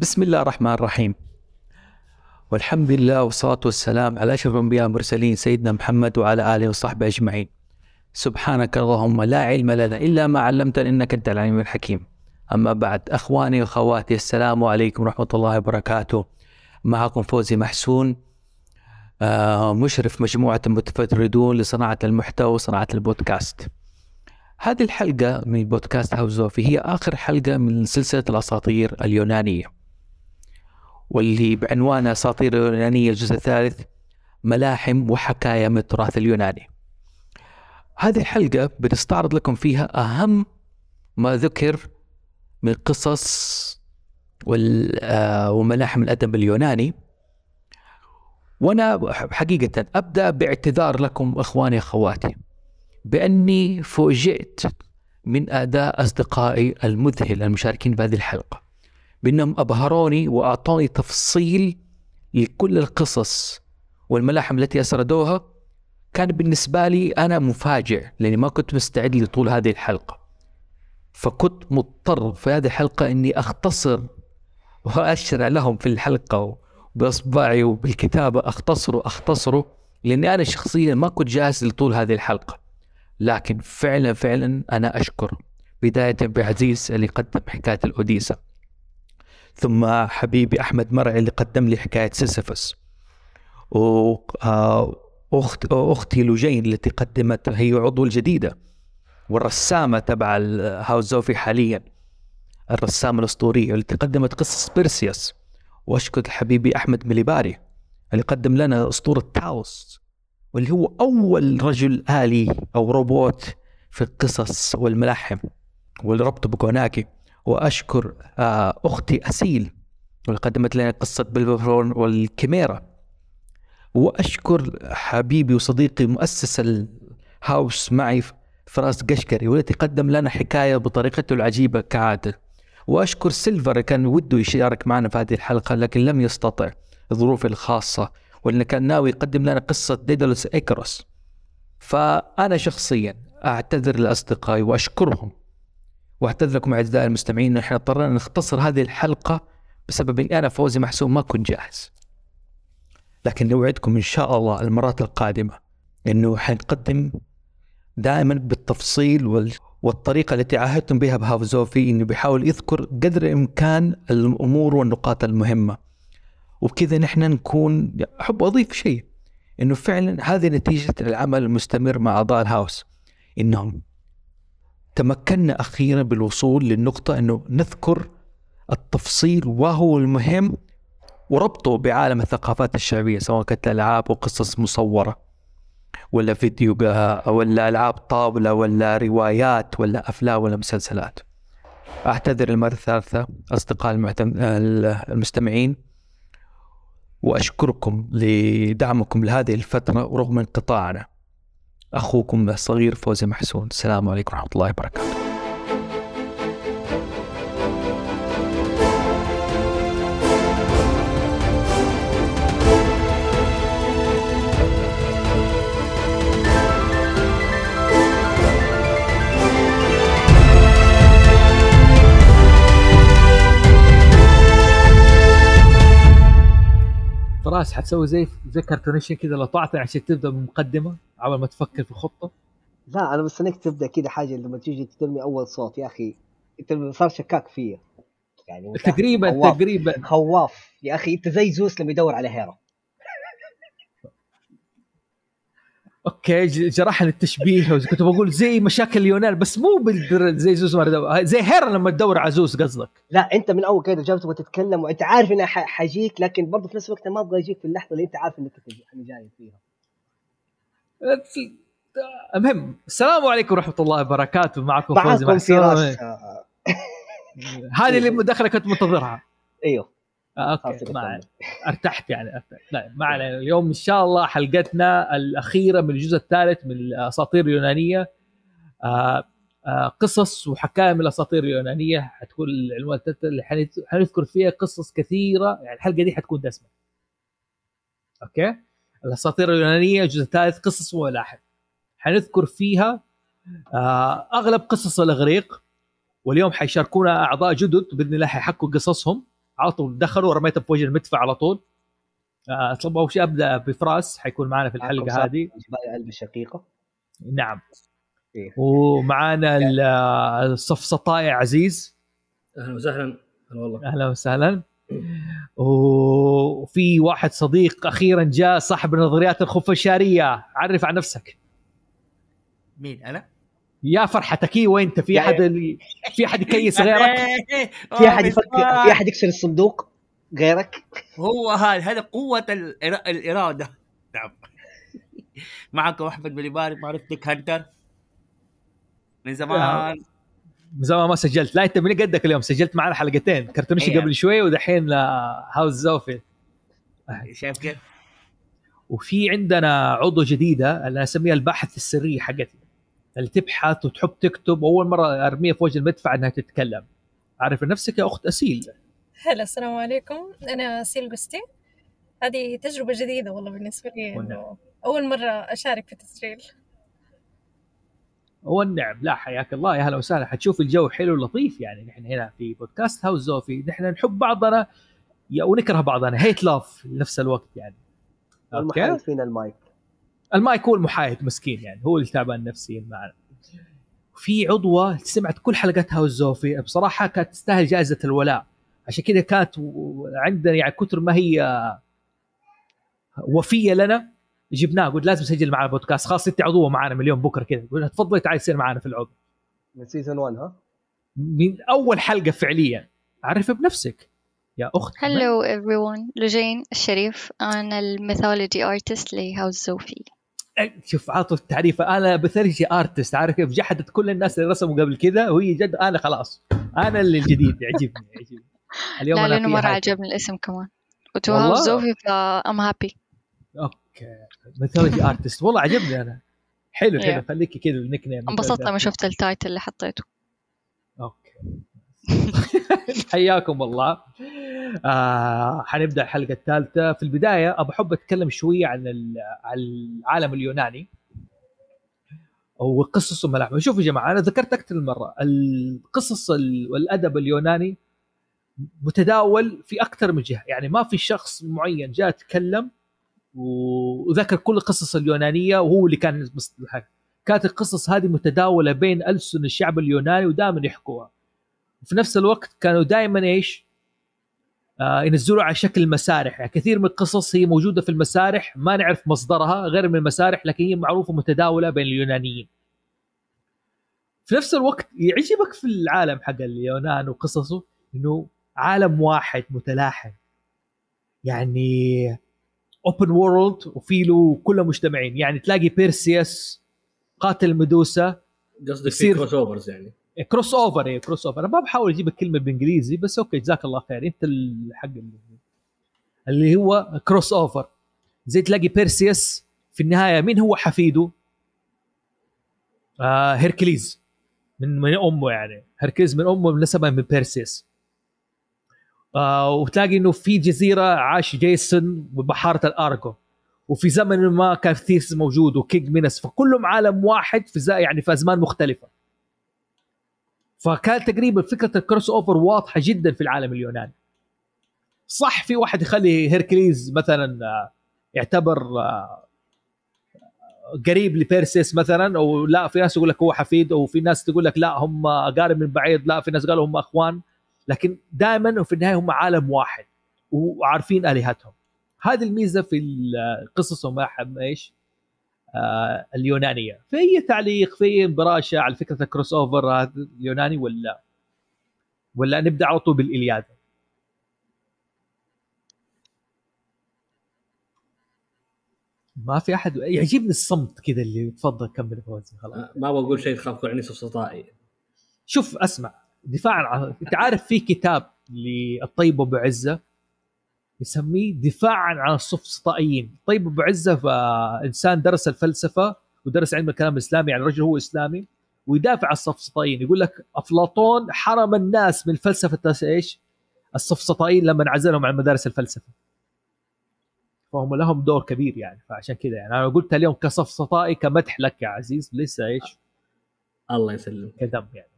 بسم الله الرحمن الرحيم. والحمد لله والصلاة والسلام على أشرف الأنبياء والمرسلين سيدنا محمد وعلى آله وصحبه أجمعين. سبحانك اللهم لا علم لنا إلا ما علمتنا إنك أنت العليم الحكيم. أما بعد أخواني وأخواتي السلام عليكم ورحمة الله وبركاته. معكم فوزي محسون آه، مشرف مجموعة المتفردون لصناعة المحتوى وصناعة البودكاست. هذه الحلقة من بودكاست هاوزوفي هي آخر حلقة من سلسلة الأساطير اليونانية. واللي بعنوان أساطير اليونانية الجزء الثالث ملاحم وحكايا من التراث اليوناني. هذه الحلقة بنستعرض لكم فيها أهم ما ذكر من قصص آه، وملاحم الأدب اليوناني. وأنا حقيقة أبدأ باعتذار لكم إخواني أخواتي بأني فوجئت من أداء أصدقائي المذهل المشاركين في هذه الحلقة. بأنهم أبهروني وأعطوني تفصيل لكل القصص والملاحم التي أسردوها. كان بالنسبة لي أنا مفاجئ لأني ما كنت مستعد لطول هذه الحلقة. فكنت مضطر في هذه الحلقة أني أختصر وأشرع لهم في الحلقة بإصبعي وبالكتابة أختصره أختصره لأني أنا شخصيا ما كنت جاهز لطول هذه الحلقة. لكن فعلا فعلا أنا أشكر. بداية بعزيزي اللي قدم حكاية الأوديسا ثم حبيبي أحمد مرعي اللي قدم لي حكاية سيسيفس وأخت أختي لوجين التي قدمت هي عضو الجديدة والرسامة تبع هاوزوفي حاليا الرسامة الأسطورية التي قدمت قصة بيرسيوس وأشكر حبيبي أحمد مليباري اللي قدم لنا أسطورة تالوس واللي هو أول رجل آلي أو روبوت في القصص والملاحم والربط بكوناكي. وأشكر آه، أختي أسيل واللي قدمت لنا قصة بيليروفون والكيميرا. وأشكر حبيبي وصديقي مؤسس الهاوس معي فراس قشقري والتي قدم لنا حكاية بطريقته العجيبة كعادة. وأشكر سيلفر كان وده يشارك معنا في هذه الحلقة لكن لم يستطع الظروف الخاصة واللي كان ناوي يقدم لنا قصة ديدالوس وإيكاروس. فأنا شخصيا أعتذر لأصدقائي وأشكرهم. واعتذر لكم أعزائي المستمعين أن إحنا اضطرينا نختصر هذه الحلقة بسبب أني أنا فوزي محسوم ما كنت جاهز. لكن نوعدكم إن شاء الله المرات القادمة أنه حنقدم دائما بالتفصيل وال... والطريقة التي عاهدتم بها بهافزوفي أنه بيحاول يذكر قدر الإمكان الأمور والنقاط المهمة. وبكذا نحن نكون أحب أضيف شيء إنه فعلا هذه نتيجة العمل المستمر مع أعضاء الهاوس. إنهم تمكنا أخيرا بالوصول للنقطة أنه نذكر التفصيل وهو المهم وربطه بعالم الثقافات الشعبية سواء كانت العاب وقصص مصورة ولا فيديو ولا ألعاب طاولة ولا روايات ولا أفلام ولا مسلسلات. أعتذر المرة الثالثة أصدقاء المستمعين وأشكركم لدعمكم لهذه الفترة ورغم انقطاعنا أخوكم الصغير فوزي محسون. السلام عليكم ورحمة الله وبركاته. فراس حتسوي زي زي كرتونيشن كذا لطعت عشان تبدأ بمقدمة قبل ما تفكر في خطه لا أنا مستنيك تبدأ كذا حاجة لما تيجي ترمي أول صوت. يا أخي أنت صار شكاك فيا. يعني تقريبا. تقريبا. خواف. يا أخي أنت زي زوس لما يدور على هيرا okay جرحني التشبيه كنت بقول زي مشاكل اليونان بس مو زي زوس زي هيرا لما تدور على زوس قصدك. لا انت من اول كذا جاي تبغى تتكلم وانت عارف اني حجيك لكن برضه في نفس الوقت ما أبغى اجيك في اللحظة اللي انت عارف انك جاي فيها. المهم السلام عليكم ورحمة الله وبركاته. معكم فوزي محسن هذه اللي المداخله كنت منتظرها. أيوه. أوكي ما ارتحت يعني ارتحت. لا ما علينا. اليوم إن شاء الله حلقتنا الأخيرة من الجزء الثالث من الأساطير اليونانية. آه آه قصص وحكاية من الأساطير اليونانية. حتكون العنوان اللي حنذكر فيها قصص كثيرة. يعني الحلقة دي حتكون دسمة. أوكي؟ الأساطير اليونانية الجزء الثالث قصص وملاحم حنذكر فيها آه أغلب قصص الإغريق. واليوم حيشاركونا أعضاء جدد. بإذن الله حيحكوا قصصهم. على طول دخلوا ورميته في وجه المدفع على طول. آه، أول شيء أبدأ بفراس حيكون معنا في الحلقة هذه. علبة شقيقة نعم. إيه. ومعانا ال- آه، الصفصطائي عزيز. أهلا وسهلا. هلا والله. أهلا وسهلا. وفي واحد صديق أخيرا جاء صاحب النظريات الخفشاريه عرف عن نفسك. مين أنا؟ يا فرحتك أيوه انت في أحد ال... في أحد يكيس غيرك؟ في أحد يفكر في أحد يكسر الصندوق غيرك؟ هو هذا هذا قوة الإرا- الإرادة. نعم. معكم أحمد مليباري معروف ديك هانتر؟ من زمان. من زمان ما سجلت. لا أنت من قدك اليوم؟ سجلت معنا حلقتين. كرتونيشي أيوة. قبل شوي ودحين آه، هاوس زوفي. شايف كيف؟ وفي عندنا عضو جديدة اللي أسميها الباحث السري حقتي. اللي تبحث وتحب تكتب اول مرة أرميها في وجه المدفع إنها تتكلم. عرفي نفسك يا أخت أسيل. هلا السلام عليكم. أنا أسيل قستي هذه تجربة جديدة والله بالنسبة لي والنعم. إنه أول مرة أشارك في التسجيل والنعم. لا حياك الله. يا هلا وسهلا. حتشوف الجو حلو لطيف يعني. نحن هنا في بودكاست هاوس زوفي. نحن نحب بعضنا ونكره بعضنا. hate love في نفس الوقت يعني. okay؟ فينا ال mic. ال mic هو المحايد مسكين يعني هو اللي تعبان نفسيا معنا في عضوة سمعت كل حلقات هاوس زوفي بصراحة كانت تستاهل جائزة الولاء. عشان كذا كانت عندنا يعني كثر ما هي وفية لنا جبناه قلت لازم اسجل معنا بودكاست خلاص انت عضوة معنا من اليوم بكرة كذا قلنا تفضلي تعالي تصير معنا في العضو. من season 1 ها؟ من أول حلقة فعليا. عرف بنفسك. يا أخت Hello everyone لجين الشريف أنا ال mythology artist لهاوس زوفي شوف عاطف التعريف. أنا mythology artist عارف كيف؟ جحدت كل الناس اللي رسموا قبل كذا وهي جد أنا خلاص. أنا اللي الجديد يعجبني يعجبني. اليوم لا مرة حاجة. عجبني الاسم كمان. وتو؟ هاوس زوفي ف I'm happy okay. mythology artist والله عجبني أنا. حلو حلو. خليكي كذا ال nickname انبسطت لما شفت ال title اللي حطيته. okay. حياكم الله. آه حنبدأ الحلقة الثالثة. في البداية ابى احب أتكلم شوية عن ال- عن العالم اليوناني وقصص وملاحمه شوفوا يا جماعة أنا ذكرت أكثر من مرة القصص ال- والأدب اليوناني متداول في أكثر من جهة. يعني ما في شخص معين جاء تكلم وذكر كل القصص اليونانية وهو اللي كان. كانت القصص هذه متداولة بين ألسن الشعب اليوناني ودائما يحكوها. وفي نفس الوقت كانوا دائما إيش؟ آه ينزلوا على شكل مسارح يعني كثير من القصص هي موجودة في المسارح. ما نعرف مصدرها غير من المسارح لكن هي معروفة متداولة بين اليونانيين. في نفس الوقت يعجبك في العالم حق اليونان وقصصه إنه عالم واحد متلاحم. يعني open world وفي له كله مجتمعين يعني تلاقي بيرسيوس قاتل ميدوسا قصدك في crossovers يعني. crossover إيه crossover أنا ما بحاول أجيب الكلمة بالانجليزي بس okay جزاك الله خير. أنت الحق اللي هو crossover زي تلاقي بيرسيوس في النهاية مين هو حفيده؟ آه هيركليز من من أمه يعني. هيركليز من أمه نسبه من بيرسيوس آه وتلاقي إنه في جزيرة عاش جيسون ببحارة الأرجو. وفي زمن ما كان ثيسيوس موجود و King مينوس. فكلهم عالم واحد في يعني في أزمان مختلفة. فكان تقريبا فكرة ال crossover واضحة جدا في العالم اليوناني. صح في واحد يخلي هيركليز مثلا آه، يعتبر آه، قريب لبيرسيوس مثلا أو لا في ناس يقول لك هو حفيد أو في ناس تقول لك لا هم اقارب من بعيد لا في ناس قالوا هم أخوان. لكن دائما وفي النهاية هم عالم واحد وعارفين آلهتهم. هذه الميزة في القصص وما إيش آه اليونانية. في اي تعليق في براشة على فكرة الكروس اوفر هذا اليوناني ولا؟ ولا نبدأ على طول بالالياده ما في أحد يعجبني الصمت كذا اللي تفضل كمل فوزي خلاص. آه، ما بقول شيء تخاف تقول عني سفسطائي شوف اسمع دفاعا عن انت عارف في كتاب للطيب ابو عزه يسميه دفاعا عن السفسطائيين طيب أبو عزة انسان درس الفلسفة ودرس علم الكلام الإسلامي يعني رجل هو إسلامي ويدافع عن السفسطائيين يقول لك أفلاطون حرم الناس من فلسفة إيش؟ السفسطائيين لما انعزلهم عن مدارس الفلسفة فهم لهم دور كبير يعني فعشان كذا يعني أنا قلت اليوم كسفسطائي كمدح لك يا عزيز لسه إيش؟ الله يسلم كدم يعني.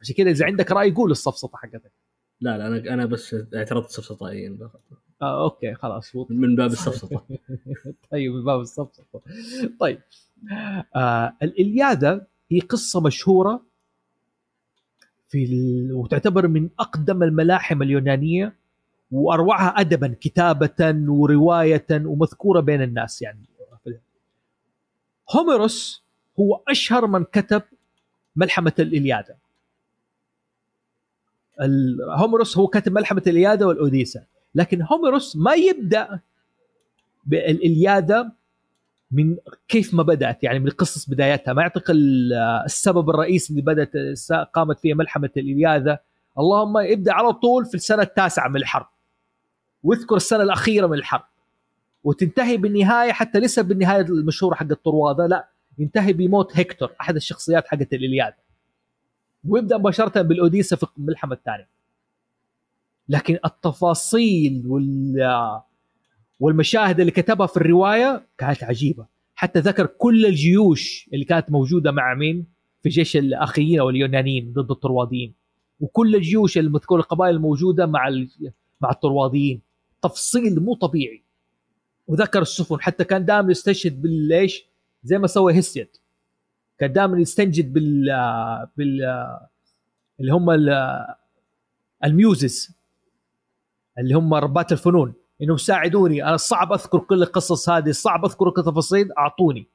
عشان كذا إذا عندك رأي قول السفسطه حقتك لا لا أنا أنا بس اعترضت سفسطائيين فقط. آه أوكي خلاص وط- من باب السفسطة. طيب من باب الصفصفه طيب آه الإلياذة هي قصة مشهورة في ال... وتعتبر من أقدم الملاحم اليونانية وأروعها أدبا كتابة ورواية ومذكورة بين الناس يعني. هوميروس هو أشهر من كتب ملحمة الإلياذة ال- هوميروس هو كاتب ملحمة الإلياذة والأوديسة. لكن هوميروس ما يبدأ بالإلياذة من كيف ما بدأت يعني من قصص بدايتها ما يعطيك ال- السبب الرئيسي اللي بدأت قامت فيه ملحمة الإلياذة. اللهم يبدأ على طول في السنة التاسعة من الحرب. واذكر السنة الأخيرة من الحرب. وتنتهي بالنهاية حتى لسه بالنهاية المشهورة حق الطروادة لا ينتهي بموت هيكتور أحد الشخصيات حقت الإلياذة. ويبدأ مباشرة بالأوديسة في الملحمة الثانية. لكن التفاصيل وال والمشاهد اللي كتبها في الرواية كانت عجيبة. حتى ذكر كل الجيوش اللي كانت موجودة مع مين؟ في جيش الأخيين أو اليونانيين ضد الطرواديين وكل الجيوش المذكوره القبائل الموجودة مع. مع الطرواديين تفصيل مو طبيعي. وذكر السفن. حتى كان دائما يستشهد بالليش زي ما سوى هيسيد. كان دائما يستنجد بال بال اللي هم ال- الميوزز اللي هم ربات الفنون إنهم ساعدوني. أنا صعب أذكر كل القصص هذه صعب أذكر كل التفاصيل أعطوني.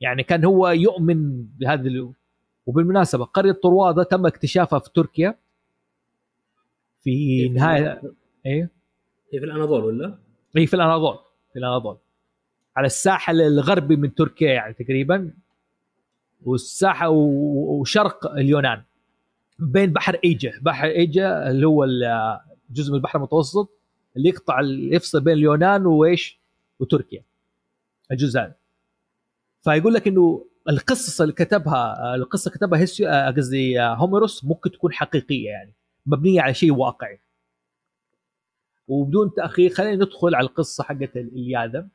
يعني كان هو يؤمن بهذا ال- وبالمناسبة قرية طروادة تم اكتشافها في تركيا. في نهايه إيه؟ هي في الأناضول ولا؟ هي في الأناضول في الأناضول. على الساحل الغربي من تركيا يعني تقريبا والساحة و- وشرق اليونان بين بحر ايجا بحر ايجا اللي هو جزء من البحر المتوسط اللي يقطع يفصل بين اليونان وإيش؟ وتركيا. الجزء هذا فيقول لك إنه القصص اللي كتبها القصة كتبها هيسيو آه، قصدي آه، هوميروس ممكن تكون حقيقية يعني مبنية على شيء واقعي. وبدون تأخير خلينا ندخل على القصة حقت الالياذه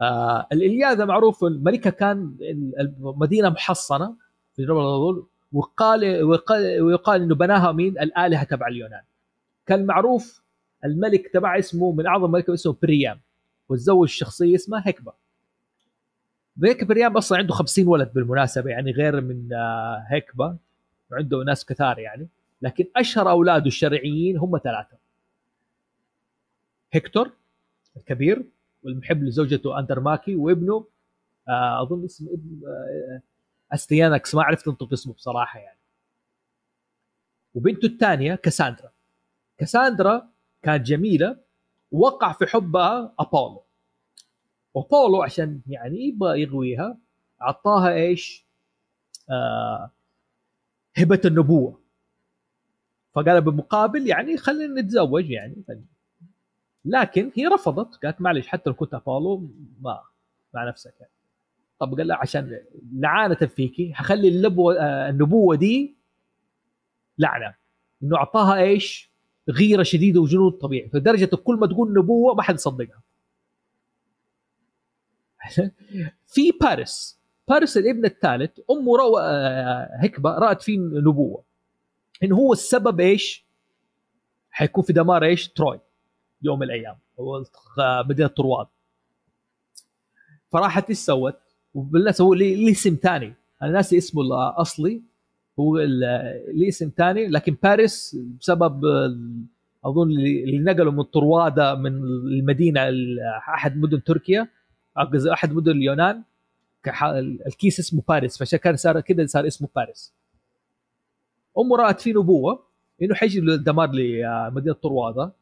آه الالياذه معروف الملكه كان المدينة محصنة في جبل الغول وقال وقال ويقال إنه بناها مين؟ الآلهة تبع اليونان. كان معروف الملك تبع اسمه من أعظم ملك اسمه بريام وتزوج شخصية اسمها هكبه. ذيك بريام أصلا عنده 50 ولد بالمناسبة يعني غير من آه، هكبه وعنده ناس كثار يعني لكن أشهر أولاده الشرعيين هم ثلاثة. هكتور الكبير والمحب لزوجته اندروماكي وابنه آه، أظن اسم ابن آه، أستيانكس ما عرفت أنطق اسمه بصراحة يعني وبنته الثانية كاساندرا كاساندرا كانت جميلة وقع في حبها أبولو وابولو عشان يعني يبغى يغويها أعطاها إيش؟ آه هبة النبوة فقال بالمقابل يعني خلينا نتزوج يعني لكن هي رفضت قالت معلش حتى لو كنت أبولو ما مع نفسك يعني. طب قال لها عشان لعانة فيكي حخلي اللبوة آه، النبوة دي لعنة إنه أعطاها إيش؟ غيرة شديدة وجنون طبيعي. فلدرجة كل ما تقول نبوة ما حد يصدقها. في باريس. باريس الابن الثالث امه رو... آه، هكبة رأت فيه نبوة. انه هو السبب إيش؟ حيكون في دمار إيش؟ تروي. يوم من الأيام. هو مدينة طرواد فراحت إيش سوت؟ وبالمناسبة هو ليه ليه اسم ثاني. أنا ناسي اسمه الأصلي هو ال- ليه اسم ثاني لكن باريس بسبب أظن اللي نقلوا من طروادة من المدينة ال- احد مدن تركيا أحد مدن اليونان الكيس اسمه باريس فعشان كان صار كذا صار اسمه باريس. امه رات فيه نبوة إنه حيجي الدمار لمدينه طروادة.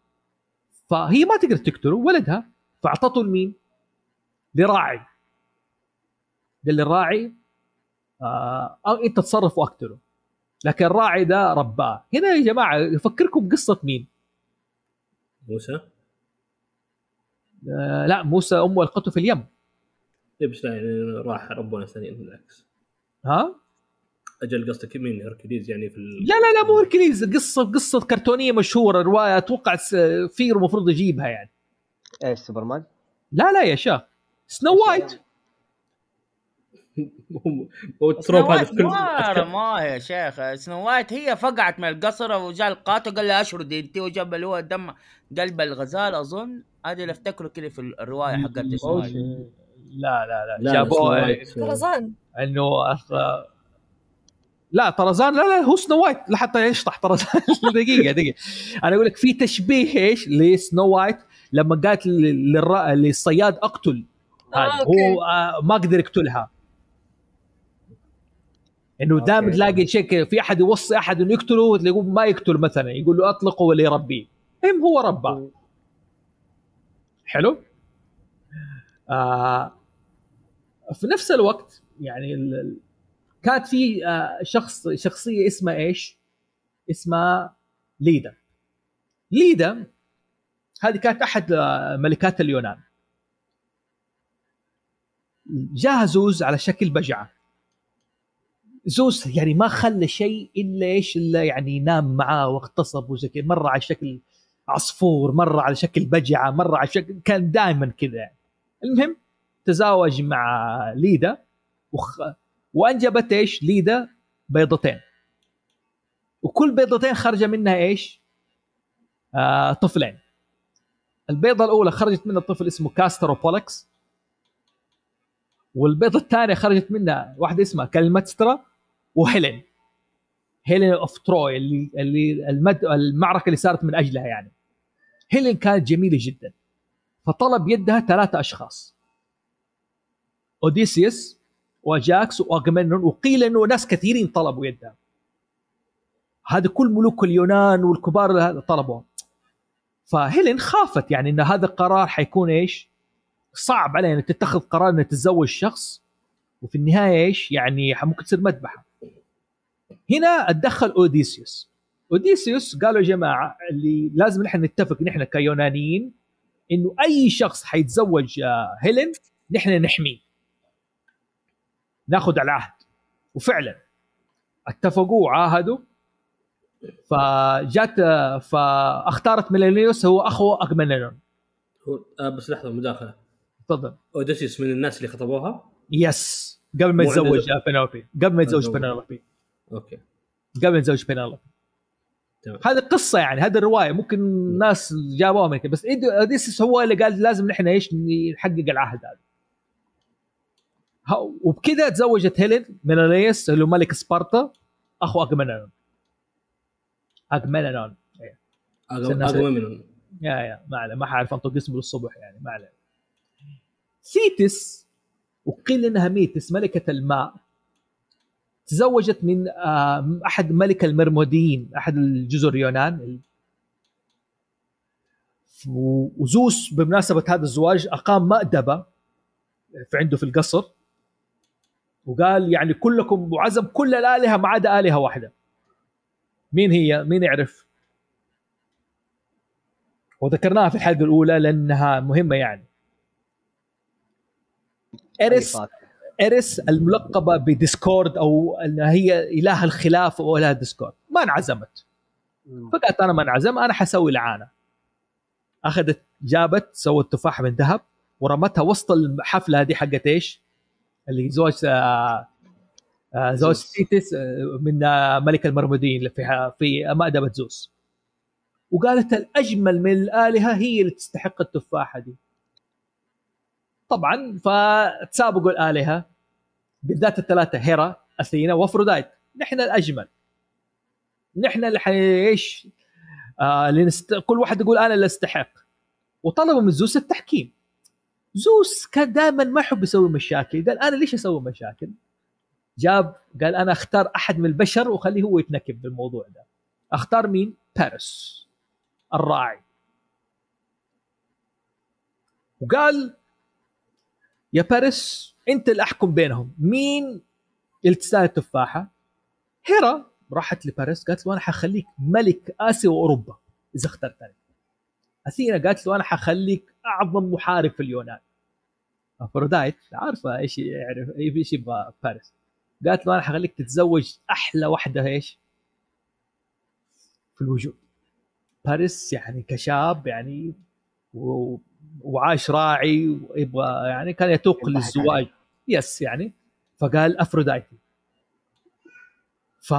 فهي ما تقدر تقتله ولدها. فأعطته لمين؟ لراعي. قال لي الراعي آه أنت تصرف وأقتله. لكن الراعي ده رباه. هنا يا جماعة يفكركم بقصة مين؟ موسى. آه لا موسى امه القته في اليم. إيه بس لا يعني راح ربنا ثانيا بالعكس. ها؟ أجل قصدك مين؟ هركليز يعني في ال... لا لا لا مو هركليز قصة قصة كرتونية مشهورة رواية أتوقع فير المفروض يجيبها يعني. إيش سوبرمان؟ لا لا يا شيخ. Snow White وال trope هذا في كل ما هي يا شيخ. Snow White هي فقعت من القصر وجاء القاتل قال لها أشرد انت وجاب اللي هو دم قلب الغزال. أظن هذا اللي افتكره كذا في الرواية حقت Snow White لا لا لا, لا، جابوه. طرزان إنه أخ- لا طرزان لا لا هو Snow White لحتى يشطح. طرزان دقيقة دقيقة. أنا أقول لك في تشبيه إيش؟ ل Snow White لما قالت للصياد أقتل. آه، هذا. هو آه، ما قدر يقتلها. إنه دائما. تلاقي شيء في أحد يوصي أحد إنه يقتله تلاقيه ما يقتل مثلا يقول له أطلقه ولا يربيه هم هو رباه حلو؟ آه في نفس الوقت يعني ال- كانت في آه شخص شخصية اسمها إيش؟ اسمها ليدا. ليدا هذه كانت أحد آه، ملكات اليونان. جاها زوز على شكل بجعة. زوس يعني ما خلى شيء إلا إيش؟ إلا يعني نام معاه واغتصب وزي كذا مرة على شكل عصفور مرة على شكل بجعة مرة على شكل كان دائما كذا. يعني. المهم تزاوج مع ليدا وخ... وأنجبت إيش؟ ليدا بيضتين. وكل بيضتين خرج منها إيش؟ آه طفلين. البيضة الأولى خرجت منها طفل اسمه كاستروبولكس والبيضة الثانية خرجت منها واحدة اسمها كلمتسترا وهيلين Helen of Troy اللي اللي المد... المعركة اللي صارت من أجلها يعني هيلين كانت جميلة جدا فطلب يدها ثلاثة أشخاص اوديسيوس وأجاكس واغمنون وقيل إنه ناس كثيرين طلبوا يدها هذا كل ملوك اليونان والكبار هذا طلبوا فهيلين خافت يعني إن هذا القرار حيكون إيش؟ صعب عليها إنها تتخذ قرار إنها تتزوج شخص وفي النهاية إيش؟ يعني ممكن تصير مذبحة. هنا أتدخل أوديسيوس. أوديسيوس قالوا يا جماعة اللي لازم نحن نتفق نحن كيونانيين إنه أي شخص حيتزوج آه، هيلين نحن نحميه. ناخذ على العهد. وفعلا اتفقوا وعاهدوا. فجات آه، فاختارت ميلانيوس هو اخو اغمنون آه بس لحظة مداخلة. تفضل. أوديسيوس من الناس اللي خطبوها؟ yes. قبل ما يتزوج بينالوبي قبل ما يتزوج بينالوبي okay. قبل بينالوبي تمام. هذه قصة يعني هذه الرواية. ممكن ناس جابوها من كده بس اوديسيس هو اللي قال لازم نحن إيش نحقق العهد هذا. وبكذا تزوجت هيلين ميلانيوس اللي هو ملك سبارتا أخو اغمنون اغمنون الناس- منهم. يا يا ما عليه. ما حعرف أنطق اسمه للصبح يعني ما عليه. ثيتس وقيل إنها ميتس ملكة الماء. تزوجت من آه، أحد ملك المرموديين أحد الجزر اليونان و- وزوس بمناسبة هذا الزواج أقام مأدبة في عنده في القصر وقال يعني كلكم وعزم كل الآلهة ما عدا آلهة واحدة مين هي؟ مين يعرف؟ وذكرناها في الحلقة الأولى لأنها مهمة يعني اريس اريس الملقبة ب Discord أو انها هي إله الخلاف أو إله Discord ما انعزمت. فقالت أنا ما انعزم أنا حسوي لعانه أخذت جابت سوت تفاحه من ذهب ورمتها وسط الحفلة هذه حقت إيش؟ اللي زوج آه، آه، زوج. سيتس آه، من ملك المرموديين اللي في في مأدبة زوس وقالت الأجمل من الآلهة هي اللي تستحق التفاحة دي. طبعا فتسابقوا الآلهة بالذات الثلاثة هيرا أثينا وافرودايت نحن الأجمل. نحن اللي إيش آه اللي نست... كل واحد يقول أنا اللي أستحق. وطلبوا من زوس التحكيم. زوس كان دائما ما يحب يسوي مشاكل. قال أنا ليش أسوي مشاكل؟ جاب قال أنا أختار أحد من البشر وخليه هو يتنكب بالموضوع ده. أختار مين؟ باريس الراعي. وقال يا باريس أنت اللي أحكم بينهم. مين اللي تستاهل التفاحه هيرا راحت لباريس قالت له أنا حخليك ملك آسيا وأوروبا إذا اخترتني أثينا قالت له أنا حخليك أعظم محارب في اليونان. أفرودايت عارفة إيش يعرف إيش يبغى باريس. قالت له أنا حخليك تتزوج أحلى واحدة إيش؟ في الوجود. باريس يعني كشاب يعني و... وعاش راعي ويبغى يعني كان يتوق للزواج. yes يعني. فقال افروديتي ف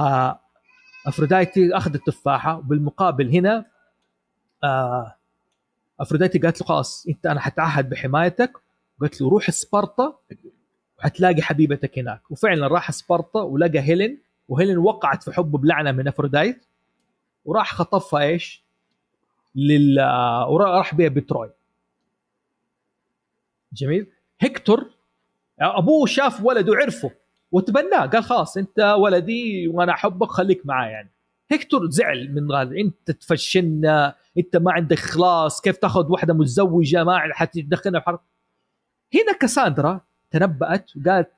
افروديتي اخذ التفاحة وبالمقابل هنا آه افروديتي قالت له خلاص أنت أنا حتعهد بحمايتك. قالت له روح سبارتا وحتلاقي حبيبتك هناك. وفعلا راح سبارتا ولقى هيلين وهيلين وقعت في حبه بلعنة من افروديت وراح خطفها إيش؟ لل آه، وراح بيها بتروي. جميل. هيكتور أبوه شاف ولده عرفه وتبناه قال خلاص أنت ولدي وأنا أحبك خليك معي يعني. هيكتور زعل من هذا أنت تفشلنا أنت ما عندك خلاص كيف تأخذ واحدة متزوجة ما حتدخلنا بحرب هنا كاساندرا تنبأت وقالت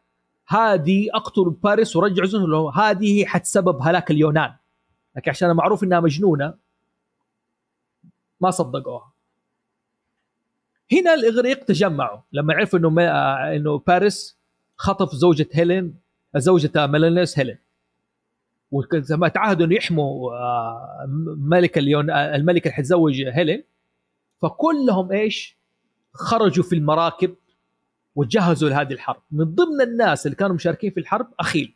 هذه أقتل باريس ورجع له هذه حتسبب هلاك اليونان. لكن عشان معروف إنها مجنونة ما صدقوها. هنا الإغريق تجمعوا. لما عرفوا إنه ما إنه باريس خطف زوجة هيلين زوجة ميلانيس هيلين. وما تعهدوا إنه يحموا آه، ملك اليون الملكه اللي حتزوج هيلين. فكلهم إيش؟ خرجوا في المراكب وجهزوا لهذه الحرب. من ضمن الناس اللي كانوا مشاركين في الحرب أخيل.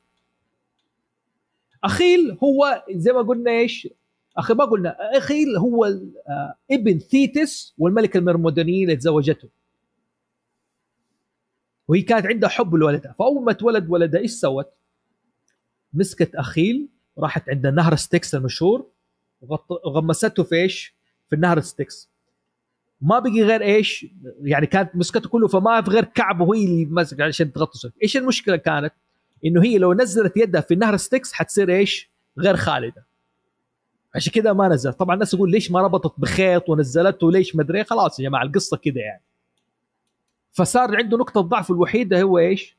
أخيل هو زي ما قلنا إيش؟ أخي ما قلنا اخيل هو آه، ابن ثيتس والملكه المرمدانيين اللي تزوجته وهي كانت عندها حب لولدها فأول ما تولد ولدها إيش سوت؟ مسكت أخيل راحت عند نهر ستيكس المشهور وغمسته في إيش؟ في النهر ستيكس ما بقي غير إيش؟ يعني كانت مسكته كله فما في غير كعبه هي اللي مسك عشان تغطسه، إيش المشكلة كانت؟ إنه هي لو نزلت يدها في النهر ستيكس حتصير إيش؟ غير خالدة. عشان كذا ما نزل، طبعا الناس يقول ليش ما ربطت بخيط ونزلته ليش مدري إيه؟ خلاص يا جماعة القصة كذا يعني. فصار عنده نقطة ضعف الوحيدة هو إيش؟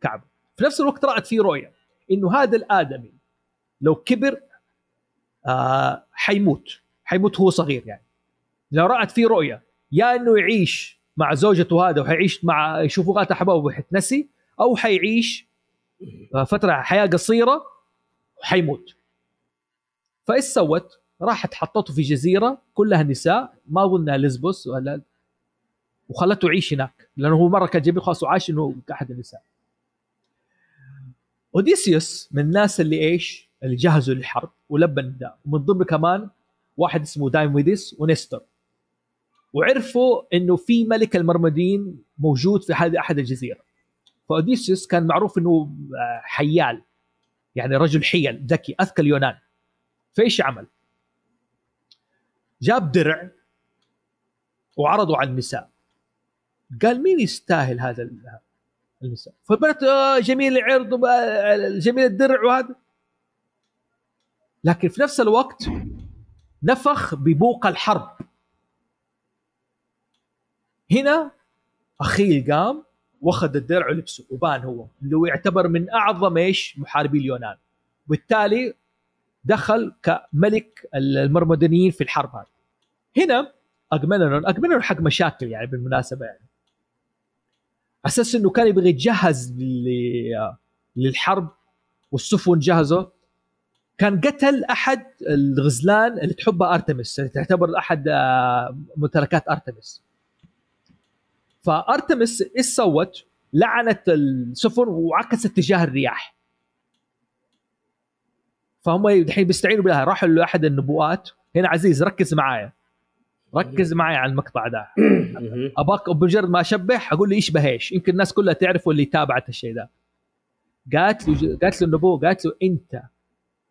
كعبه. في نفس الوقت رأت فيه رؤية إنه هذا الآدمي لو كبر آه حيموت حيموت هو صغير يعني لو رأت فيه رؤية يا إنه يعيش مع زوجته هذا وحيعيش مع يشوف غات احبابه وحتنسي أو حيعيش آه، فترة حياة قصيرة وحيموت فايش سوت؟ راحت حطته في جزيرة كلها نساء ما قلنا لزبوس ولا وخلته يعيش هناك لأنه هو مرة كان جميل خلاص وعاش إنه كأحد النساء. أوديسيوس من الناس اللي إيش؟ اللي جهزوا للحرب ولبى النداء. ومن ضمن كمان واحد اسمه دايمويدس ونستر وعرفوا إنه في ملك المرمدين موجود في هذه أحد الجزيرة. فأوديسيوس كان معروف إنه آه، حيال يعني رجل حيل ذكي أذكى اليونان. فايش عمل؟ جاب درع وعرضه على النساء. قال مين يستاهل هذا النساء؟ فالبنات آه جميل العرض جميل الدرع وهذا. لكن في نفس الوقت نفخ ببوق الحرب. هنا اخيل قام واخذ الدرع ولبسه وبان هو اللي هو يعتبر من أعظم إيش؟ محاربي اليونان. وبالتالي دخل كملك المرمدانيين في الحرب هذه. هنا اجمنون اجمنون حق مشاكل يعني بالمناسبة يعني. أساس إنه كان يبغى يتجهز للحرب والسفن جهزه. كان قتل أحد الغزلان اللي تحبها أرتمس اللي تعتبر أحد آه، ممتلكات أرتمس. فأرتمس إيش سوت؟ لعنت السفن وعكست اتجاه الرياح. فهم الحين بيستعينوا بها راحوا لأحد النبوات هنا عزيز ركز معايا. ركز معي على المقطع ده. أباك بمجرد ما اشبه أقول لي يشبه إيش يمكن الناس كلها تعرف واللي تابعت الشيء ده. قالت له قالت له النبوه قالت له أنت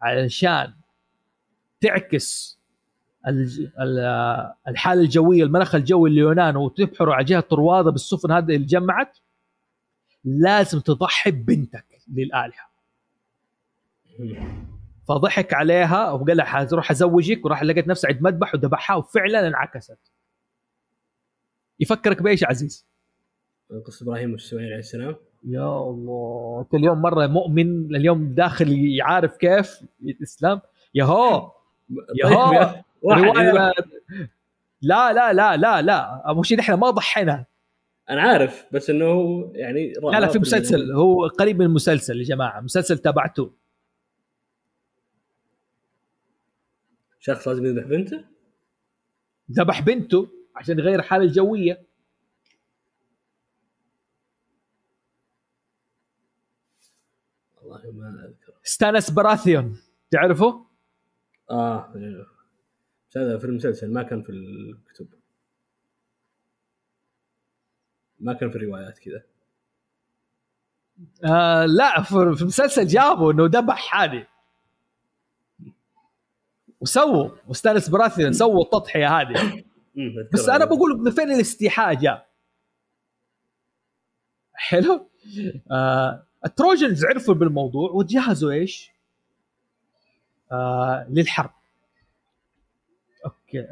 علشان تعكس الحالة الجوية المناخ الجوي اليونان وتبحروا على جهة طروادة بالسفن هذه اللي جمعت لازم تضحي ببنتك للآلهة. فضحك عليها وقال لها حروح أزوجك وراح لقيت نفسه عند مذبح وذبحها وفعلا انعكست. يفكرك بإيش عزيز؟ قصة إبراهيم والسوير عليه السلام. يا الله. أنت اليوم مرة مؤمن اليوم داخل عارف كيف الإسلام؟ يا هو يا طيب هو لا لا لا لا لا. أبو شيء إحنا ما ضحينا. أنا عارف بس إنه يعني لا لا في مسلسل هو قريب من المسلسل يا جماعة. مسلسل تابعته. شخص لازم يذبح بنته؟ ذبح بنته عشان يغير الحاله الجوية. ستانس براثيون تعرفه؟ آه. بس هذا في المسلسل ما كان في الكتب. ما كان في الروايات كذا. آه لا في في المسلسل جابوا إنه ذبح هذه وسووا وستانس براثيون سووا التضحية هذه. بس أنا بقول من فين الاستيحاء جاء. حلو؟ آه ال Trojans عرفوا بالموضوع وتجهزوا إيش؟ آه للحرب. okay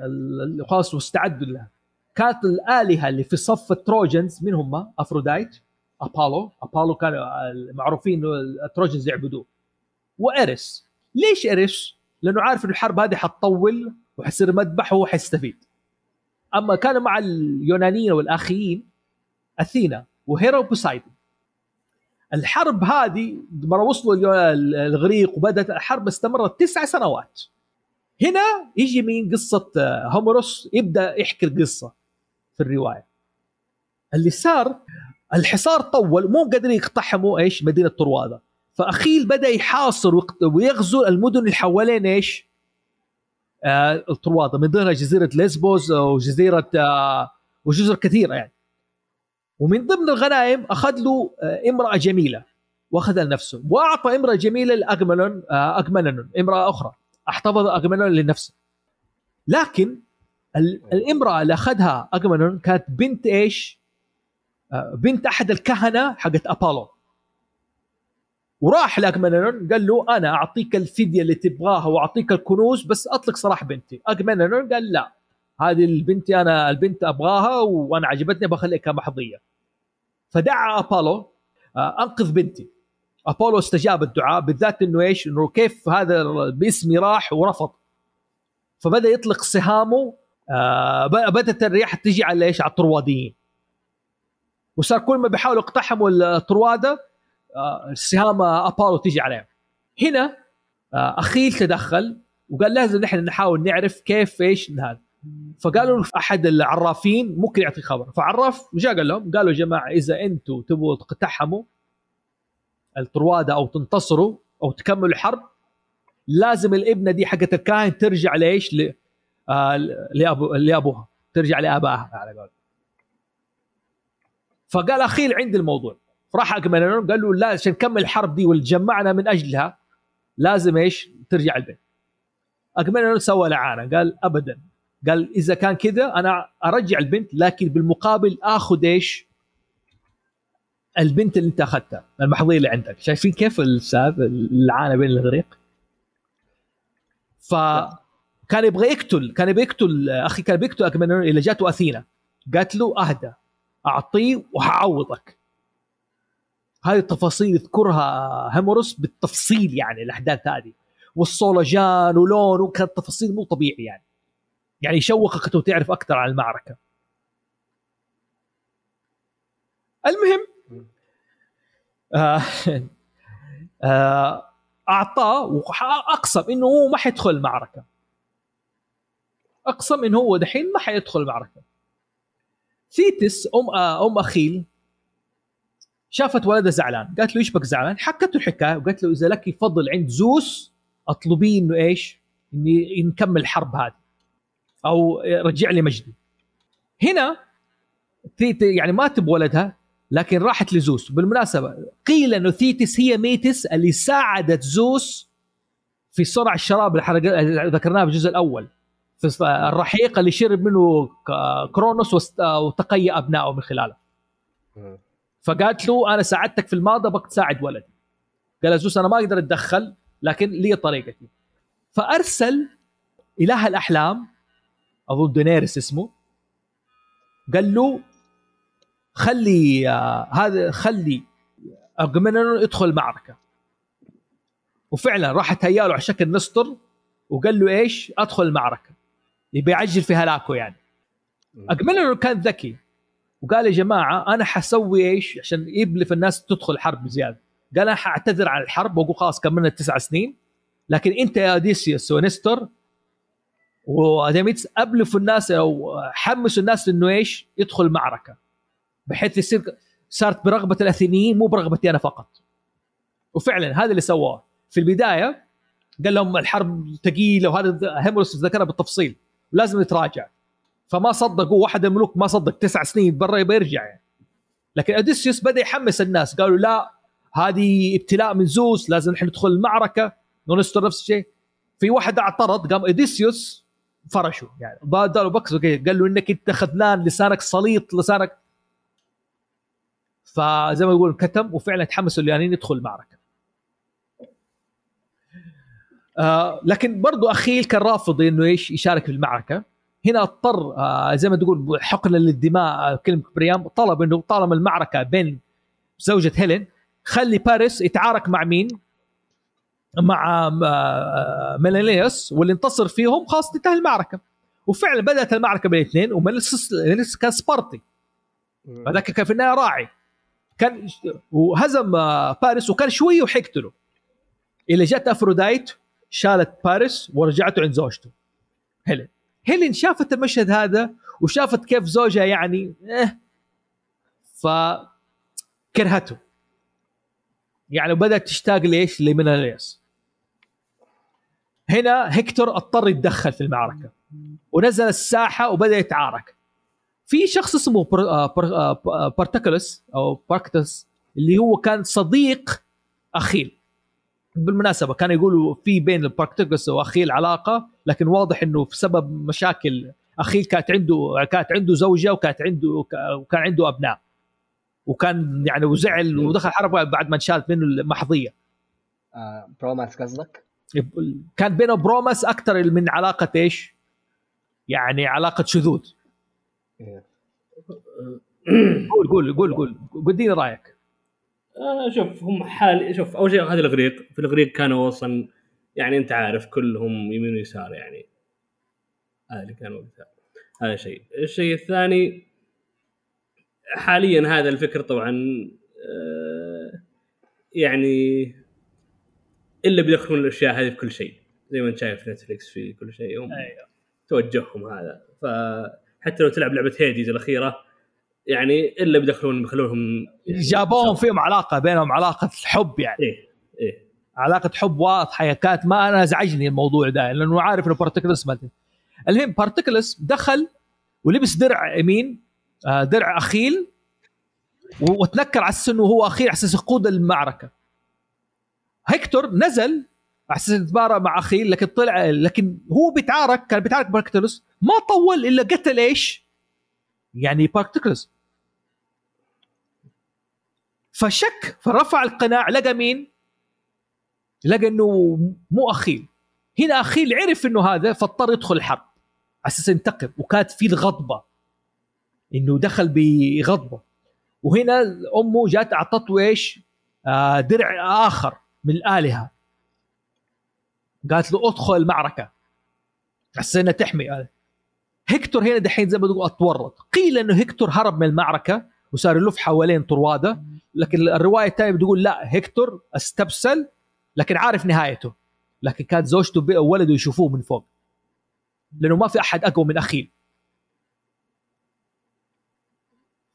خلاص واستعدوا لها. كانت الآلهة اللي في صف ال Trojans من هم؟ افرودايت أبولو. أبولو كانوا المعروفين إنه ال Trojans يعبدوه. واريس ليش اريس لأنه عارف إنه الحرب هذه حتطول وحيصير مذبح وهو حيستفيد. أما كانوا مع اليونانيين والاخيين أثينا وهيرا وبوسايدون الحرب هذه لما وصلوا الغريق وبدأت الحرب استمرت تسع سنوات. هنا يجي من قصة آه، هوميروس يبدأ يحكي القصة في الرواية. اللي صار الحصار طول مو قادرين يقتحموا إيش؟ مدينة طروادة. فأخيل بدأ يحاصر ويغزو المدن اللي حوالين إيش؟ آه طروادة من ضمنها جزيرة ليسبوس وجزيرة آه وجزر كثيرة يعني. ومن ضمن الغنائم أخذ له آه امرأة جميلة واخذها لنفسه وأعطى امرأة جميلة لاجمنون آه امرأة أخرى أحتفظ اجمنون لنفسه. لكن ال- الامرأة اللي أخذها اجمنون كانت بنت إيش؟ آه، بنت أحد الكهنة حقت أبولو. وراح لاجمنون قال له أنا أعطيك الفديه اللي تبغاها وأعطيك الكنوز بس أطلق سراح بنتي. اجمنون قال لا هذه البنت أنا البنت أبغاها وأنا عجبتني بخليها كمحظية. فدعا أبولو آه، أنقذ بنتي. أبولو استجاب الدعاء بالذات إنه إيش؟ إنه كيف هذا باسمي راح ورفض. فبدأ يطلق سهامه آه بدأت الرياح تجي على إيش؟ على الطرواديين. وصار كل ما بيحاولوا يقتحموا الطروادة آه سهام أبولو تيجي عليهم هنا آه اخيل تدخل وقال لازم نحن نحاول نعرف كيف إيش هذا. فقالوا أحد العرافين ممكن يعطي خبر. فعرف وجاء قال لهم؟ قالوا يا جماعة إذا أنتم تبغوا تقتحموا الطروادة أو تنتصروا أو تكملوا الحرب لازم الإبنة دي حقت الكاهن ترجع ليش ل... آه لأبو... لأبوها ترجع لآبائها على قول فقال اخيل عندي الموضوع. فراح اجمنون قال له لا عشان نكمل الحرب دي واللي من أجلها لازم إيش؟ ترجع البيت. اجمنون سوى لعانة. قال ابدا. قال إذا كان كذا أنا أرجع البنت لكن بالمقابل آخذ إيش؟ البنت اللي أنت أخذتها المحظيه اللي عندك. شايفين كيف اللعانة بين الغريق؟ فكان يبغى يقتل كان يبغى يقتل أخي كان بيقتل اجمنون اللي جاته أثينا. قالت له أهدى أعطيه وحعوضك هذه التفاصيل يذكرها هيموروس بالتفصيل يعني الأحداث هذه. والصولجان ولون وكانت تفاصيل مو طبيعي يعني. يعني يشوقك وتعرف أكثر عن المعركة. المهم آه آه أعطاه وأقسم إنه هو ما حيدخل المعركة. أقسم إنه هو دحين ما حيدخل المعركة. ثيتس أم آه أم أخيل شافت ولدها زعلان. قالت له إيش بك زعلان؟ حكته الحكاية وقالت له إذا لك فضل عند زوس اطلبيه إنه إيش؟ إني نكمل الحرب هذه أو رجع لي مجدي. هنا يعني ما تبغى ولدها لكن راحت لزوس. بالمناسبة قيل إنه ثيتس هي ميتس اللي ساعدت زوس في صنع الشراب اللي ذكرناه في الجزء الأول. في الرحيق اللي شرب منه كرونوس وتقي أبنائه من خلاله. فقالت له أنا ساعدتك في الماضي بك تساعد ولدي. قال زوس أنا ما أقدر أتدخل لكن لي طريقتي. فأرسل اله الاحلام أظن دينيرس اسمه قال له خلي آه هذا خلي اغمنون يدخل المعركه وفعلا راح تهيأ له على شكل نسطر وقال له إيش؟ أدخل المعركة. يبي يعجل في هلاكه يعني. اغمنون كان ذكي. وقال يا جماعة أنا حسوي إيش؟ عشان يبلف الناس تدخل حرب بزيادة. قال أنا حأعتذر عن الحرب وأقول خلاص كملنا التسع سنين. لكن أنت يا اوديسيوس ونستر وديميتس ابلفوا الناس أو حمسوا الناس إنه إيش؟ يدخل المعركه بحيث يصير صارت برغبة الاثينيين مو برغبتي أنا فقط. وفعلا هذا اللي سواه. في البداية قال لهم الحرب ثقيلة وهذا هوميروس ذكرها بالتفصيل لازم نتراجع. فما صدقوا واحد الملوك ما صدق تسع سنين برا يبغى يرجع يعني. لكن اوديسيوس بدأ يحمس الناس قالوا لا هذه ابتلاء من زوس لازم نحن ندخل المعركة ونستر نفس الشيء في واحد اعترض قام اوديسيوس فرشه يعني بكسه كده. قال له إنك أنت خذلان لسانك سليط لسانك فزي ما يقول كتم وفعلا تحمسوا اليونانيين يدخل المعركة آه لكن برضو أخيل كان رافض إنه إيش يشارك في المعركة هنا اضطر آه زي ما تقول حقنا للدماء آه، كلمة بريام. طلب إنه طالما المعركة بين زوجة هيلين خلي باريس يتعارك مع مين؟ مع آه، ميلانيوس واللي انتصر فيهم خلاص تنتهي المعركة. وفعلا بدأت المعركة بين الاثنين وميلانيوس كان سبارتي. هذاك كان في النهاية راعي. كان وهزم باريس وكان شوي وحيقتله اللي جت افرودايت شالت باريس ورجعته عند زوجته هيلين. هيلين شافت المشهد هذا وشافت كيف زوجها يعني إيه. ف كرهته. يعني بدأت تشتاق ليش؟ لميناليوس هنا هيكتور اضطر يتدخل في المعركة. ونزل الساحة وبدأ يتعارك. في شخص اسمه. آه، بر... آه، بارتكلس أو باركتس اللي هو كان صديق أخيل. بالمناسبه كانوا يقولوا في بين الباركتكس واخيل علاقه لكن واضح انه بسبب مشاكل اخيل كانت عنده كانت عنده زوجه وكانت عنده وكان عنده ابناء وكان يعني وزعل ودخل حرب بعد ما انشالت منه المحظيه آه قصدك؟ كان بينه بروماس أكثر من علاقه إيش؟ يعني علاقه شذوذ إيه. قول قول قول قول قول رايك آه شوف هم حال شوف أول شيء هذا الإغريق. في الإغريق كانوا أصلا يعني أنت عارف كلهم يمين ويسار يعني. هذا اللي كان وقتها هذا شيء. الشيء الثاني حاليا هذا الفكر طبعا آه يعني إلا بيدخلون الأشياء هذه في كل شيء. زي ما أنت شايف Netflix في كل شيء. هم أيوه. توجههم هذا. فحتى لو تلعب لعبة Hades الأخيرة يعني إلا بيدخلون بيخلونهم يعني جابوهم فيهم علاقة بينهم علاقة حب يعني. إيه إيه. علاقة حب واضحة كانت ما أنا أزعجني الموضوع ده لأنه عارف إنه بارتكلس ما المهم بارتكلس دخل ولبس درع يمين آه، درع أخيل وتنكر على أساس إنه هو أخيل على أساس يقود المعركة. هيكتور نزل على أساس يتبارى مع أخيل لكن طلع لكن هو بيتعارك كان بيتعارك باركتلوس ما طول إلا قتل إيش؟ يعني باركتلوس فشك فرفع القناع لقى مين؟ لقى إنه مو أخيل. هنا أخيل عرف إنه هذا فاضطر يدخل الحرب. على أساس ينتقم وكانت في الغضبه إنه دخل بغضبة. وهنا أمه جات أعطته إيش؟ آه درع آخر من الآلهة. قالت له أدخل المعركة. إنها تحمي هيكتور هنا دحين زي ما تقول أتورط. قيل إنه هيكتور هرب من المعركة وصار يلف حوالين طروادة. لكن الرواية الثانية بتقول لا هيكتور استبسل لكن عارف نهايته. لكن كانت زوجته وولده يشوفوه من فوق. لأنه ما في أحد أقوى من اخيل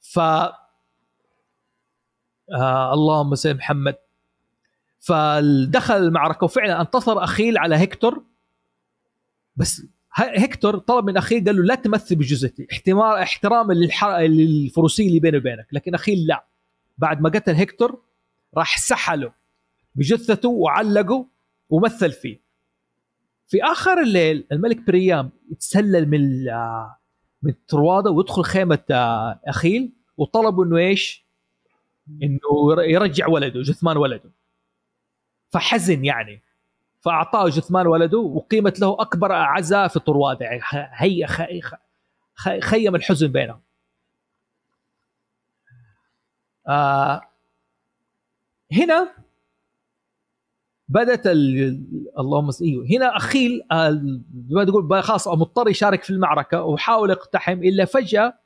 ف آه اللهم صل محمد. فدخل المعركة وفعلا انتصر أخيل على هيكتور. بس هيكتور طلب من أخيل قال له لا تمثل بجزتي احتمال احتراما للفروسيه اللي بيني وبينك لكن أخيل لا. بعد ما قتل هيكتور راح سحله بجثته وعلقه ومثل فيه. في آخر الليل الملك بريام يتسلل من من ترواده ويدخل خيمة أخيل وطلبوا إنه إيش؟ إنه يرجع ولده جثمان ولده. فحزن يعني. فأعطاه جثمان ولده وقيمت له أكبر عزاء في طروادة يعني هي خيم الحزن بينهم. آه هنا بدأت اللهم إيوه هنا أخيل ما تقول خلاص مضطر يشارك في المعركة وحاول يقتحم إلا فجأة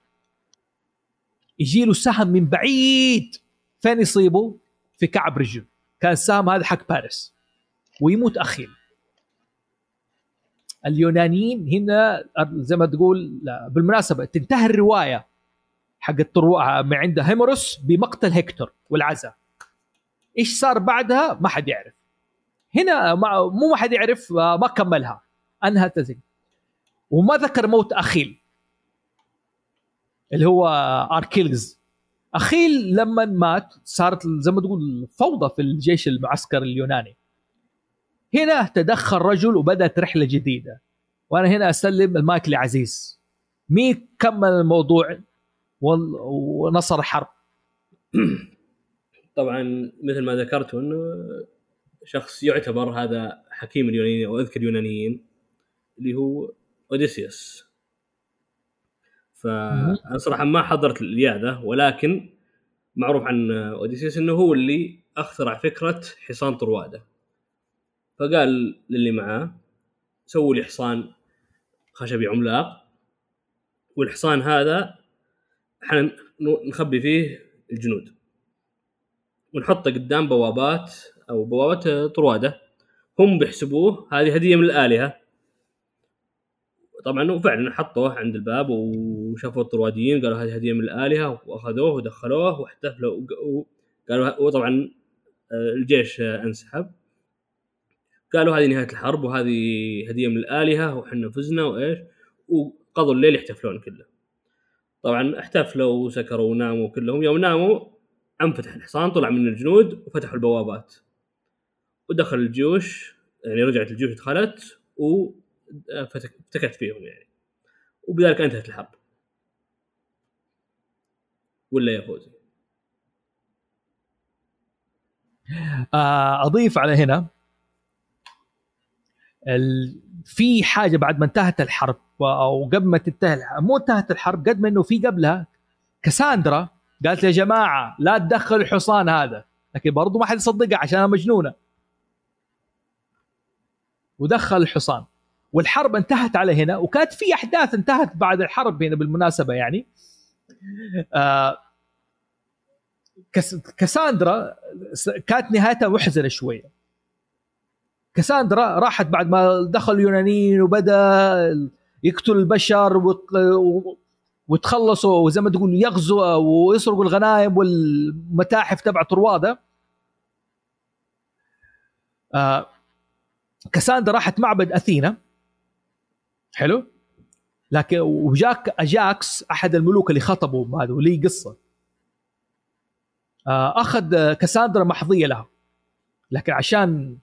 يجي له سهم من بعيد فين يصيبه؟ في كعب رجله. كان السهم هذا حق باريس ويموت أخيل. اليونانيين هنا زي ما تقول بالمناسبة تنتهي الرواية. حق الطروع من عند هيموروس بمقتل هيكتور والعزاء إيش صار بعدها؟ ما حد يعرف. هنا ما مو ما حد يعرف آه، ما كملها. انهى التسجيل وما ذكر موت أخيل اللي هو أركيلز. أخيل لما مات صارت زي ما تقول فوضى في الجيش المعسكري اليوناني. هنا تدخل رجل وبدأت رحلة جديدة. وأنا هنا أسلم المايك لعزيز. مين كمل الموضوع؟ ونصر الحرب. طبعا مثل ما ذكرت انه شخص يعتبر هذا حكيم اليونانيين أو أذكى اليونانيين اللي هو أوديسيوس. فأنا صراحة ما حضرت الياذه ولكن معروف عن أوديسيوس إنه هو اللي أخترع فكرة حصان طروادة. فقال للي معاه سووا لي حصان خشبي عملاق والحصان هذا إحنا نخبي فيه الجنود. ونحطه قدام بوابات أو بوابات طرواده هم بيحسبوه هذه هدية من الآلهة. طبعا وفعلا حطوه عند الباب وشافوا الطرواديين قالوا هذه هدية من الآلهة وأخذوه ودخلوه واحتفلوا وق- وقالوا وطبعا آه، الجيش انسحب. قالوا هذه نهاية الحرب وهذه هدية من الآلهة وحنا فزنا وإيش؟ وقضوا الليل يحتفلون كله. طبعا احتفلوا وسكروا وناموا كلهم. يوم ناموا انفتح الحصان طلع من الجنود وفتحوا البوابات. ودخل الجيوش يعني رجعت الجيوش دخلت وافتكت فيهم يعني. وبذلك انتهت الحرب. ولا يا فوزي. آه، أضيف على هنا ال... في حاجة بعد ما انتهت الحرب. أو قبل ما تنتهي مو انتهت الحرب قد ما إنه في قبلها كاساندرا قالت يا جماعة لا تدخل الحصان هذا لكن برضو ما حد يصدقها عشانها مجنونة. ودخل الحصان. والحرب انتهت على هنا وكانت في أحداث انتهت بعد الحرب هنا بالمناسبة يعني. آه كس... كاساندرا س- كانت نهايتها محزنة شوية. كاساندرا راحت بعد ما دخل اليونانيين وبدأ يقتل البشر وتخلصوا وزي ما تقول يغزوا ويسرقوا الغنائم والمتاحف تبع طرواده آه كاساندرا راحت معبد أثينا. حلو. لكن وجاك أجاكس أحد الملوك اللي خطبوا هذا ولي قصة. آه، أخذ كاساندرا محظية لها. لكن عشان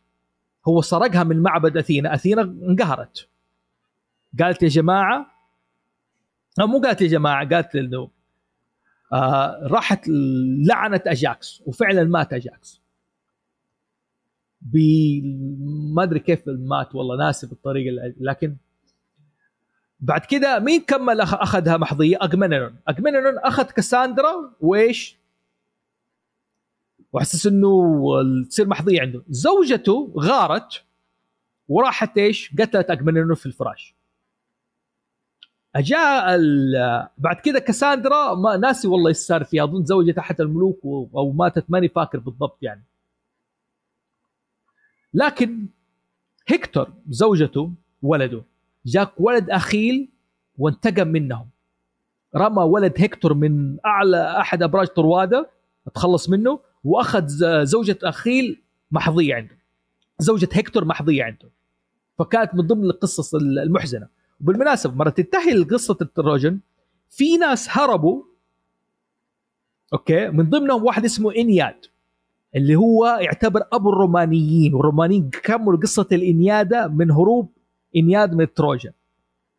هو سرقها من معبد أثينا أثينا انقهرت. قالت يا جماعة أو مو قالت يا جماعة قالت إنه آه راحت لعنت أجاكس وفعلا مات أجاكس. ما أدري كيف مات والله ناسي بالطريقة اللي- لكن بعد كده مين كمل أخذها محظيه اجمنون اجمنون أخذ كاساندرا وإيش؟ واحسس إنه تصير محظيه عنده زوجته غارت وراحت إيش؟ قتلت اجمنون في الفراش. أجاء ال- بعد كده كاساندرا ما ناسي والله إيش صار فيها أظن زوجة احد الملوك أو ماتت ماني فاكر بالضبط يعني. لكن هيكتور زوجته ولده جاك ولد أخيل وانتقم منهم. رمى ولد هيكتور من أعلى أحد أبراج طروادة تخلص منه وأخذ زوجة أخيل محظية عنده. زوجة هيكتور محظية عنده. فكانت من ضمن القصص المحزنة. وبالمناسبه مرة تنتهي قصه ال Trojan في ناس هربوا أوكي من ضمنهم واحد اسمه إنياد اللي هو يعتبر ابو الرومانيين والرومانيين كملوا قصة الإنيادة من هروب إنياد من ال Trojan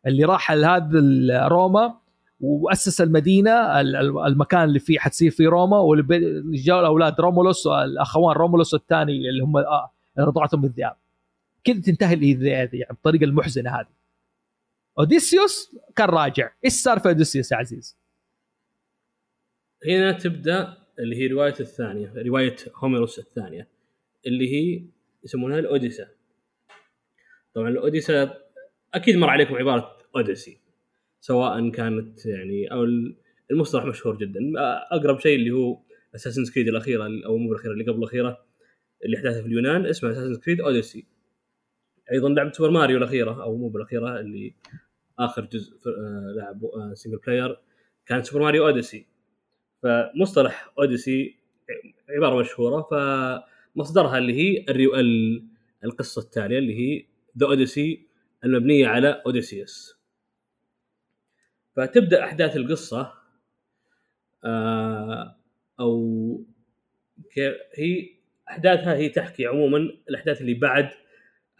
اللي راح لهذا روما وأسس المدينة ال- ال- المكان اللي فيه حتصير فيه روما واللي جاءوا الأولاد رومولوس الاخوان رومولوس الثاني اللي هم آه رضعتهم الذئاب. كذا تنتهي الإلياذة دي يعني بالطريقة المحزنة هذه. اوديسيوس كان راجع. إيش صار في اوديسيوس يا عزيز؟ هنا تبدأ اللي هي رواية الثانية رواية هوميروس الثانية اللي هي يسمونها الاوديسا طبعا الاوديسا أكيد مر عليكم عبارة Odyssey سواء كانت يعني أو المصطلح مشهور جدا. أقرب شيء اللي هو Assassin's Creed الأخيرة أو مو بالأخيرة اللي قبل الأخيرة اللي احداثها في اليونان اسمها Assassin's Creed Odyssey أيضا لعبة Super Mario الأخيرة أو مو بالأخيرة اللي آخر جزء آه، لعب آه، single player كانت Super Mario Odyssey فمصطلح Odyssey عبارة مشهورة فمصدرها اللي هي الري... ال- القصة التالية اللي هي The Odyssey المبنية على اوديسيوس فتبدأ أحداث القصة آه أو هي أحداثها هي تحكي عموما الأحداث اللي بعد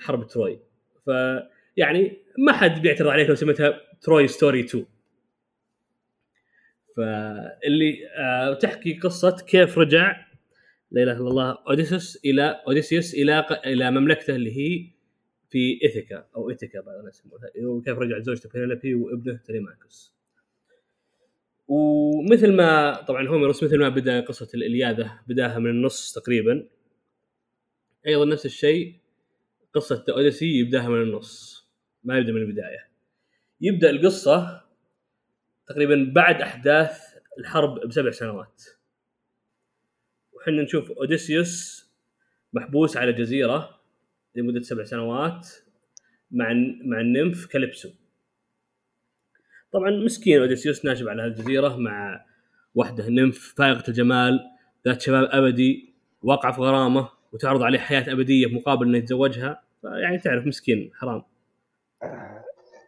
حرب Troy. فيعني ما حد بيعترض عليك لو سميتها Troy Story 2 فاللي آه تحكي قصة كيف رجع لا إله إلا الله أوديسيوس إلى أوديسيوس إلى إلى مملكته اللي هي في إيثيكا أو إيثيكا بعض الناس يسمونها وكيف رجعت زوجته بينيلوبي وابنه تليماكوس ومثل ما طبعا هوميروس مثل ما بدأ قصة الإلياذة بداها من النص تقريبا. أيضا نفس الشيء. قصة Odyssey يبدأها من النص ما يبدأ من البداية. يبدأ القصة تقريبا بعد أحداث الحرب بسبع سنوات. وحنا نشوف اوديسيوس محبوس على جزيرة لمدة سبع سنوات مع مع ال nymph كاليبسو طبعا مسكين اوديسيوس ناشب على هالجزيره مع وحده nymph فائقة الجمال ذات شباب أبدي واقعة في غرامة. وتعرض عليه حياة أبدية مقابل إنه يتزوجها يعني تعرف مسكين حرام.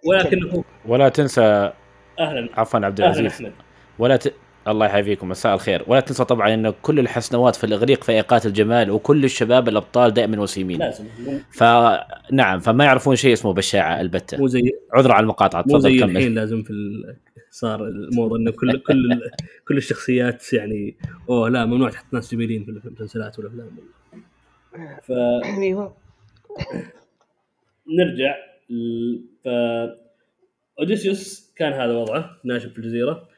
ولكنه ولا تنسى أهلا. عفوا عبد أهلا العزيز. أحمد. ولا ت... الله يحييكم مساء الخير. ولا تنسى طبعا إن كل الحسنوات في الإغريق فائقات الجمال وكل الشباب الأبطال دائما وسيمين. لازم فنعم فما يعرفون شيء اسمه بشاعة البتة. مو زي عذرا على المقاطعة مو زي تفضل كمل. الحين لازم في ال... صار الموضه انه كل كل كل الشخصيات يعني أوه لا ممنوع تحط ناس جميلين في المسلسلات والأفلام. فنرجع أيوه. ل- ف أوديسيوس كان هذا وضعه ناشب في الجزيرة.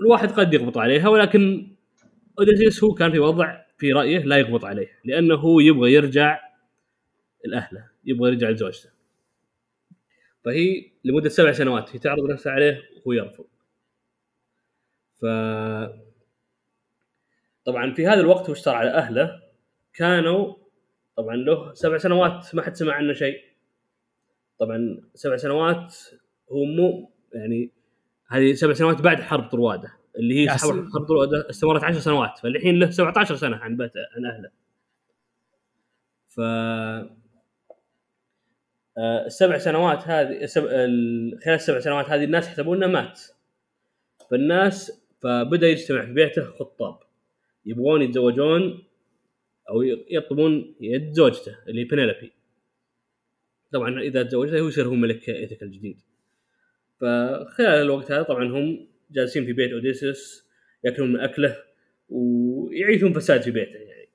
الواحد قد يغبط عليها ولكن أوديسيوس هو كان في وضع في رأيه لا يغبط عليه لأنه هو يبغى يرجع لأهله يبغى يرجع لزوجته. فهي لمدة سبع سنوات هي تعرض نفسها عليه وهو يرفض. ف طبعا في هذا الوقت هو اشتغل على أهله كانوا طبعا له سبع سنوات ما حد سمع عنه شيء. طبعا سبع سنوات هو مو يعني هذه سبع سنوات بعد حرب طروادة اللي هي حرب طروادة استمرت 10 سنوات فالحين له 17 سنة عن بيت عن أهله. ف آه، السبع سنوات هذه السب... خلال السبع سنوات هذه الناس يحسبون إنه مات. فالناس فبدأ يجتمع في بيته خطاب. يبغون يتزوجون أو يطلبون يد زوجته اللي بنيلوبي طبعا إذا تزوجها هو يصير هو ملك ايثيكا الجديد. فخلال الوقت هذا طبعا هم جالسين في بيت اوديسيوس يأكلون من أكله ويعيشون فساد في بيته يعني.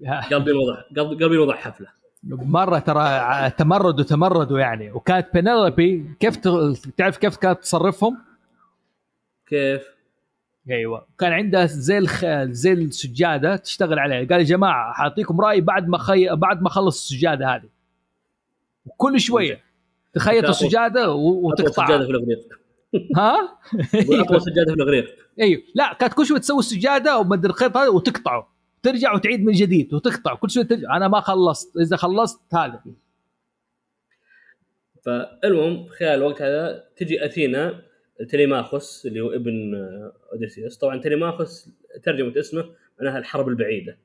قلبي وضع قلبي قلبي وضع حفلة. مرة ترى تمردوا تمردوا يعني. وكانت بينيلوبي كيف تعرف كيف كانت تصرفهم؟ كيف؟ أيوه. كان عندها زي الخ... زي السجادة تشتغل عليها. قال يا جماعة حاعطيكم رأي بعد ما خي... بعد ما اخلص السجادة هذه. وكل شوية تخيط السجادة و... اطول سجادة وتقطعها في الأغريق. ها؟ اطول سجادة في الأغريق. أيوه. لا كانت كل شوية تسوي السجادة ومدري الخيط هذا وتقطعه. ترجع وتعيد من جديد وتقطع. كل شوية ترجع. أنا ما خلصت. إذا خلصت هذا. فالمهم خلال الوقت هذا تجي أثينا تليماخوس اللي هو ابن آه، أوديسيوس. طبعا تليماخوس ترجمة اسمه معناها الحرب البعيدة.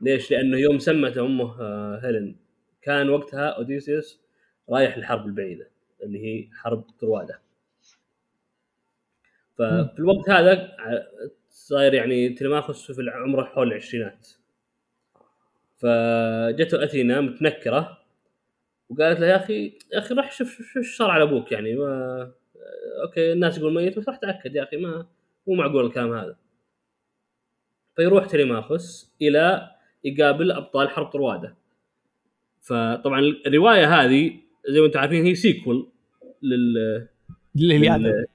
ليش؟ لأنه يوم سمت أمه آه، هيلين كان وقتها أوديسيوس رايح للحرب البعيدة اللي هي حرب طروادة ففي الوقت هذا ع- صاير يعني تليماخوس في عمره حول العشرينات. فجته أثينا متنكرة وقالت له يا أخي يا أخي روح شوف شوف شوف إيش صار على أبوك يعني؟ ما okay الناس يقول ميت بس راح تأكد يا أخي ما مو معقول الكلام هذا. فيروح تليماخوس إلى يقابل أبطال حرب طروادة. فطبعا الرواية هذه زي ما أنتم عارفين هي سيكول لل اللي هذا لل-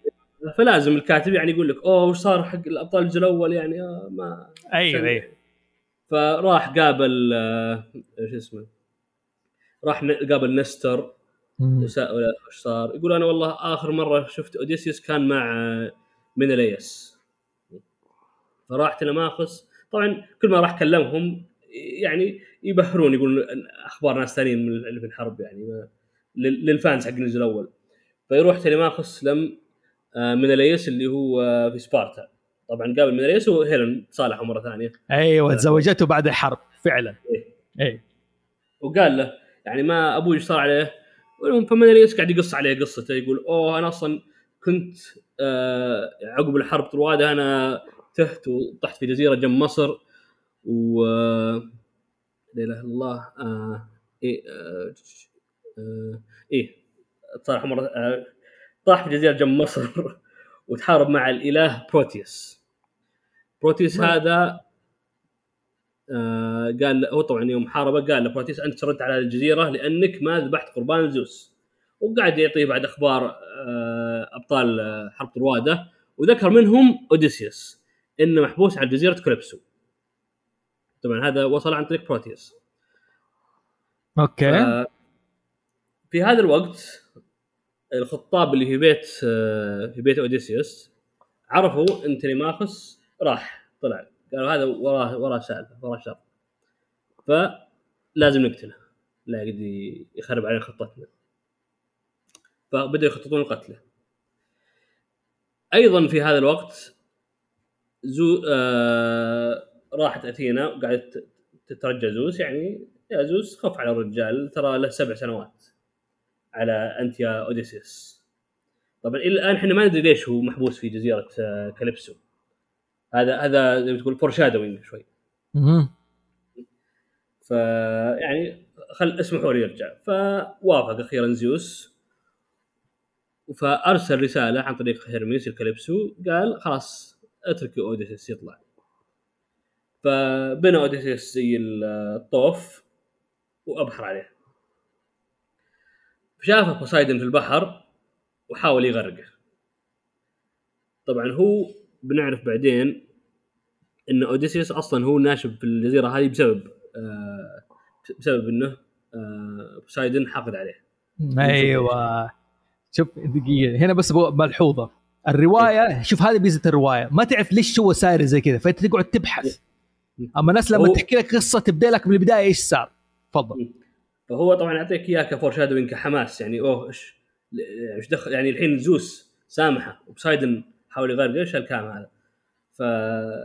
فلازم الكاتب يعني يقول لك أوه وش صار حق الأبطال الجزء الأول؟ يعني آه ما أيوه أيوه. فراح قابل آه، شو اسمه راح قابل نستر وسأله إيش صار. يقول أنا والله آخر مرة شفت أوديسيوس كان مع آه، مينيليوس فراح تلماخس طبعا كل ما راح كلمهم يعني يبهرون يقولون أخبار ناس ثانيين من اللي في الحرب يعني لل fans حق الجزء الأول. فيروح تلماخس لم آه، مينيليوس اللي هو آه، في سبارتا. طبعا قابل مينيليوس وهيلين صالحوا مرة ثانية. أيوه تزوجته بعد الحرب فعلا. إيه. إيه. وقال له يعني ما أبوي صار عليه؟ فمنريس قاعد يقص عليه قصته. يقول أوه أنا أصلا كنت آه عقب الحرب طروادة أنا تهت وطحت في جزيرة جنب مصر و لا إله إلا الله آه إيه آه آه إيه مرة آه طاح في جزيرة جنب مصر وتحارب مع الإله بروتيوس. بروتيوس هذا آه قال هو طبعا يوم حاربه قال لبروتيوس أنت شردت على الجزيرة لأنك ما ذبحت قربان زوس. وقاعد يعطيه بعد أخبار آه أبطال آه حرب طرواده وذكر منهم أوديسيوس إنه محبوس على جزيرة كوليبسو. طبعا هذا وصل عن طريق بروتيوس okay. في هذا الوقت الخطاب اللي في بيت في بيت أوديسيوس عرفوا إن تليماخوس راح طلع. قالوا هذا وراه وراه سالفه وراه شر. فلازم نقتله. لا قد يخرب علينا خطتنا. فبدأوا يخططون لقتله. أيضا في هذا الوقت زو آه راحت أثينا وقعدت تترجى زوس. يعني يا زوس خف على الرجال. ترى له سبع سنوات على انت يا اوديسيوس طبعا إلى الآن إحنا ما ندري ليش هو محبوس في جزيرة آه، كاليبسو. هذا هذا زي ما تقول foreshadowing شوي. مهم. فيعني خل اسمحوا لي يرجع فوافق أخيرا زيوس. فأرسل رسالة عن طريق هيرميس الكاليبسو قال خلاص اترك أوديسيس يطلع. فبنى أوديسيس زي الطوف وأبحر عليه. شافه بوسايدن في البحر وحاول يغرقه. طبعا هو بنعرف بعدين إن اوديسيوس أصلا هو ناشب في الجزيرة هذه بسبب آه بسبب إنه آه بوسايدن حاقد عليه. أيوه. شوف دقيقة. هنا بس ملحوظه الرواية شوف هذه ميزة الرواية. ما تعرف ليش هو صاير زي كذا فأنت تقعد تبحث. أما الناس لما تحكي لك قصة تبدأ لك من البداية إيش صار. تفضل. فهو طبعا يعطيك إياه كفور شادوينج كحماس. يعني أوه إيش إيش دخل؟ يعني الحين زوس سامحه وبسايدن حاول يغرق إيش الكلام هذا؟ ف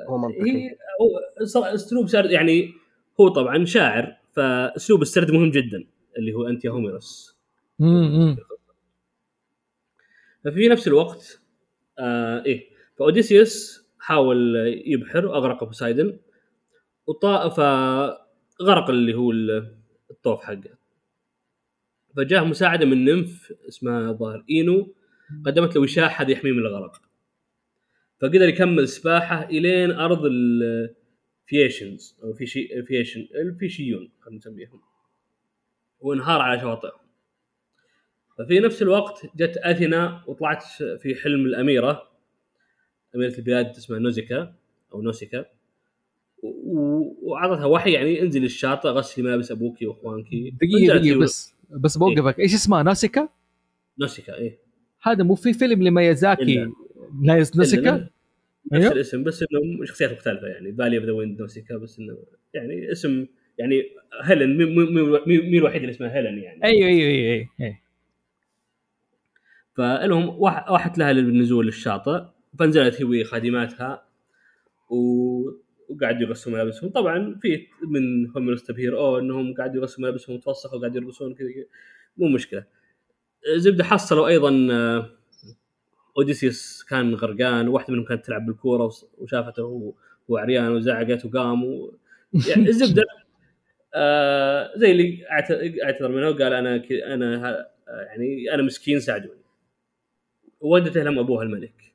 هو منطقي. هي هو أسلوب سرد يعني هو طبعا شاعر فأسلوب السرد مهم جدا اللي هو انت يا هوميروس. امم ففي نفس الوقت آه إيه. فأوديسيوس حاول يبحر واغرق بوسايدن وطا فغرق اللي هو ال- الطوف حقه. فجاه مساعدة من nymph اسمها الظاهر إينو قدمت له وشاح هذا يحميه من الغرق. فقدر يكمل سباحة إلين أرض ال Phaeacians أو Phaea Phaeacian الفيشيون خلينا نسميهم. وانهار على شواطئهم. ففي نفس الوقت جت أثينا وطلعت في حلم الأميرة أميرة البلاد اسمها نوزيكا أو نوسيكا. وعطتها وحي يعني انزل الشاطئ غسلي ملابس أبوك واخوانك دقيقة دقيقة بس بس بوقفك. إيش اسمها ناسيكا؟ نوسيكا إيه. هذا مو في فيلم لميازاكي. نفس ناسيكا؟ نفس أيوه. الاسم بس انه شخصيات مختلفة يعني Valley of the Wind نوسيكا بس إنه يعني اسم يعني هيلن مين الوحيد اللي اسمها هيلن يعني أيوه أيوه أيوه أيوه, أيوه. فالهم واح- واحت لها للنزول للشاطئ فنزلت هي وخادماتها و... وقاعد يغسلوا ملابسهم طبعا في من هوميروس تبهير أو إنهم قاعد يغسلوا ملابسهم متوسخه وقاعد يرقصون كذا كذا. مو مشكلة زبدة حصلوا أيضا آه، أوديسيوس كان غرقان واحدة منهم كانت تلعب بالكورة وشافته وهو هو عريان وزعقت وقام و... يعني الزبدة. آه زي اللي أعت- أعتذر منه وقال أنا ك... أنا يعني أنا مسكين ساعدوني. ودته لهم أبوها الملك.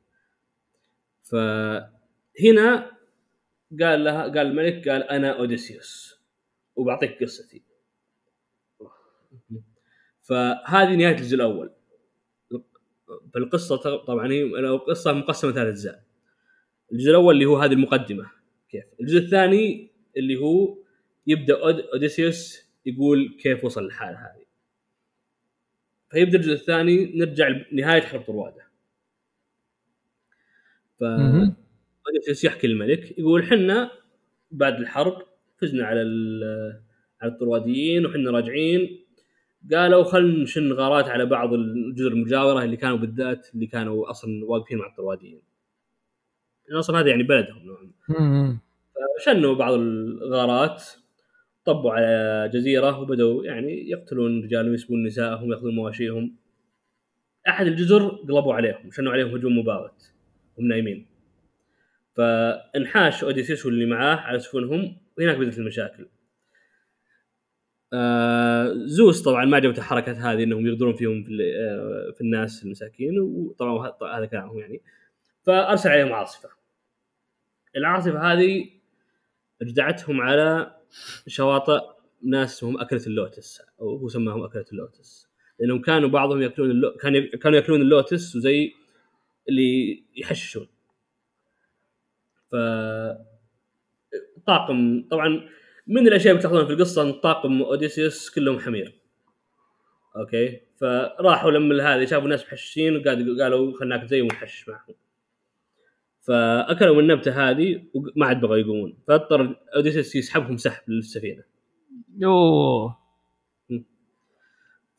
فهنا قال لها قال الملك قال أنا أوديسيوس. وبعطيك قصتي. فهذه نهاية الجزء الأول. فالقصة ط- طبعا هي القصة مقسمة ثلاث أجزاء. الجزء الأول اللي هو هذه المقدمة. كيف؟ الجزء الثاني اللي هو يبدأ أود- أوديسيوس يقول كيف وصل للحالة هذه. فيبدأ الجزء الثاني نرجع لنهاية حرب طروادة. ف. أوديسيوس يحكي للملك يقول حنا بعد الحرب فزنا على ال- على الطرواديين وحنا راجعين قالوا خلينا نشن غارات على بعض الجزر المجاورة اللي كانوا بالذات اللي كانوا أصلا واقفين مع الطرواديين. أصلا هذا يعني بلدهم نوعا ما. مم. شنوا بعض الغارات طبوا على جزيرة وبدأوا يعني يقتلون رجالهم يسبون نسائهم يأخذون مواشيهم أحد الجزر قلبوا عليهم شنوا عليهم هجوم مباغت هم نايمين فانحاش أوديسيس واللي معاه على سفنهم وهناك بدأت المشاكل آه زوس طبعا ما عجبته الحركات هذه إنهم يغدرون فيهم في, آه في الناس المساكين وطبعا هذا كلامهم يعني. فأرسل عليهم عاصفة. العاصفة هذه أجدعتهم على شواطئ ناس اسمهم أكلة اللوتس أو هو سماهم أكلة اللوتس. لأنهم كانوا بعضهم يأكلون اللو... كانوا يأكلون اللوتس وزي اللي يحششون. ف طاقم طبعا من الأشياء اللي بتلاحظونها في القصة ان طاقم أوديسيوس كلهم حمير. okay؟ فراحوا لما هذا شافوا ناس محششين وقالوا قالوا خلينا ناكل زيهم ونحشش معهم. فأكلوا من النبتة هذه وما عاد بغوا يقومون. فاضطر أوديسيوس يسحبهم سحب للسفينة. أوه.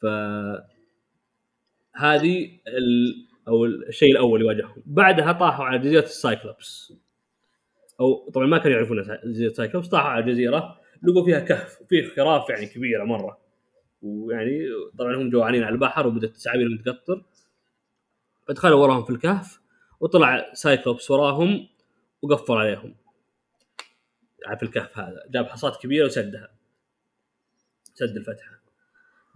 ف هذه ال... أو الشيء الأول اللي واجههم. بعدها طاحوا على جزيرة السايكلوبس. أو طبعا ما كانوا يعرفون جزيره السايكلوبس طاحوا على جزيرة لقوا فيها كهف وفيه خراف يعني كبيره مرة. ويعني طبعا هم جوعانين على البحر وبدات سعابيرهم تقطر فدخلوا وراهم في الكهف وطلع سايكلوبس وراهم وقفل عليهم. في الكهف هذا. جاب حصاة كبيرة وسدها. سد الفتحة.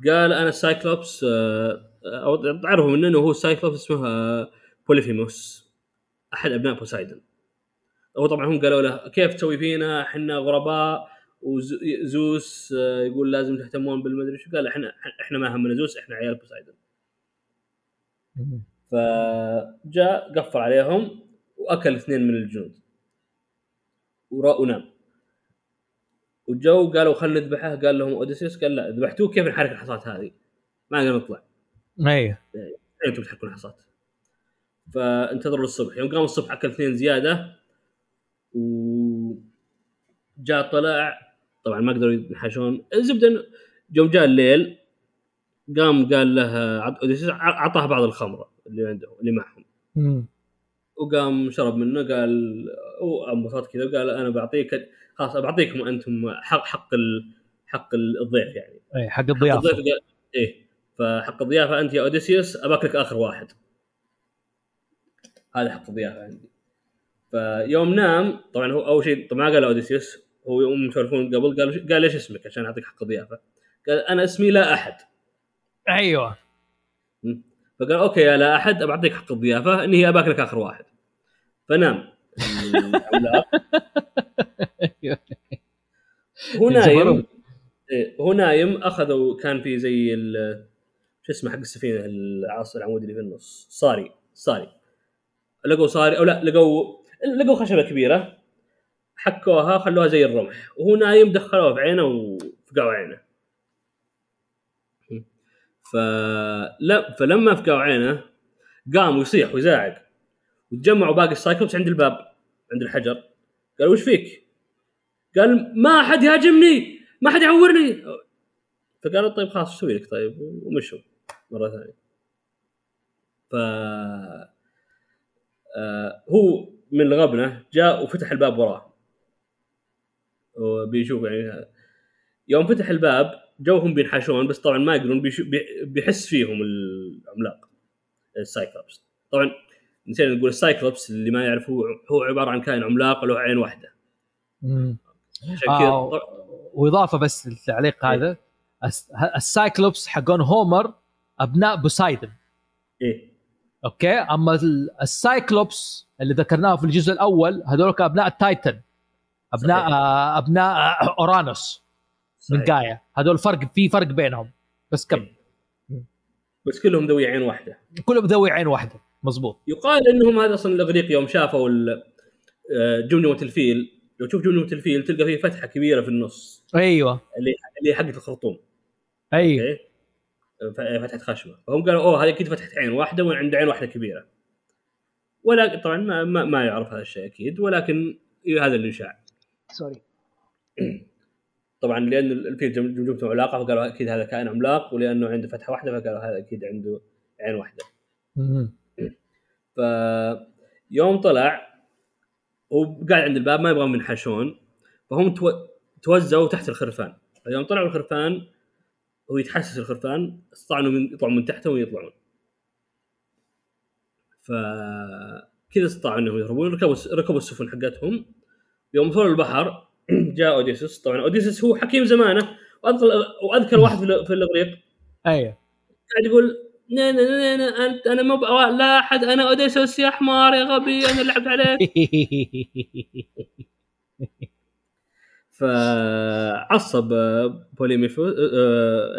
قال أنا السايكلوبس آه، أو تعرفوا منه انه هو السايكلوبس اسمه آه، بوليفيموس. أحد أبناء بوسايدن. هو طبعا هم قالوا له كيف تسوي فينا؟ إحنا غرباء. وزوس يقول لازم تهتمون بالمدري شو قال إحنا إحنا ما همنا زوس إحنا عيال بوسايدن. فجاء قفل عليهم وأكل اثنين من الجنود ونام. وجو قالوا خلينا نذبحه قال لهم أوديسيوس قال لا ذبحتوه كيف نحرك الحصات هذه؟ ما نقدر نطلع. أيوه أنتم تحركون الحصات فانتظروا الصبح يوم قاموا الصبح أكل اثنين زيادة وجاء طلع طبعا ما قدروا ينحشون. الزبدة يوم جاء الليل قام قال له اعطاه بعض الخمرة اللي عنده اللي معهم. وقام شرب منه قال وانبسط كذا وقال أنا بعطيك خلاص بعطيكم أنتم حق حق ال- حق الضيف يعني. اي حق الضيافة. الضيف قال إيه فحق الضيافة أنت يا أوديسيوس أباك لك آخر واحد. هذا حق الضيافة عندي. فيوم نام طبعا هو أول شيء طبعا ما قال اوديسيوس هو يوم يسولفون قبل قال قال إيش اسمك عشان أعطيك حق الضيافة. قال أنا اسمي لا أحد. أيوه. فقال أوكي يا لا أحد بعطيك حق الضيافة اني هي أباك لك آخر واحد. فنام. هو نايم هو نايم أخذوا كان في زي شو اسمه حق السفينة العاصر العمود اللي في النص. صاري صاري لقوا صاري أو لا لقوا لقوا خشبة كبيرة. حكوها خلوها زي الرمح. وهو نايم دخلوها في عينه وفقعوا عينه. فلا فلما فقعوا عينه قام ويصيح ويزاعق وتجمعوا باقي السايكلوبس عند الباب عند الحجر. قالوا وش فيك؟ قال ما حد يهاجمني ما حد يعورني. فقالوا طيب خلاص إيش أسوي لك؟ طيب ومشوا مرة ثانية. ف آه هو من الغبنة جاء وفتح الباب وراه وبيشوف يعني يوم فتح الباب جوهم بينحاشون بس طبعا ما يقدرون بيحس فيهم العملاق السايكلوبس. طبعا نسينا نقول السايكلوبس اللي ما يعرف هو هو عبارة عن كائن عملاق له عين واحدة. آه، طبعاً- وإضافة بس للتعليق إيه. هذا الس- السايكلوبس حقون هومر أبناء بوسايدن. إيه. أوكي؟ أما ال- السايكلوبس اللي ذكرناه في الجزء الأول هذول أبناء ال Titans. أبناء صحيح. أبناء أورانوس من. جايا هذول فرق في فرق بينهم. بس كم؟ بس كلهم ذوي عين واحدة. كلهم ذوي عين واحدة. مزبوط يقال إنهم هذا أصلا الاغريق يوم شافوا ال- آه، جمجمه الفيل. لو تشوف جمجمه الفيل تلقى فيه فتحة كبيرة في النص. أيوه. اللي اللي حقت الخرطوم. أيوه. فتحة خشبه فهم قالوا أوه هذه أكيد فتحة عين واحدة وعنده عين واحدة كبيرة. ولا طبعا ما, ما, ما يعرف هذا الشيء أكيد ولكن هذا اللي يشاع سوري. طبعا لأن الفيل جم- جمجمته علاقة فقالوا أكيد هذا كائن عملاق ولأنه عنده فتحة واحدة فقالوا هذا أكيد عنده عين واحدة. مم. فيوم طلع وقاعد عند الباب ما يبغون ينحشون فهم تو... توزعوا تحت الخرفان. فيوم طلعوا الخرفان هو يتحسس الخرفان استطاعوا انهم يطلعوا من تحتهم ويطلعون. فكذا استطاعوا إنهم يهربون ركبوا ركبوا السفن حقتهم يوم وصلوا البحر جاء اوديسوس طبعا اوديسوس هو حكيم زمانه. وأذكر وأذكر واحد في ال- في الإغريق. أيوه. قاعد يقول نا نا نا نا أنت أنا مو لا أحد أنا اوديسوس يا حمار يا غبي أنا لعبت عليك. فعصب آه، بوليميفو آه،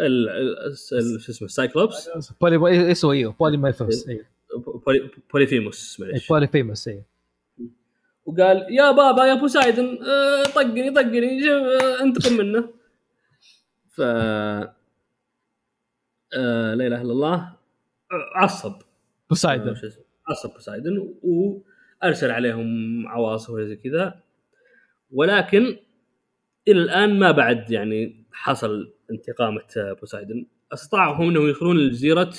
ال- شو اسمه سايكلوبس. بولي إيش هو أيوه بولي أيوه بولي- بوليفيموس معليش بولي فيموس أيوه وقال يا بابا يا بوسايدن آه، طقني طقني آه، انتقم منه. ف آه، لا إله إلا الله آه، عصب آه، بوسايدن اسمه؟ عصب بوسايدن وارسل عليهم عواصف وزي كذا. ولكن إلى الآن ما بعد يعني حصل انتقامه آه، بوسايدن استطاعوا هم إنهم يدخلون لجزيرة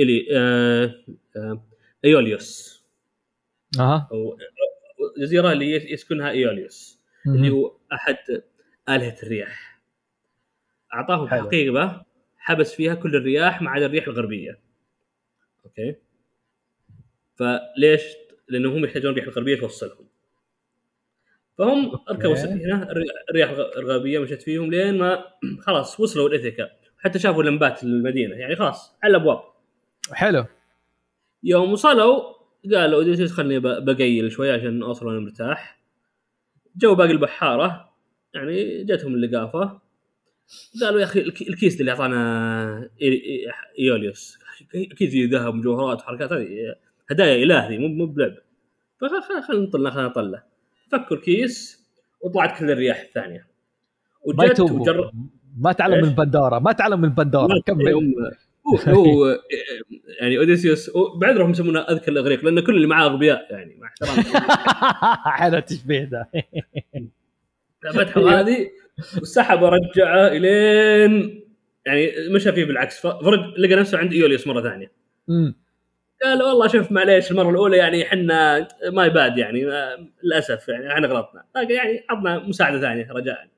إلي آه آه إيوليوس. أها. أو جزيرة اللي يس- يسكنها إيوليوس اللي هو أحد آلهة الرياح. أعطاهم حلو. حقيبه حبس فيها كل الرياح ما عدا الرياح الغربية. أوكي؟ فليش؟ لأنه هم يحتاجون الرياح الغربية توصلهم. فهم ركبوا السفينة الري- الرياح الغ- الغربية مشت فيهم لين ما خلاص وصلوا لإيثيكا حتى شافوا لمبات المدينة يعني خلاص على الأبواب. حلو. يوم وصلوا قالوا اوديسيوس خلني بقيّل شوي عشان أوصل وأنا مرتاح. جو باقي البحارة يعني جتهم اللقافة. قالوا يا أخي الك- الكيس اللي أعطانا إيوليوس. أكيد فيه ذهب ومجوهرات وحركات هذه هدايا اله ذي مو مو بلعب. فخلينا نطلع خلينا نطلع فكوا الكيس وطلعت كل الرياح الثانية. وجت وجر ما تعلم؟ من بندورا ما تعلم من بندورا كمل. هو هو يعني أوديسيوس بعذرهم يسمونه أذكى الأغريق لأن كل اللي معاه أغبياء يعني مع احترامي حلو التشبيه ده. فتحوا هذه وسحب ورجعه إلين يعني مشى فيه بالعكس. فرج لقى نفسه عند إيوليوس مرة ثانية. قال والله شوف معليش المرة الأولى يعني إحنا ما باد يعني للأسف يعني إحنا غلطنا. يعني عطنا مساعدة ثانية رجاء.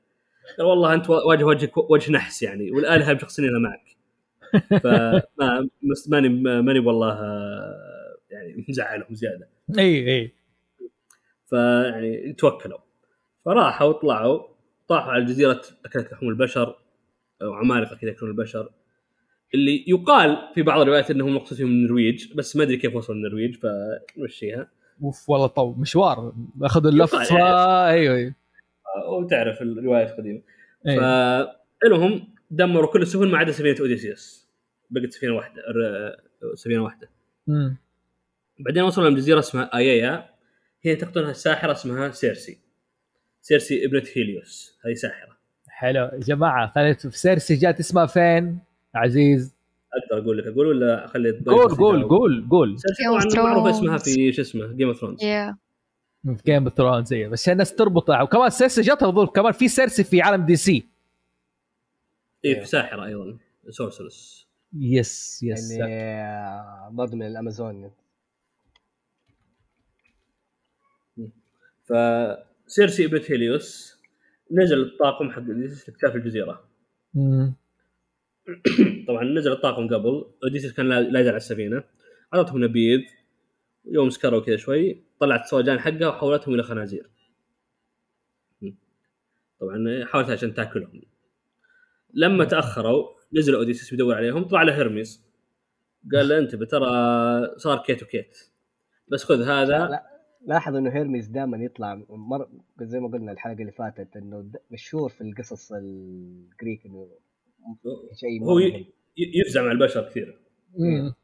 قال والله أنت واجه وجهك وجه نحس يعني والآلهة مشخصينها معك. فما ماني ماني والله آه، يعني مزعلهم زيادة. إي إي. فيعني توكلوا. فراحوا وطلعوا طاحوا على جزيره أكلت لحوم البشر أو عمالقة كذا يأكلون البشر. اللي يقال في بعض الروايات إنهم مقصود فيهم من النرويج بس ما أدري كيف وصلوا النرويج فنمشيها أوف والله طو مشوار. اخذوا اللفه يعني. أيوه أيوه. وتعرف الروايات القديمة. أيوة. فالهم دمروا كل السفن ما عدا سفينة أوديسيوس. بقت سفينة واحدة سفينة واحدة. أمم. بعدين وصلوا لجزيره اسمها أيايا. هي تقتلها الساحره اسمها سيرسي. سيرسي ابنة هيليوس. هذه ساحرة. حلو. يا جماعة خليت في سيرسي جات اسمها فين؟ عزيز. أقدر أقول لك أقول ولا أخلي الضيف قول قول؟ قول قول. سيرسي طبعا معروفة. اسمها في شو اسمه Game of Thrones. في Game of Thrones. بس الناس تربطها. وكمان سيرسي جاتها ظروف كمان في سيرسي في عالم DC. اي في ساحره أيضا sorceress yes yes. يعني آه، برضه من الأمازون. فسيرسي ابنه هيليوس نزل الطاقم حق أوديسيس لاكتشاف الجزيرة. طبعا نزل الطاقم قبل أوديسيس كان لا لا يزال على السفينة. أعطتهم نبيذ يوم سكروا كذا شوي طلعت الصولجان حقها وحولتهم إلى خنازير. طبعا حاولت عشان تاكلهم. لما تأخروا نزل أوديسيس بيدور عليهم طلع له هرميس قال له انتبه ترى صار كيت وكيت. بس خذ هذا. لا لاحظ إنه هيرميس دائما يطلع مر زي ما قلنا الحلقة اللي فاتت إنه د- مشهور في القصص ال Greek إنه شيء هو يفزع مع البشر كثير. مم.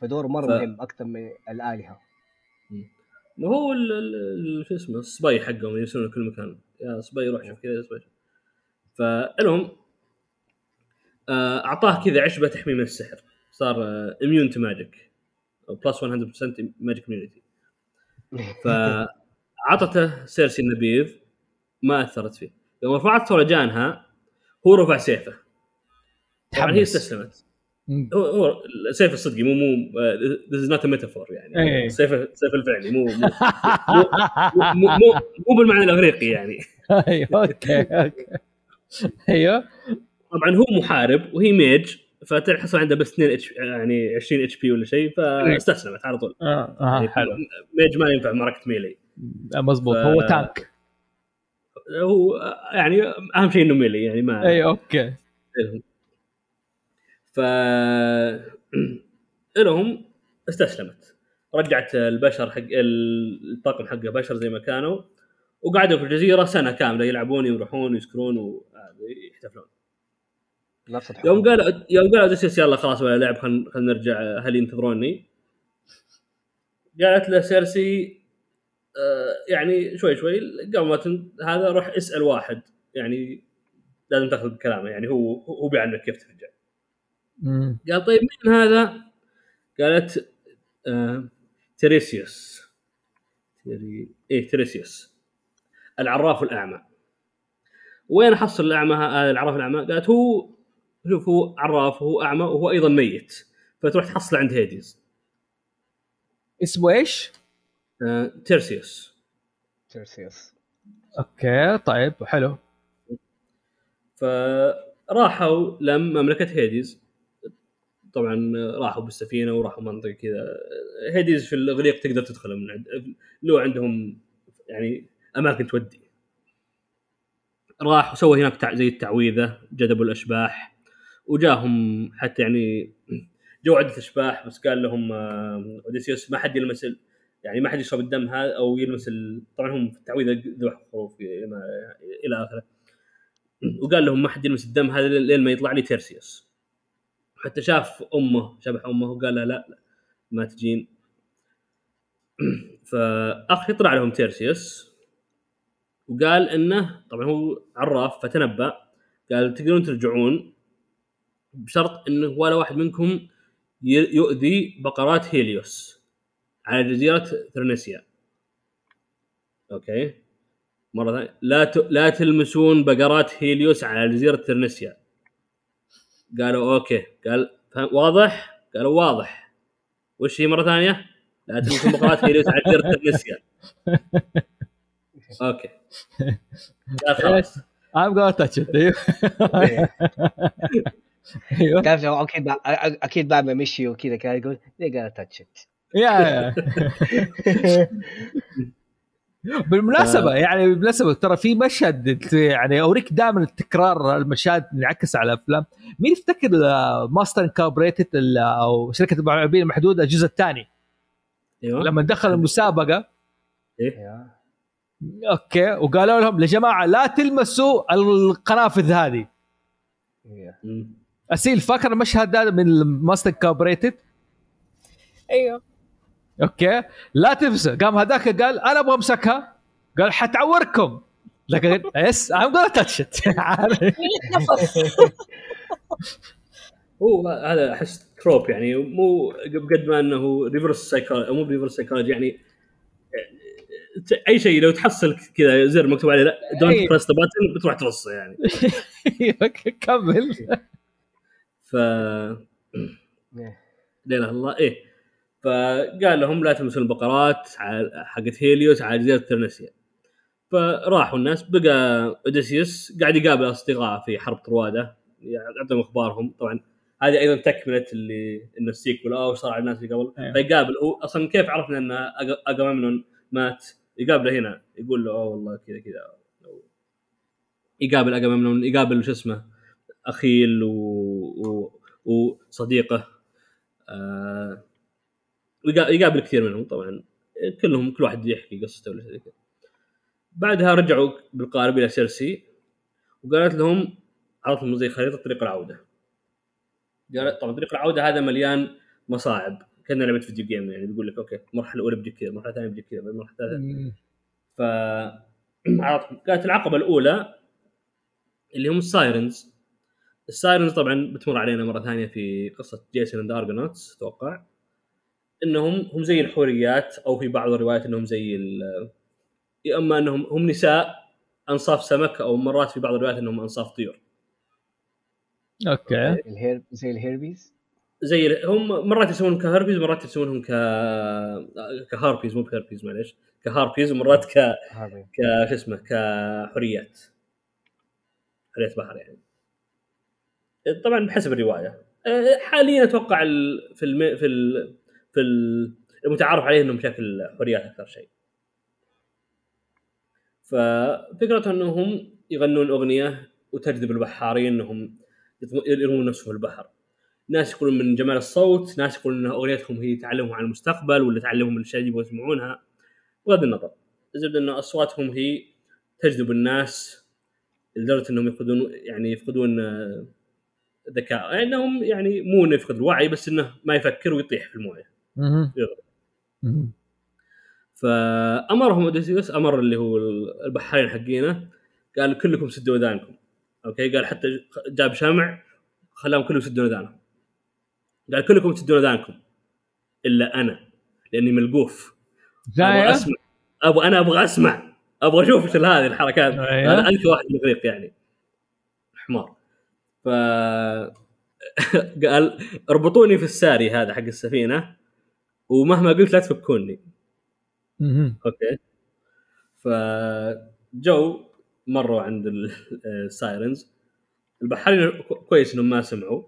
فدوره مرة ف- مهم أكثر من الآلهة. هو ال- ال- ال- شو اسمه الصبي حقهم يرسلون كل مكان. يا صبي روح شوف كذا يا صبي آه، أعطاه كذا عشبة تحميه من السحر. صار immune to magic plus 100% magic immunity فعطته سيرسي النبيذ ما أثرت فيه. يوم رفعت سولجانها هو رفع سيفه. طبعا هي. استسلمت. هو هو سيف الصدقي مو مو this is not metaphor يعني. إيه. سيف سيف الفعلي مو مو مو, مو, مو, مو بالمعنى الإغريقي يعني. أيوه okay okay. أيوه. طبعا هو محارب وهي mage فتحصل عنده بس 2 اتش يعني 20 اتش بي ولا شيء فاستسلمت على طول. آه, آه يعني حلو. mage ما ينفع معركه melee. مضبوط ف- هو tank هو يعني أهم شيء إنه melee يعني ما اي okay. ف لهم استسلمت. رجعت البشر حق الطاقم حقه بشر زي ما كانوا وقعدوا في الجزيرة سنة كاملة يلعبون يروحون ويسكرون ويحتفلون نفس. يوم قال يوم قال اوديسيوس يلا خلاص ولا لعب خلينا خلينا نرجع هل ينتظروني؟ قالت له سيرسي آه يعني شوي شوي قبل ما. هذا روح اسأل واحد يعني لازم تاخذ بكلامه يعني هو هو بيعلمك كيف ترجع. قال طيب مين هذا؟ قالت آه تيريسيوس تيري... إيه تيريسيوس العراف الأعمى وين احصل الأعمى هذا العراف الأعمى؟ قالت هو شوف هو عراف وهو أعمى وهو أيضا ميت. فتروح تحصله عند هيديز. اسمه إيش؟ آه تيرسيوس. تيرسيوس. أوكي طيب حلو. فراحوا لم مملكة هيديز. طبعا راحوا بالسفينة وراحوا منطقة كذا. هيديز في الاغريق تقدر تدخل من عند لو عندهم يعني أماكن تودي. راح وسوى هناك زي التعويذة جذبوا الأشباح وجاهم حتى يعني جو عدة أشباح بس قال لهم آه، أوديسيوس ما حد يلمس يعني ما حد يشرب الدم هذا أو يلمس. طبعا هم في التعويذة ذبح خروف إلى آخره. وقال لهم ما حد يلمس الدم هذا لين ما يطلع لي تيرسيوس. حتى شاف أمه شبح أمه وقال لها لا, لا ما تجين. فاخ يطلع لهم تيرسيوس. وقال إنه طبعا هو عراف فتنبأ قال تقدرون ترجعون بشرط إنه ولا واحد منكم يؤذي بقرات هيليوس على جزيرة ثرنسيا أوكي. مرة ثانية. لا ت... لا تلمسون بقرات هيليوس على جزيرة ثرنسيا قالوا أوكي. قال واضح؟ قالوا واضح. وش هي مرة ثانية؟ لا تلمسون بقرات هيليوس على جزيرة ثرنسيا أوكي. خلاص. I'm gonna touch it. أيوه. أيوه. تعرف أكيد بع- أكيد بعد ما مشي وكذا كان يقول they gotta touch it. يا يا. بالمناسبه يعني بالمناسبة ترى في مشهد يعني أوريك دائما تكرار المشاهد انعكس على افلام مين يفتكر Monsters, Incorporated أو شركة المعلبين المحدودة الجزء الثاني؟ أيوه. لما دخل المسابقة. Yeah. أوكي وقالوا لهم يا جماعة لا تلمسوا القنافذ هذه. أسيل فاكر المشهد هذا من Monsters, Incorporated أيوه. أوكي. لا تلمسه قام هذاك قال أنا أبغى أمسكها. قال حتعوركم. لكن yes I'm gonna touch هو هذا أحس trope يعني مو بقد ما إنه reverse psychology مو reverse psychology يعني أي شيء لو تحصل كذا زر مكتوب عليه لا don't إيه. press the button بتروح ترصه يعني. كمل. ف يا. لا إله إلا الله. إيه. فقال لهم لا تلمسون البقرات على- حقت هيليوس على جزيره ترنسيا فراحوا الناس بقى أوديسيوس قاعد يقابل اصدقائه في حرب طروادة يعطيهم أخبارهم. طبعا هذه أيضا تكملة اللي إنه السيكول أو صار على الناس اللي قبل. أيوه. فيقابل هو أصلا كيف عرفنا ان اجامemnon مات؟ يقابله هنا يقول له اوه والله كذا كذا. يقابل اجاممنون يقابل شو اسمه أخيل و... و... وصديقه آه... يقابل كثير منهم طبعا. كلهم كل واحد يحكي قصته ولا كذا. بعدها رجعوا بالقارب إلى سيرسي وقالت لهم عرضتهم زي خريطه طريق العودة. قالت طبعا طريق العودة هذا مليان مصاعب. كان لعبة video game يعني بيقول لك أوكي المرحله الأولى بيجيك كذا المرحله الثانية بيجيك كذا المرحله الثالثة. ف. كانت العقبة الأولى اللي هم ال Sirens. ال Sirens طبعا بتمر علينا مرة ثانية في قصة Jason and Argonauts أتوقع. إنهم هم زي الحوريات أو في بعض الروايات إنهم زي ال- يا إما إنهم هم نساء أنصاف سمك أو مرات في بعض الروايات إنهم أنصاف طيور. أوكي. الهير زي ال harpies؟ زي هم مرات يسمونهم ك harpies مرات يسمونهم ك كهاربيز مو بهربيز معليش كهاربيز ومرات ك ك شو اسمه كحريات. حريات بحر يعني. طبعا بحسب الرواية. أه، حاليا أتوقع في الم... في ال... في ال- المتعارف عليه إنهم بشكل حريات أكثر شيء. ففكرته إنهم يغنون أغنية وتجذب البحارين إنهم يرمون نفسهم في البحر. ناس يقولون من جمال الصوت ناس يقولون إن أغنيتهم هي تعلمهم عن المستقبل ولا تعلمهم الأشياء اللي يبغوا يسمعونها. بغض النظر الزبدة إن أصواتهم هي تجذب الناس لدرجة إنهم يفقدون يعني يفقدون آه، ذكاء. يعني إنهم يعني مو إنه يفقد الوعي بس إنه ما يفكر ويطيح في المويه. فأمرهم أوديسيوس أمر اللي هو البحارين حقينه قال كلكم سدوا إذانكم. أوكي؟ قال حتى جاب شمع خلاهم كلهم يسدون إذانهم. قال كلكم تسدون اذانكم إلا أنا لأني ملقوف. أبغى؟ أسمع. أبغى أنا أبغى أسمع. أبغى أشوف إيش هذه الحركات. أيوة. أنا اذكى واحد من الغريق يعني. حمار. ف قال اربطوني في الساري هذا حق السفينة ومهما قلت لا تفكوني. أوكي. فجو مروا عند ال- ال Sirens البحارين كو- كويس إنهم ما سمعوا.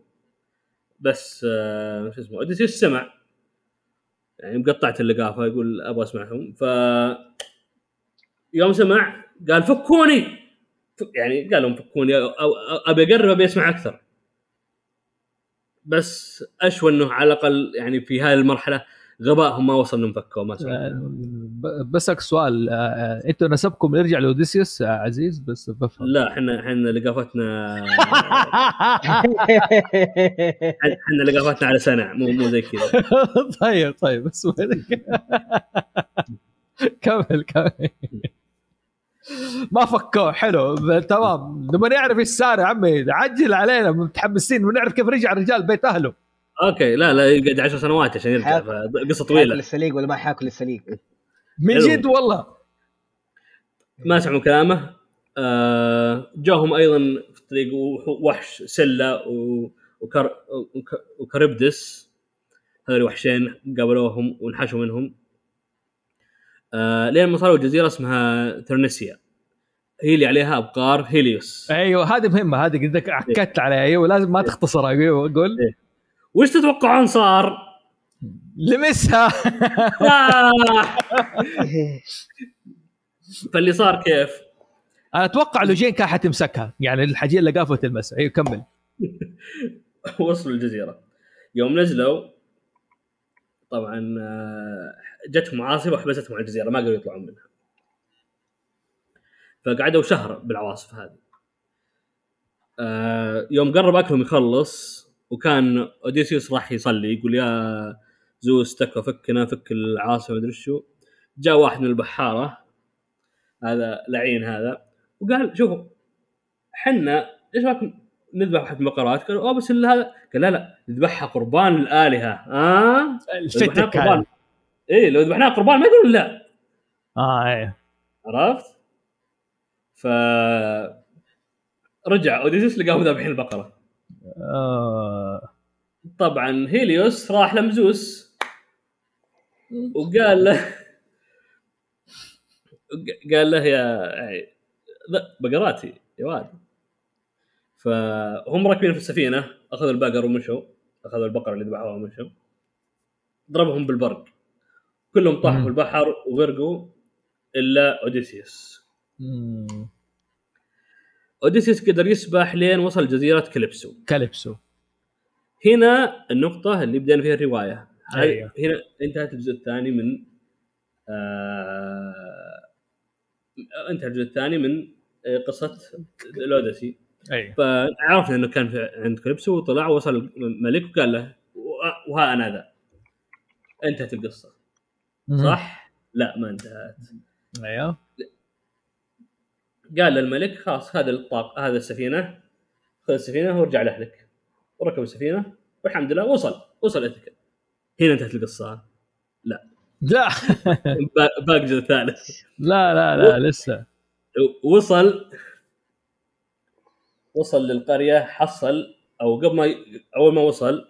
بس آه، شو اسمه اوديسيوس سمع يعني مقطعت اللقافه يقول أبغى أسمعهم. ف يوم سمع قال فكوني يعني قال لهم فكوني أبي أقرب أبي أسمع أكثر. بس أشوى إنه على الأقل يعني في هذه المرحلة غبائهم ما وصل انهم فكوا ما سمعوا ب- بسألك سؤال آه، آه، إنتوا نسبكم يرجع لأوديسيوس آه، عزيز؟ بس بفهم. لا إحنا إحنا لقافتنا إحنا لقافتنا على سنع مو مو زي كذا. طيب طيب بس كمل كمل. ما فكوه حلو تمام. نبغى نعرف إيش صار يا عمي؟ عجل علينا متحمسين ونعرف كيف رجع الرجال بيت أهله. أوكي لا لا يقعد 10 سنوات عشان يرجع قصه طويلة. السليق ولا ما حياكل السليق؟ من. جد والله. ما سمعوا كلامه. آه جاهم أيضا في الطريق وح- وحش سلة و- وكر وك- وكربدس هذول وحشين قابلوهم وانحشوا منهم. آه لين ما صاروا جزيره اسمها ترنسيا. هي اللي عليها أبقار هيليوس. أيوه هذه مهمة هذه قدك عكت عليها. أيوه لازم ما تختصرها أيوه قول. وش تتوقعون صار؟ لمسها. فاللي صار كيف؟ أنا أتوقع لوجين كان حتمسكها. يعني الحاجيه اللي قافه تلمسها. أيوه كمل. وصلوا الجزيرة. يوم نزلوا طبعا آه، جتهم عاصفه وحبستهم على الجزيرة. ما قدروا يطلعون منها. فقعدوا شهر بالعواصف هذه. آه، يوم قرب أكلهم يخلص وكان أوديسيوس راح يصلي يقول يا زوس تكفى فكنا فك العاصفة مدري شو. جاء واحد من البحارة هذا لعين هذا وقال شوفوا حنا إيش رايكم نذبح واحد من البقرات؟ قالوا أوه بس هذا قال لا لا نذبحها قربان للالهه آه؟ الفتك قربان. إيه لو ذبحناها قربان ما يقولون لا. آه إيه. عرفت؟ ف رجع اوديسيس لقاهم ذابحين البقرة. آه. طبعا هيليوس راح لمزوس. وقال له قال له يا بقراتي يا واد. فهم راكبين في السفينة أخذوا البقر ومشوا. أخذوا البقرة اللي ذبحوها ومشوا. ضربهم بالبرق. كلهم طاحوا. في البحر وغرقوا إلا أوديسيوس. مم. اوديسيوس قدر يسبح لين وصل جزيرة كاليبسو. كاليبسو. هنا النقطة اللي بدينا فيها الرواية. هاي أيوه. هنا انتهت الجزء الثاني من آه انتهى الجزء الثاني من آه، قصة الأوديسي. أيوه. فعرفنا إنه كان في عند كليبسو وطلع ووصل الملك وقال له "وه- وها أنا ذا. انتهت القصة. صح؟ لا ما انتهت. أيوه. قال للملك خلاص هذا الطاق هذا السفينة خذ السفينة وارجع لأهلك. وركب السفينة والحمد لله وصل وصل اثيكا هنا. انتهت القصة. لا. با- باقي الجزء الثالث لا لا لا لسه. وصل وصل للقرية حصل أو قبل ما أول ما وصل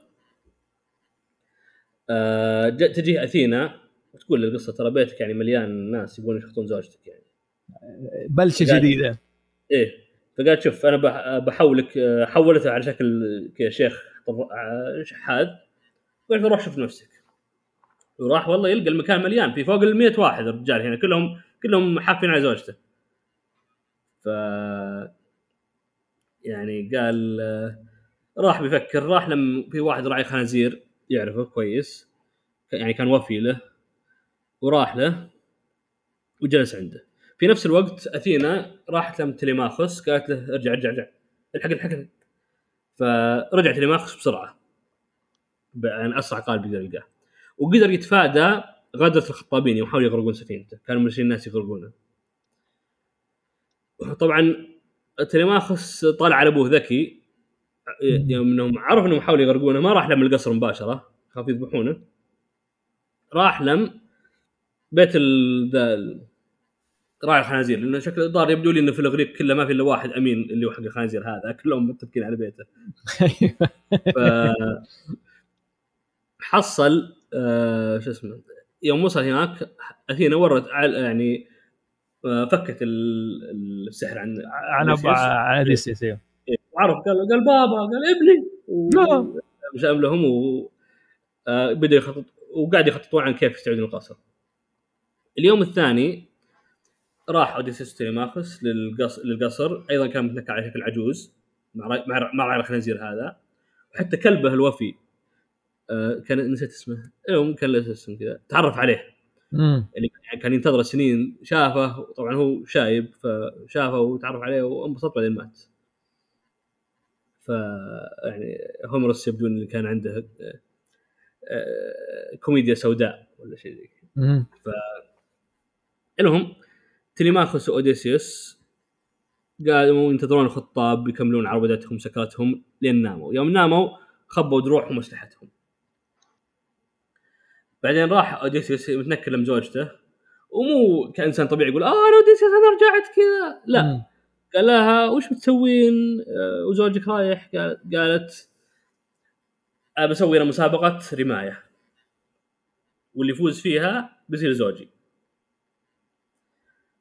آه جا- تجي أثينا وتقول القصة ترى بيتك يعني مليان ناس يبغون يشخطون زوجتك يعني. بلشة جديدة. إيه فقالت شوف أنا بح- بحولك حولته على شكل شيخ شحاذ قلت روح شوف نفسك. وراح والله يلقى المكان مليان في فوق ال 100 واحد الرجال هنا كلهم كلهم حافين على زوجته. ف يعني قال راح بيفكر راح لما في واحد راعي خنازير يعرفه كويس يعني كان وفي له وراح له وجلس عنده. في نفس الوقت أثينا راحت لم تليماخوس قالت له ارجع ارجع ارجع الحق الحق. فرجع تليماخوس بسرعة يعني اسرع قارب يقدر يلقاه. وقدر يتفادى غدرة الخطابين يوم حاولوا يغرقون سفينته. كانوا مرسلين الناس يغرقونه. طبعا تليماخوس طالع على أبوه ذكي يوم إنهم عرفوا إنهم حاولوا يغرقونه ما راح لم القصر مباشرة خاف يذبحونه. راح لم بيت ال... راعي الخنازير لأنه شكل الظاهر يبدو لي إنه في الاغريق كله ما في إلا واحد أمين اللي هو حق الخنازير هذا كلهم متفقين على بيته ف حصل آه شو اسمه يوم وصل هناك أثينا ورت يعني آه فكت ال- السحر عن عن. عن اوديسيوس أيوه عرف قال قال بابا قال ابني. وجاب لهم و آه، بدا يخطط وقاعد يخططون عن كيف يستعيدون القصر. اليوم الثاني راح اوديسيوس تيليماخوس للقصر للقصر. أيضا كان متنكر على شكل عجوز مع مع مع الخنازير هذا. وحتى كلبه الوفي آه، كان نسيت اسمه. المهم كان له اسم كذا. تعرف عليه. مم. اللي يعني كان ينتظره سنين. شافه. طبعا هو شايب فشافه وتعرف عليه وانبسط بعدين مات. ف يعني هومروس يبدو اللي كان عنده آه، آه، كوميديا سوداء ولا شيء زي كذا. مم. المهم تليماخوس واوديسيوس قالوا ينتظرون الخطاب يكملون عربدتهم سكرتهم لين ناموا. يوم ناموا خبوا دروعهم واسلحتهم. بعدين راح اوديسيوس متنكر لم زوجته ومو كإنسان طبيعي يقول آه أنا اوديسيوس أنا رجعت كذا. لا. مم. قال لها وش بتسوين؟ آه، وزوجك رايح. قال- قالت أنا بسوي أنا مسابقة رماية. واللي يفوز فيها بيصير زوجي.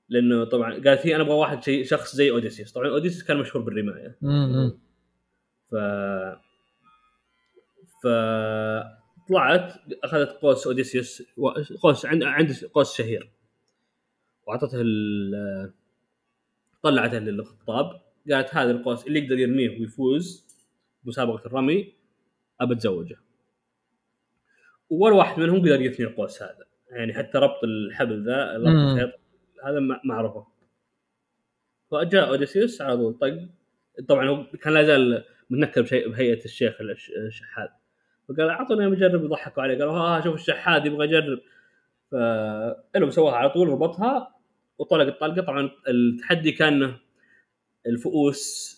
لأنه طبعا قالت هي أنا أبغى واحد شيء شخص زي اوديسيوس طبعا اوديسيوس كان مشهور بالرماية. ف ف طلعت أخذت قوس اوديسيوس قوس عند عند قوس شهير. واعطته ال- طلعته للخطاب. قالت هذا القوس اللي يقدر يرميه ويفوز مسابقه الرمي أبى أتزوجه. ولا واحد منهم قدر يثني القوس هذا. يعني حتى ربط الحبل ذا ربط. الخيط. هذا ما ما عرفه فجاء أوديسيوس على طول طق. طبعا هو كان لا زال متنكر بشيء بهيئة الشيخ الش- الشحاذ فقال أعطوني اجرب يضحكوا عليه. قالوا ها شوف الشحاذ يبغى يجرب. فالهم سواها على طول ربطها وطلق الطلقة. طبعا التحدي كان الفؤوس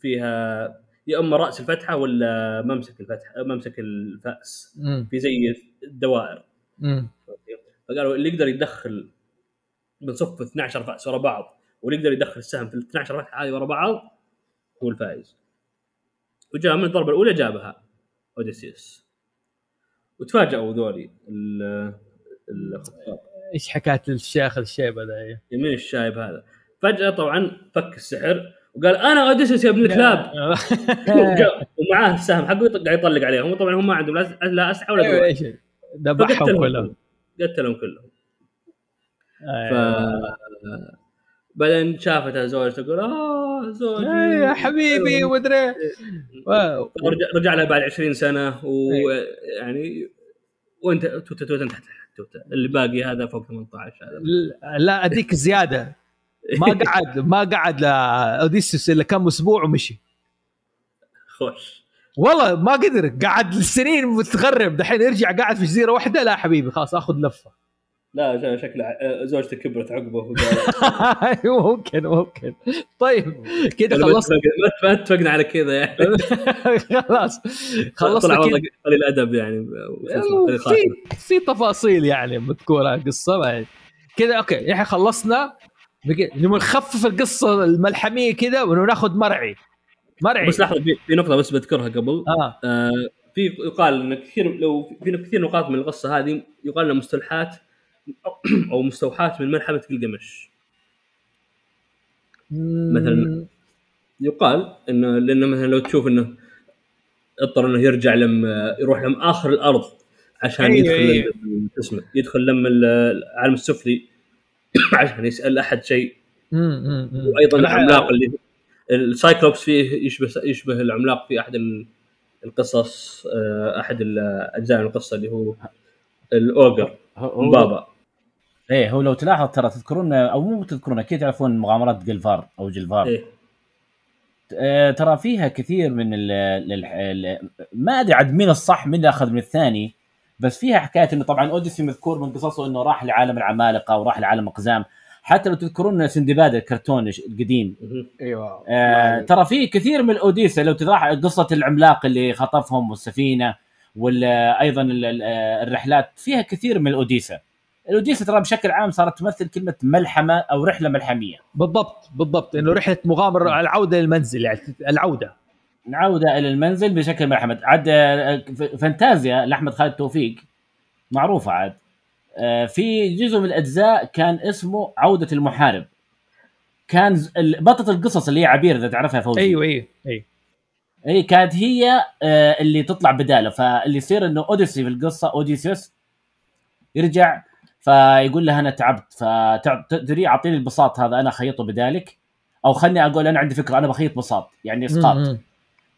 فيها يا اما رأس الفتحة ولا ممسك الفتحة ممسك الفأس. في زي الدوائر. فقالوا اللي يقدر يدخل بنصف 12 فاس ورا بعض واللي يقدر يدخل السهم في ال 12 فتحه هذه ورا بعض هو الفائز. وجاء من الضربة الأولى جابها أوديسيوس. وتفاجئوا ذولي ال- الخطاب. إيش حكاية الشيخ الشيبة ذا؟ إيه. يمين الشايب هذا. فجأة طبعا فك السحر وقال أنا أوديسيوس يا ابن الكلاب. ومعاه السهم حقه قاعد يطلق عليهم وطبعا هم ما عندهم لا اسلحه ولا قوه إيش؟ ذبحهم كلهم. قتلهم كلهم. ف أيوة. بعدين شافتها زوجته تقول آه زوجي. إيه يا حبيبي ومدري واو. رجع, لها بعد 20 سنة ويعني وانت توته توته تحت توته اللي باقي هذا فوق 18 هذا. لا أديك زيادة. ما قعد ما قعد لاوديسيوس إلا كم أسبوع ومشي. خوش. والله ما قدر قعد سنين متغرب. دحين يرجع قاعد في جزيرة واحدة. لا حبيبي خلاص آخذ لفة. لا شكله ع- زوجته كبرت عقبه وقال ممكن ممكن. طيب كذا خلصنا. ما اتفقنا على كذا يعني. خلاص. طلع خلصنا والله كذا. قليل ادب يعني. خاتمة. في في تفاصيل يعني مذكورة القصة بعد. كذا أوكي إحنا خلصنا. نخفف القصة الملحمية كذا وناخذ مرعي. مرعي. بس لحظة في, نقطة بس بذكرها قبل. آه. آه في يقال إن كثير لو في كثير نقاط من القصة هذه يقال إنها مستلحات أو مستوحات من ملحمه جلجمش مثلاً يقال انه لأنه مثلا لو تشوف إنه اضطر إنه يرجع لما يروح لما آخر الأرض عشان أيوة، يدخل أيوة. اسمه يدخل لما ال- العالم السفلي عشان يسأل أحد شيء. وأيضا لا، العملاق اللي ال Cyclops فيه يشبه يشبه العملاق في أحد ال- القصص آه، أحد الأجزاء من القصة اللي هو ال ogre بابا إيه هو لو تلاحظ ترى تذكرون أو مو تذكرون أكيد تعرفون مغامرات جلفار أو جلفار. إيه. آه، ترى فيها كثير من ال ال ال ما أدري عاد مين الصح مين اللي أخذ من الثاني بس فيها حكايه إنه طبعا أوديسي مذكور من قصصه إنه راح لعالم العمالقة وراح لعالم أقزام. حتى لو تذكرون سندباد الكرتون القديم. أيوه. آه ترى في كثير من الاوديسا لو تراح قصة العملاق اللي خطفهم والسفينة وأيضا الرحلات فيها كثير من الاوديسا الاوديسا ترى بشكل عام صارت تمثل كلمة ملحمة أو رحلة ملحمية. بالضبط بالضبط. إنه رحلة مغامرة العودة للمنزل يعني العودة. عوده إلى المنزل بشكل ملحمة. عاد آه، فانتازيا لأحمد خالد توفيق معروفة عاد. آه، في جزء من الأجزاء كان اسمه عودة المحارب. كان بطلة القصص اللي هي عبير إذا تعرفها فوزي. أيوه أيوه أيوه. اي كانت هي آه، اللي تطلع بداله. فاللي يصير إنه أوديسي في القصة أوديسيوس يرجع فيقول لها أنا تعبت. فتدري أعطيني البساط هذا أنا خيطه بدالك أو خلني أقول أنا عندي فكرة أنا بخيط بساط يعني إسقاط.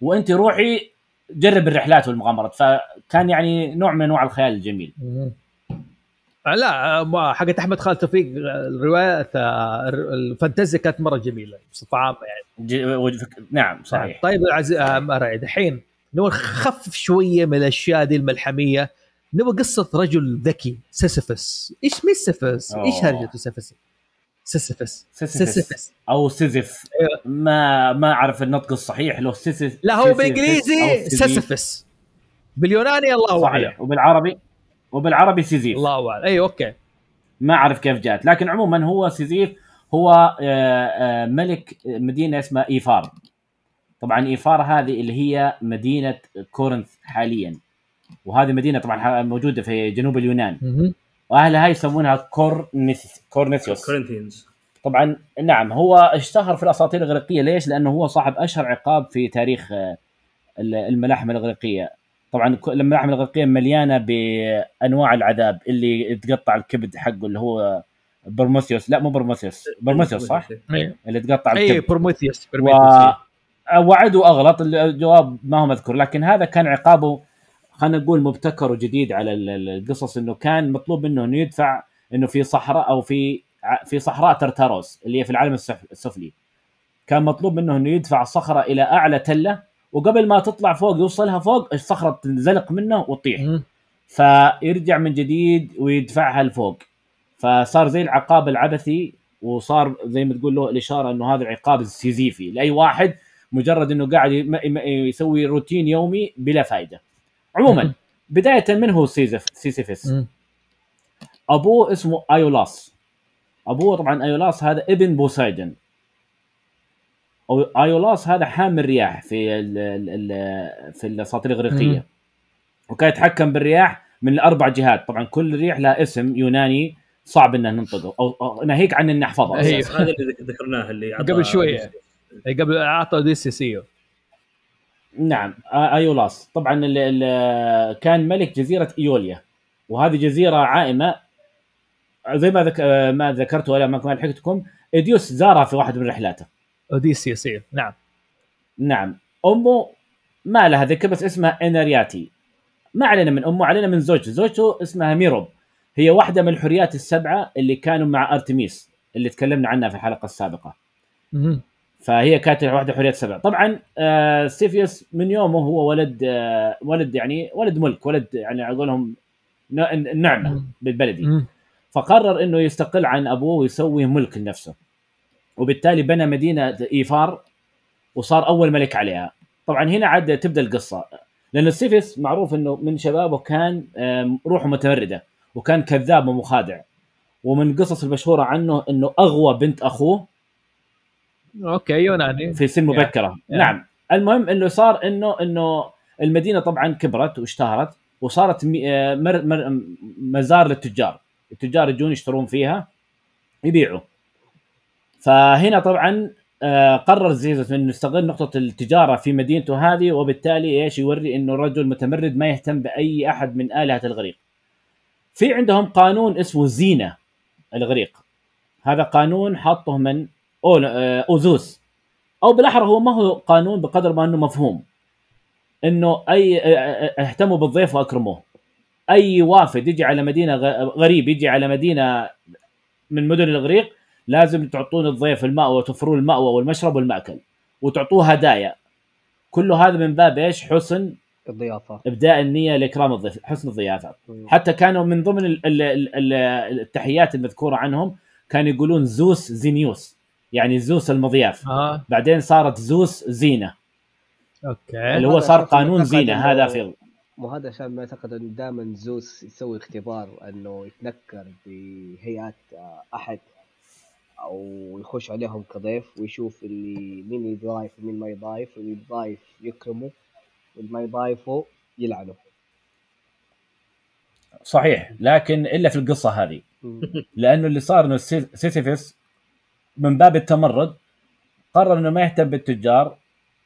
وأنت روحي جرب الرحلات والمغامرات. فكان يعني نوع من أنواع الخيال الجميل. لا ما- حقت أحمد خالد توفيق الرواية الفانتازيا كانت مرة جميلة بصفة عامة يعني. ج- وجه- نعم صحيح. طيب العزيز آه، مرعي دحين نبغى نخفف شوية من الأشياء دي الملحمية. نبغى قصة رجل ذكي سيسيفس إيش مين سيسيفس؟ إيش. هرجته سيسيفس؟ سيسيفس سيسيفس. أو سيزف أيوة. ما ما أعرف النطق الصحيح له. سيسيف لا هو بالإنجليزي سيزيف. سيسيفس باليوناني الله أعلم. صحيح وبالعربي؟ وبالعربي سيزيف الله أعلم. اي okay. ما أعرف كيف جات. لكن عموما هو سيزيف هو آه، آه، ملك مدينة اسمها إيفار. طبعا إيفار هذه اللي هي مدينة كورنث حاليا. وهذه مدينة طبعا ح- موجودة في جنوب اليونان. وأهلها يسمونها كورنث كورنثيوس كورنثيانز طبعا نعم هو اشتهر في الأساطير الإغريقية. ليش؟ لأنه هو صاحب أشهر عقاب في تاريخ آه، ال- الملاحم الإغريقية. طبعا الملاحم الإغريقية مليانة بأنواع العذاب اللي يتقطع الكبد حقه اللي هو برموثيوس. لا مو برموثيوس. برموثيوس صح؟ اي اللي تقطع اي الكبد. بروميثيوس و... بروميثيوس وعد واغلط الجواب ما هو مذكور. لكن هذا كان عقابه خلينا نقول مبتكر وجديد على ال- ال- القصص إنه كان مطلوب منه إنه يدفع إنه في صحراء أو في في صحراء ترتاروس اللي هي في العالم السف- السفلي كان مطلوب منه إنه يدفع الصخره إلى أعلى تلة وقبل ما تطلع فوق يوصلها فوق الصخرة تنزلق منه وتطيح. فيرجع من جديد ويدفعها لفوق فصار زي العقاب العبثي وصار زي ما تقول له الإشارة إنه هذا العقاب السيزيفي لأي واحد مجرد إنه قاعد يسوي روتين يومي بلا فائده. عموما. بداية من هو سيسيفس؟ أبوه اسمه أيولاس. أبوه طبعا أيولاس هذا ابن بوسايدن. أو أيولاس هذا حامل رياح في ال ال ال في الأساطير الاغريقيه. وكان يتحكم بالرياح من الأربع جهات، طبعا كل ريح لها اسم يوناني صعب ان ننطقه أو, ناهيك عن ان نحفظه. أيوه. هذا اللي ذك- ذكرناه اللي قبل شوية. إي قبل اعطى اوديسيس أيوه نعم آيولاس. طبعا ال ال كان ملك جزيرة إيوليا وهذه جزيرة عائمة. زي ما ذك... ما ذكرت ولا ما حكيتكم اوديسيوس زارها في واحد من رحلاته. اوديسيس أيوه نعم. نعم. أمه ما لها ذكر بس اسمها انارياتي ما علينا من أمه علينا من زوجته. زوجته اسمها ميروب. هي واحدة من الحوريات السبعة اللي كانوا مع ارتميس اللي تكلمنا عنها في الحلقة السابقة. فهي كانت واحدة حوريات سبع. طبعا آه سيفيوس من يومه هو ولد آه ولد يعني ولد ملك ولد يعني على قولهم ن- النعمه مم. بالبلدي. فقرر إنه يستقل عن أبوه ويسوي ملك لنفسه. وبالتالي بنى مدينة إيفار وصار أول ملك عليها. طبعا هنا عاد تبدأ القصة. لأن سيفيس معروف إنه من شبابه كان روحه متمرده وكان كذاب ومخادع. ومن القصص المشهورة عنه إنه أغوى بنت أخوه okay يوناني في سن مبكرة. يا. نعم. المهم إنه صار إنه إنه المدينة طبعا كبرت واشتهرت وصارت آه، مر مر مزار للتجار. التجار يجون يشترون فيها يبيعوا. فهنا طبعا آه، قرر زيزوس إنه يستغل نقطة التجارة في مدينته هذه وبالتالي إيش يوري إنه رجل متمرد ما يهتم بأي أحد من آلهة الغريق. في عندهم قانون اسمه زينة الغريق. هذا قانون حاطه من أول آه، اوزوس أو بالأحرى هو ما هو قانون بقدر ما إنه مفهوم. إنه أي آه، آه، اهتموا بالضيف وأكرموه. أي وافد يجي على مدينة غريب يجي على مدينة من مدن الإغريق لازم تعطون الضيف المأوى وتوفرون المأوى والمشرب والمأكل وتعطوه هدايا. كل هذا من باب إيش؟ حسن الضيافة. إبداء النية لإكرام الضيف حسن الضيافة. مم. حتى كانوا من ضمن ال- ال- ال- ال- التحيات المذكورة عنهم كانوا يقولون زوس زينيوس. يعني زوس المضياف. آه بعدين صارت زوس زينة. أوكي. اللي هو صار قانون زينة هذا في مو هذا عشان ما يعتقد إنه دائما زوس يسوي اختبار إنه يتنكر بهيئات آه، أحد أو يخش عليهم كضيف ويشوف اللي مين يضايف ومين ما يضايف واللي يضايف يكرمه واللي ما يضايفه يلعنه. صحيح لكن إلا في القصة هذه. لأنه اللي صار إنه سي- سيسيفس من باب التمرد قرر إنه ما يهتم بالتجار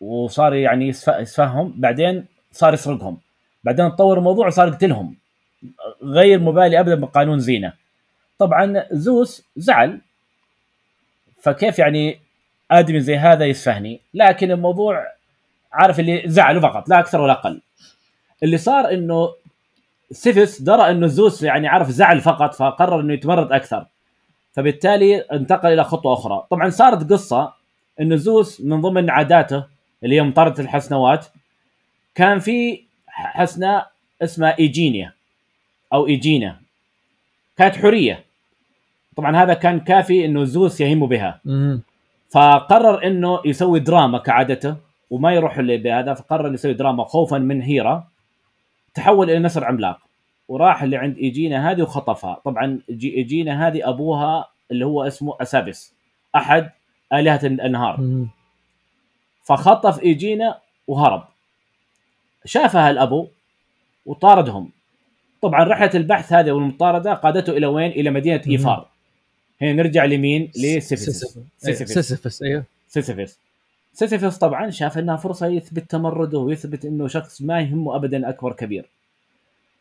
وصار يعني يسف- يسفههم بعدين صار يسرقهم. بعدين تطور الموضوع وصار يقتلهم. غير مبالي ابدا بقانون زينة. طبعا زوس زعل فكيف يعني آدمي زي هذا يسفهني؟ لكن الموضوع عارف اللي زعله فقط لا أكثر ولا أقل. اللي صار إنه سيفس درى إنه زوس يعني عرف زعل فقط فقرر إنه يتمرد أكثر. فبالتالي انتقل إلى خطوة أخرى. طبعا صارت قصة انه زوس من ضمن عاداته اللي هي مطاردة الحسنوات كان في حسناء اسمها إيجينيا أو إيجينا. كانت حورية. طبعا هذا كان كافي إنه زوس يهم بها. فقرر إنه يسوي دراما كعادته وما يروح اللي بهذا فقرر يسوي دراما خوفا من هيرا تحول إلى نسر عملاق. وراح اللي عند إيجينا هذه وخطفها طبعا جي- إيجينا هذه أبوها اللي هو اسمه اسابس أحد آلهة الانهار. فخطف إيجينا وهرب شافها الأبو وطاردهم طبعا رحلة البحث هذه والمطاردة قادته إلى وين؟ إلى مدينة. إيفار هنا نرجع لمين؟ لسيفيس سيسيفس سيسيفس. سيسيفس أيوه سيسيفيس طبعا شاف إنها فرصة يثبت تمرده ويثبت إنه شخص ما يهمه ابدا أكبر كبير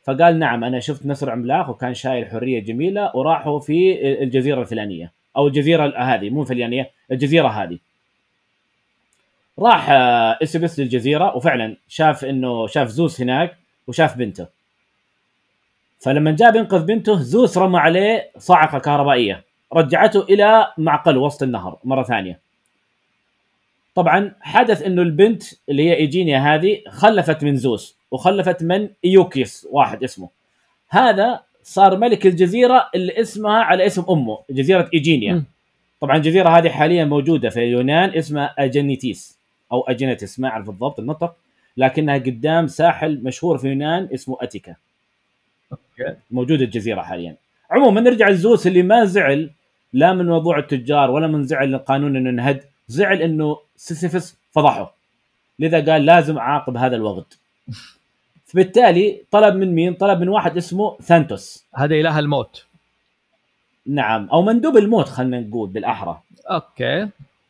فقال نعم أنا شفت نسر عملاق وكان شايل حورية جميلة وراحوا في الجزيرة الفلانية أو الجزيرة هذه مو الفلانية الجزيرة هذه. راح آه، اسبس للجزيرة وفعلا شاف إنه شاف زوس هناك وشاف بنته. فلما جاء بينقذ بنته زوس رمى عليه صاعقة كهربائية رجعته إلى معقل وسط النهر مرة ثانية. طبعا حدث إنه البنت اللي هي إيجينيا هذه خلفت من زوس. وخلفت من؟ إيوكيس واحد اسمه. هذا صار ملك الجزيرة اللي اسمها على اسم أمه جزيرة إيجينيا. مم. طبعا الجزيرة هذه حاليا موجودة في اليونان اسمها أجنيتيس أو اجنتس ما أعرف بالضبط النطق لكنها قدام ساحل مشهور في اليونان اسمه أتيكا. موجوده الجزيرة حاليا. عموما نرجع لزوس اللي ما زعل لا من موضوع التجار ولا من زعل القانون إنه انهد زعل إنه سيسيفس فضحه. لذا قال لازم أعاقب هذا الوغد. فبالتالي طلب من مين؟ طلب من واحد اسمه ثانتوس هذا إله الموت. نعم. أو مندوب الموت خلينا نقول بالأحرى. أوكي.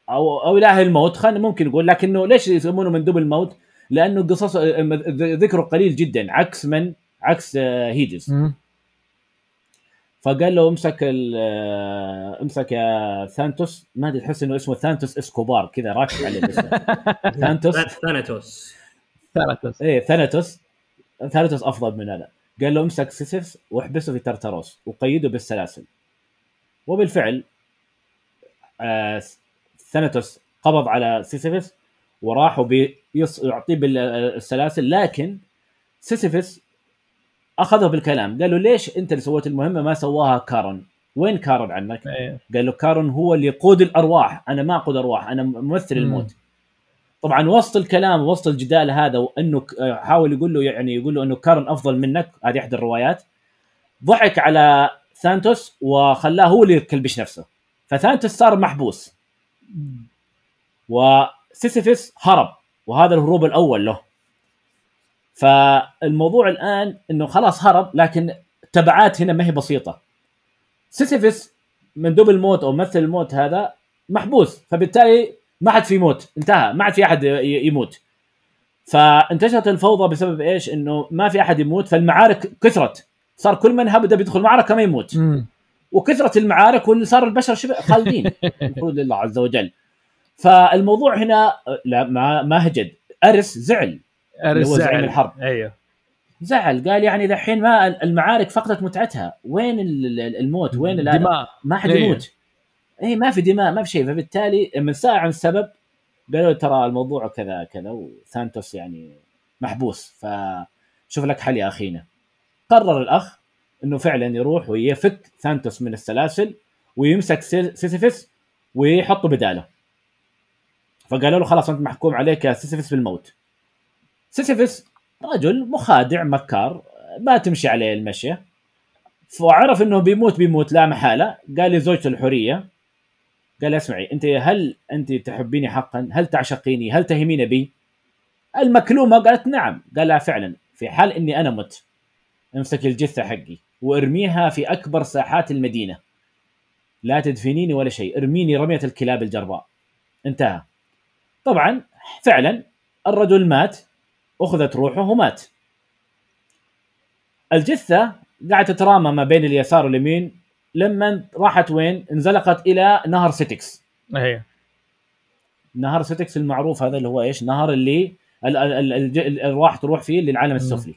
أو أو إله الموت خلينا ممكن نقول لكنه ليش يسمونه مندوب الموت؟ لأنه قصص ذكره قليل جدا عكس من؟ عكس آه، هيدس مم. فقال له امسك ال- آه، امسك يا ثانتوس ما أدري تحس إنه اسمه ثانتوس إسكوبار كذا راكب عليه الاسم ثانتوس ثاناتوس ثلاثة إيه ثانتوس ثانتوس أفضل من هذا قال له امسك سيسيفس واحبسه في ترتروس وقيده بالسلاسل. وبالفعل آه ثانتوس قبض على سيسيفس وراح يعطيه بالسلاسل لكن سيسيفس أخذه بالكلام. قال له ليش أنت اللي سويت المهمة ما سواها كارون؟ وين كارون عنك إيه. قال له كارون هو اللي يقود الأرواح. أنا ما أقود أرواح. أنا ممثل مم. الموت. طبعا وسط الكلام وسط الجدال هذا وإنه حاول يقول له يعني يقول له إنه كارون أفضل منك هذه احدى الروايات. ضحك على ثانتوس وخلاه هو اللي يكلبش نفسه. فثانتوس صار محبوس. وسيسيفس هرب وهذا الهروب الأول له. فالموضوع الآن إنه خلاص هرب لكن تبعات هنا ما هي بسيطة. سيسيفس مندوب الموت أو ممثل الموت هذا محبوس فبالتالي ما حد في يموت. انتهى. ما عاد في أحد يموت. فانتشرت الفوضى بسبب إيش؟ إنه ما في أحد يموت فالمعارك كثرت. صار كل من هبدا بيدخل معركة ما يموت. مم. وكثرت المعارك واللي صار البشر شبه خالدين. المفروض لله عز وجل. فالموضوع هنا لا ما ما هجد. أرس زعل. اللي هو زعيم زعل. الحرب. أيوه. زعل. قال يعني دحين ما المعارك فقدت متعتها. وين ال- ال- الموت؟ وين ال- دماء. ما حد إيه. يموت. اي ما في دماء ما في شيء. فبالتالي لما سال عن السبب قالوا ترى الموضوع كذا كذا وثانتوس يعني محبوس. فشوف لك حل يا اخينا قرر الأخ إنه فعلا يروح ويفك ثانتوس من السلاسل ويمسك سي- سيسيفس ويحطه بداله. فقالوا له خلاص أنت محكوم عليك يا سيسيفس بالموت. سيسيفس رجل مخادع مكار ما تمشي عليه المشيه فعرف إنه بيموت بيموت لا محالة. قال لزوجته الحورية قال اسمعي أنت هل أنت تحبيني حقا؟ هل تعشقيني؟ هل تهمين بي؟ المكلومه قالت نعم، قال فعلا في حال إني أنا مت أمسك الجثة حقي وأرميها في أكبر ساحات المدينة. لا تدفنيني ولا شيء، ارميني رمية الكلاب الجرباء. انتهى. طبعا فعلا الرجل مات أخذت روحه ومات. الجثة قاعدة تترامى ما بين اليسار واليمين لما راحت وين؟ انزلقت إلى نهر ستيكس. أيوه نهر ستيكس المعروف هذا اللي هو إيش؟ نهر اللي ال- ال- ال- الج- الارواح تروح فيه للعالم السفلي.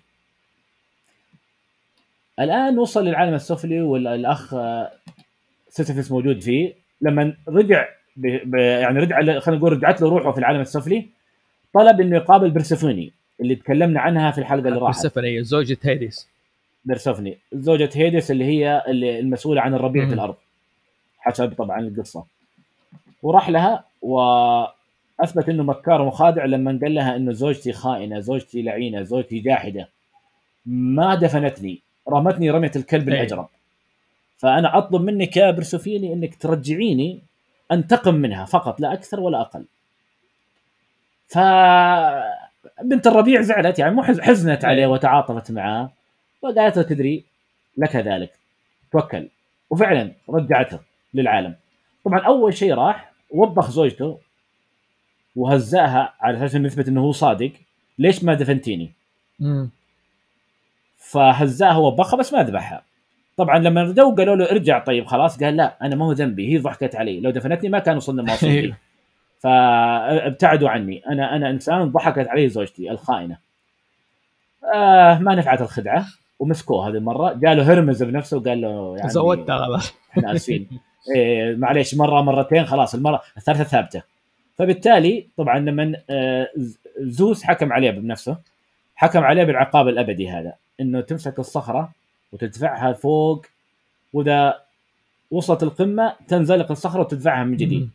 الآن وصل للعالم السفلي والأخ آه، سيسيفس موجود فيه لما رجع ب... يعني رجع خلينا نقول رجعت له روحه في العالم السفلي طلب إنه يقابل برسفوني اللي تكلمنا عنها في الحلقة اللي راحت برسفن أيوه زوجة هيديس بيرسوفني زوجة هيدس اللي هي اللي المسؤولة عن الربيع في. الأرض. حسب طبعا القصة. وراح لها وأثبت أنه مكار ومخادع لما قال لها أنه زوجتي خائنة زوجتي لعينة زوجتي جاحدة. ما دفنتني. رمتني رمية الكلب إيه. الأجرب. فأنا أطلب منك يا برسوفيني أنك ترجعيني أنتقم منها فقط لا أكثر ولا أقل. ف بنت الربيع زعلت يعني مو حز- حزنت عليه وتعاطفت معاه. وقالت له تدري لك ذلك؟ توكل. وفعلا رجعته للعالم. طبعا أول شيء راح وبخ زوجته وهزأها على أساس إنه يثبت إنه هو صادق. ليش ما دفنتيني؟ مم. فهزأها وبخها بس ما ذبحها. طبعا لما رجعوا قالوا له ارجع طيب خلاص. قال لا أنا ما هو ذنبي هي ضحكت علي. لو دفنتني ما كان وصلنا ما. فابتعدوا عني. أنا أنا إنسان ضحكت علي زوجتي الخائنة. آه ما نفعت الخدعة. ومسكوه هذه المرة. جاله هرمز بنفسه وقال له يعني زودتها خلاص. إحنا آسفين. إيه معليش مرة مرتين خلاص المرة الثالثة ثابتة. فبالتالي طبعا لما آه، زوس حكم عليه بنفسه حكم عليه بالعقاب الأبدي هذا إنه تمسك الصخرة وتدفعها فوق وإذا وصلت القمة تنزلق الصخرة وتدفعها من جديد.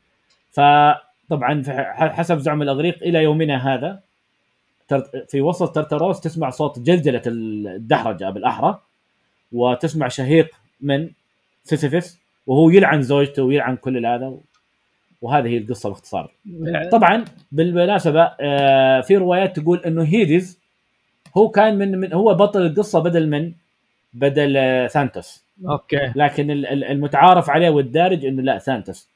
فطبعا حسب زعم الأغريق إلى يومنا هذا في وسط ترتروس تسمع صوت جلجلة الدحرجة بالأحرى وتسمع شهيق من سيسيفس وهو يلعن زوجته ويلعن كل هذا وهذه هي القصة باختصار. طبعا بالمناسبة آه، في روايات تقول إنه هيديز هو كان من, من هو بطل القصة بدل من بدل آه، ثانتوس. أوكي. لكن ال- ال- المتعارف عليه والدارج إنه لا ثانتوس.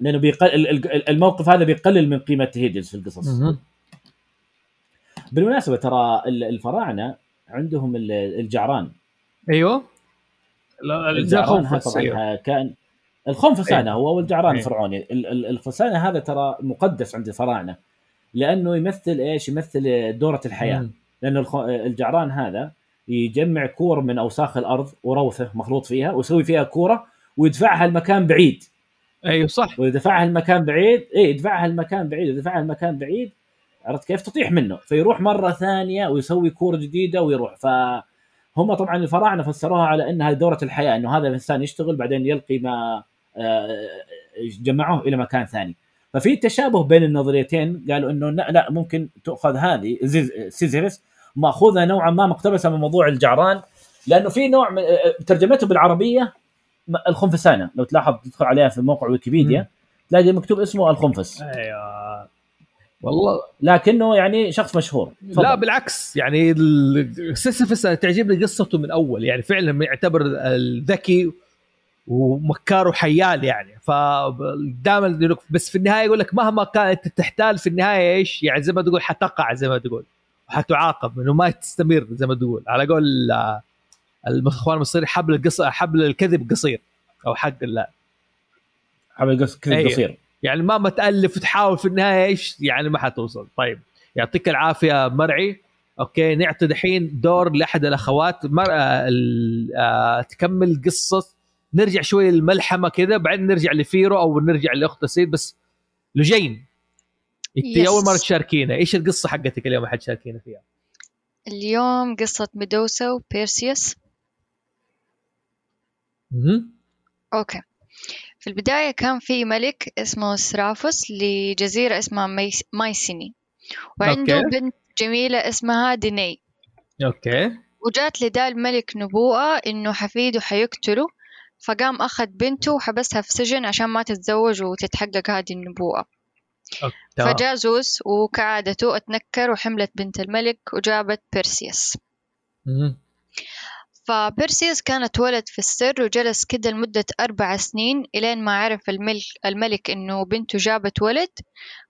لأنه بيقل ال- ال- الموقف هذا بيقلل من قيمة هيديز في القصص. بالمناسبة ترى ال- الفراعنة عندهم ال- الجعران. أيوه. لا الجعران طبعا كان الخنفسانه هو والجعران أيوه. الفرعوني. ال- ال- الخنفسانه هذا ترى مقدس عند الفراعنة لأنه يمثل إيش؟ يمثل دورة الحياة. مم. الخ- الجعران هذا يجمع كور من أوساخ الأرض وروثه مخلوط فيها ويسوي فيها كورة ويدفعها لمكان بعيد. أيوه صح. واذا دفعها لمكان بعيد. اي يدفعها لمكان بعيد واذا دفعها لمكان بعيد. عرفت كيف؟ تطيح منه فيروح مرة ثانية ويسوي كورة جديدة ويروح. فهم طبعا الفراعنة فسروها على انها دورة الحياة إنه هذا الإنسان يشتغل بعدين يلقي ما آه، جمعوه إلى مكان ثاني. ففي تشابه بين النظريتين قالوا إنه لا, لا ممكن تؤخذ هذه سيسيفس مأخوذة نوعا ما مقتبسة من موضوع الجعران لأنه في نوع من آه، ترجمته بالعربية الخنفسانة. لو تلاحظ تدخل عليها في موقع ويكيبيديا تلاقي مكتوب اسمه الخنفس. أيوه. والله لكنه يعني شخص مشهور. تفضل. لا بالعكس يعني سيسيفس تعجبني قصته من أول يعني فعلا يعتبر الذكي ومكار وحيال يعني. فدائما بس في النهاية يقول لك مهما كانت تحتال في النهاية إيش؟ يعني زي ما تقول حتقع زي ما تقول وحتعاقب إنه ما تستمر زي ما تقول. على قول آه، الإخوان المصري حبل القصر حبل الكذب قصير أو حق لا حبل قص كذا أيوه. قصير. يعني مهما تالف وتحاول في النهاية إيش؟ يعني ما حتوصل. طيب يعطيك العافية مرعي. أوكي نعطي دحين دور لأحد الأخوات. مر... آه، آه، تكمل قصة. نرجع شوي للملحمة كذا بعدين نرجع لفيرو أو نرجع لأخت سيد. بس لجين أنت. أول مرة تشاركينا إيش القصة حقتك اليوم حتشاركينا فيها؟ اليوم قصة ميدوسا وبيرسيوس. مهم. أوكي. في البداية كان في ملك اسمه سرافوس لجزيرة اسمها ميس... مايسيني وعنده أوكي. بنت جميلة اسمها ديني أوكي وجات لدا الملك نبوءة إنه حفيده حيقتله فقام أخذ بنته وحبسها في سجن عشان ما تتزوج وتتحقق هذه النبوءة أوكي. فجاء زوس وكعادته أتنكر وحملت بنت الملك وجابت بيرسيوس مهم. فبيرسيوس كانت ولد في السر وجلس كده لمدة أربع سنين إلين ما عرف الملك, الملك إنه بنته جابت ولد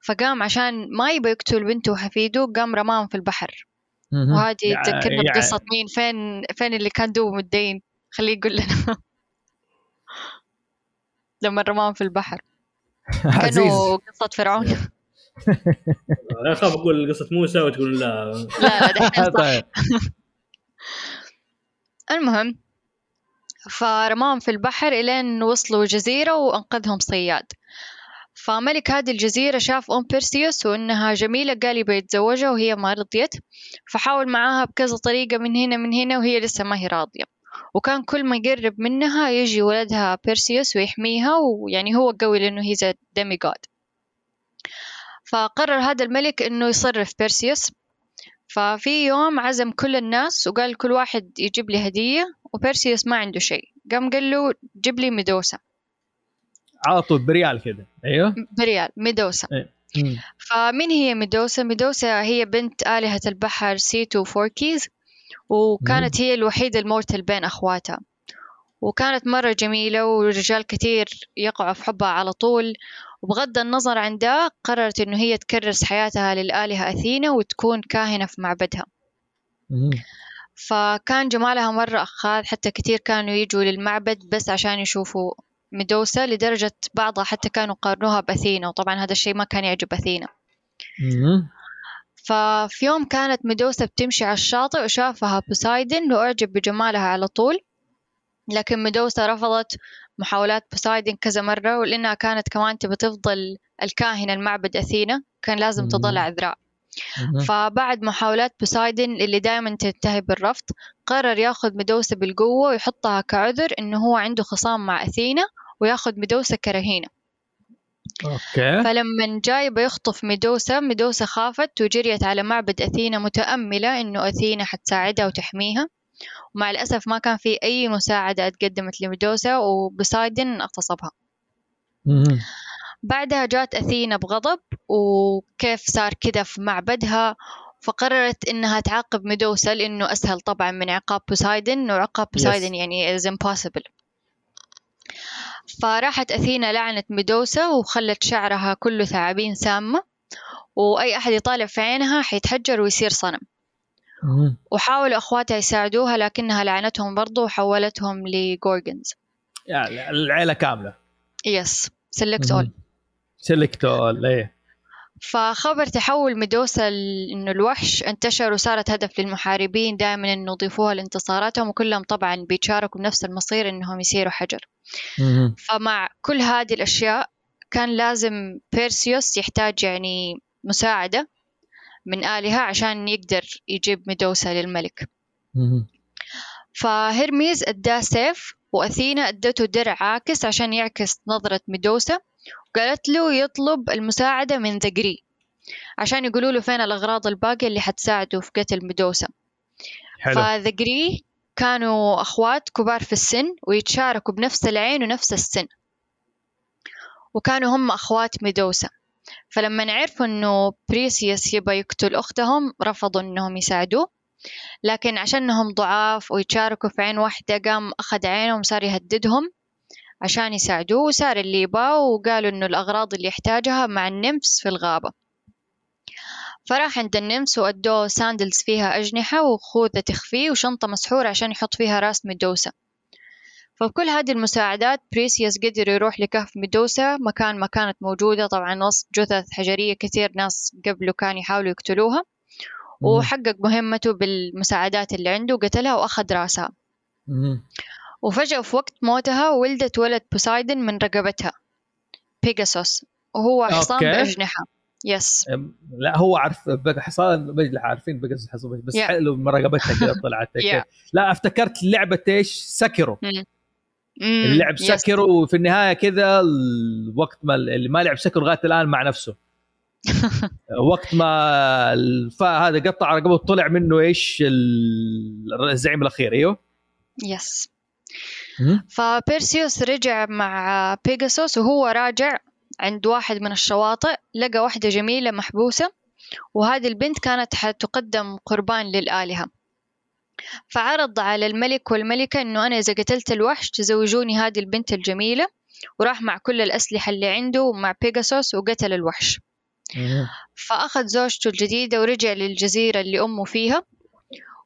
فقام عشان ما يبى يقتل بنته وحفيده قام رماهم في البحر. وهذه تذكرنا يع- بقصة مين فين فين اللي كان دوب متدين خليه يقول لنا. لما رماهم في البحر. كانوا قصة فرعون. اخاف أقول قصة موسى وتقول لا. لا لا دحين صح. المهم فرماهم في البحر إلين وصلوا جزيرة وأنقذهم صياد. فملك هذه الجزيرة شاف أم بيرسيوس وإنها جميلة قال يبي يتزوجها وهي ما رضيت فحاول معاها بكذا طريقة من هنا من هنا وهي لسه ما هي راضية. وكان كل ما يقرب منها يجي ولدها بيرسيوس ويحميها ويعني هو قوي لأنه هي demigod فقرر هذا الملك إنه يصرف بيرسيوس. ففي يوم عزم كل الناس وقال كل واحد يجيب لي هدية وبيرسيوس ما عنده شيء. قام قال له جيب لي ميدوسا. على طول بريال كذا أيوه. بريال ميدوسا. مم. فمين هي ميدوسا؟ ميدوسا هي بنت آلهة البحر سيتو وفوركيز وكانت هي الوحيدة ال mortal بين أخواتها. وكانت مرة جميلة ورجال كتير يقعوا في حبها على طول. وبغض النظر عن ده قررت إنه هي تكرس حياتها للآلهة أثينا وتكون كاهنة في معبدها مم. فكان جمالها مرة أخاذ حتى كتير كانوا يجوا للمعبد بس عشان يشوفوا ميدوسا لدرجة بعضها حتى كانوا قارنوها بأثينا وطبعا هذا الشيء ما كان يعجب أثينا مم. ففي يوم كانت ميدوسا بتمشي على الشاطئ وشافها بوسايدن وأعجب بجمالها على طول لكن ميدوسا رفضت محاولات بوسايدن كذا مرة ولأنها كانت كمان تبى تفضل الكاهنة المعبد أثينا كان لازم. تضل عذراء. فبعد محاولات بوسايدن اللي دائما تنتهي بالرفض قرر ياخذ ميدوسا بالقوة ويحطها كعذر إنه هو عنده خصام مع أثينا وياخذ ميدوسا كرهينة أوكي فلما جاي بيخطف ميدوسا ميدوسا خافت وجريت على معبد أثينا متأملة إنه أثينا حتساعدها وتحميها ومع الأسف ما كان في أي مساعدة اتقدمت لميدوسا وبوسايدن اغتصبها. بعدها جات أثينا بغضب وكيف صار كده في معبدها فقررت إنها تعاقب ميدوسا لأنه أسهل طبعا من عقاب بوسايدن وعقاب بوسايدن يعني is impossible فراحت أثينا لعنت ميدوسا وخلت شعرها كله ثعابين سامة وأي أحد يطالع في عينها حيتحجر ويصير صنم. وحاولوا أخواتها يساعدوها لكنها لعنتهم برضو وحولتهم ل Gorgons. يعني العيلة كاملة. yes سلكت أول سيلكتول إيه. فخبر تحول ميدوسا إنه الوحش انتشر وصارت هدف للمحاربين دائما إنه يضيفوها لانتصاراتهم وكلهم طبعا بيتشاركوا بنفس المصير إنهم يصيروا حجر. فمع كل هذه الأشياء كان لازم بيرسيوس يحتاج يعني مساعدة. من آلهة عشان يقدر يجيب ميدوسا للملك. فهرميز أداه سيف وأثينا أدته درع عاكس عشان يعكس نظرة ميدوسا وقالت له يطلب المساعدة من ذقري عشان يقولوا له فين الأغراض الباقية اللي حتساعده في قتل ميدوسا. فذقري كانوا أخوات كبار في السن ويتشاركوا بنفس العين ونفس السن. وكانوا هم أخوات ميدوسا. فلما عرفوا إنه بريسيوس يبى يقتل أختهم رفضوا إنهم يساعدوه. لكن عشانهم ضعاف ويتشاركوا في عين واحدة قام أخذ عينهم وصار يهددهم عشان يساعدوه. وصار اللي يباه وقالوا إنه الأغراض اللي يحتاجها مع ال nymphs في الغابة. فراح عند ال nymphs وأدوه sandals فيها أجنحة وخوذة تخفيه وشنطة مسحورة عشان يحط فيها راس ميدوسا. فبكل هذه المساعدات بريسيوس قدر يروح لكهف ميدوسا مكان ما كانت موجودة. طبعا وسط جثث حجرية كثير ناس قبله كانوا يحاولوا يقتلوها. وحقق مهمته بالمساعدات اللي عنده وقتلها وأخذ رأسها. وفجأة في وقت موتها ولدت ولد بوسايدن من رقبتها بيجاسوس وهو حصان أوكي. بأجنحة. يس لا هو عارف حصان بجلح عارفين بقى حصان بس Yeah. حلو من رقبتها كذا طلعت Yeah. لا افتكرت لعبة إيش؟ سكرو اللعب يس. سكرو وفي النهاية كذا الوقت ما اللي ما لعب سكرو لغاية الآن مع نفسه. وقت ما الفا هذا قطع رقبته طلع منه إيش ال- الزعيم الأخير أيوه؟ يس فبيرسيوس رجع مع بيجاسوس وهو راجع عند واحد من الشواطئ لقى واحدة جميلة محبوسة وهذه البنت كانت حتقدم قربان للآلهة. فعرض على الملك والملكة إنه أنا إذا قتلت الوحش تزوجوني هذه البنت الجميلة وراح مع كل الأسلحة اللي عنده مع بيجاسوس وقتل الوحش. فأخذ زوجته الجديدة ورجع للجزيرة اللي أمه فيها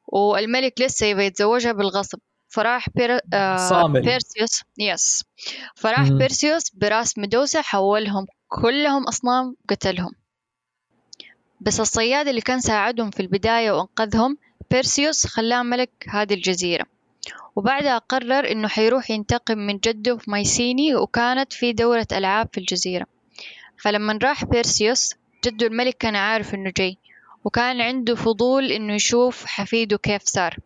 والملك لسه يبغى يتزوجها بالغصب. فراح بير... آه صامل. بيرسيوس yes فراح مم. بيرسيوس براس ميدوسا حولهم كلهم أصنام وقتلهم. بس الصياد اللي كان ساعدهم في البداية وأنقذهم بيرسيوس خلاه ملك هذه الجزيرة. وبعدها قرر إنه حيروح ينتقم من جده في مايسيني وكانت في دورة ألعاب في الجزيرة. فلما راح بيرسيوس جده الملك كان عارف إنه جاي وكان عنده فضول إنه يشوف حفيده كيف صار.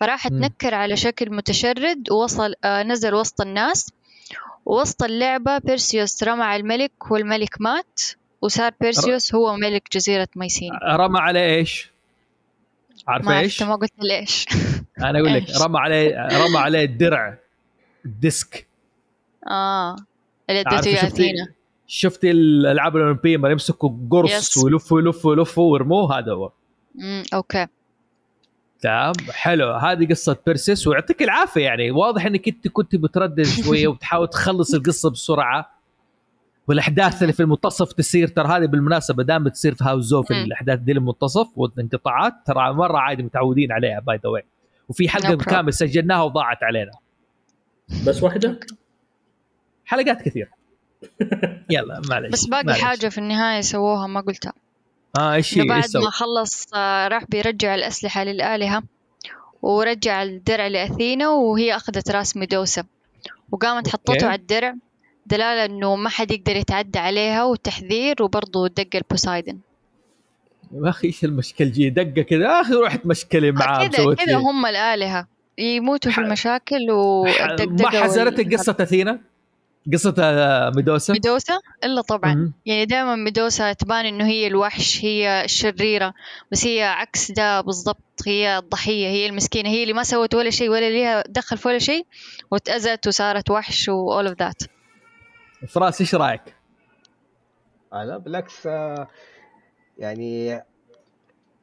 فراح. تنكر على شكل متشرد ووصل آه نزل وسط الناس. ووسط اللعبة بيرسيوس رمى على الملك والملك مات وصار بيرسيوس هو ملك جزيرة مايسيني. رمى عليه إيش؟ عارفه ما إيش؟ ما قلت ليش. أنا أقول لك؟ رمى عليه رمى عليه الدرع ال disc. آه اللي أديته يا شفتي؟ الألعاب الأولمبية ما يمسكوا قرص. ويلفوا يلفوا يلفوا ويرموه؟ هذا هو. امم okay. تمام حلو. هذه قصة بيرسيس ويعطيك العافية يعني. واضح إنك أنت كنت بتردد شوية وبتحاول تخلص القصة بسرعة. والأحداث اللي في المنتصف تصير ترى هذه بالمناسبة دائما بتصير في هاوس زو في مم. الأحداث دي المنتصف والانقطاعات ترى مرة عادي متعودين عليها by the way وفي حلقة No. كامله سجلناها وضاعت علينا بس واحدة حلقات كثير يلا معلش بس باقي معلش. حاجة في النهاية سووها ما قلتها آه إيش هي بعد؟ ما خلص آه، راح بيرجع الأسلحة للآلهة ورجع الدرع لأثينا وهي أخذت راس ميدوسا وقامت. حطته على الدرع دلالة إنه ما حد يقدر يتعدى عليها وتحذير وبرضه دق البوسايدن. يا أخي إيش المشكل جي دقة كذا. يا أخي رحت مشكلي معاه كذا كذا. هم الآلهة. يموتوا في المشاكل والدقدقة ما حزرتك وال- قصة أثينا؟ قصة آه، ميدوسا؟ ميدوسا؟ إلا طبعا. مم. يعني دائما ميدوسا تبان إنه هي الوحش هي الشريرة. بس هي عكس ده بالضبط. هي الضحية هي المسكينة. هي اللي ما سوت ولا شيء ولا ليها دخل في ولا شيء واتأذت وصارت وحش و all of that. فراس إيش رأيك؟ آه لا بالعكس آه، يعني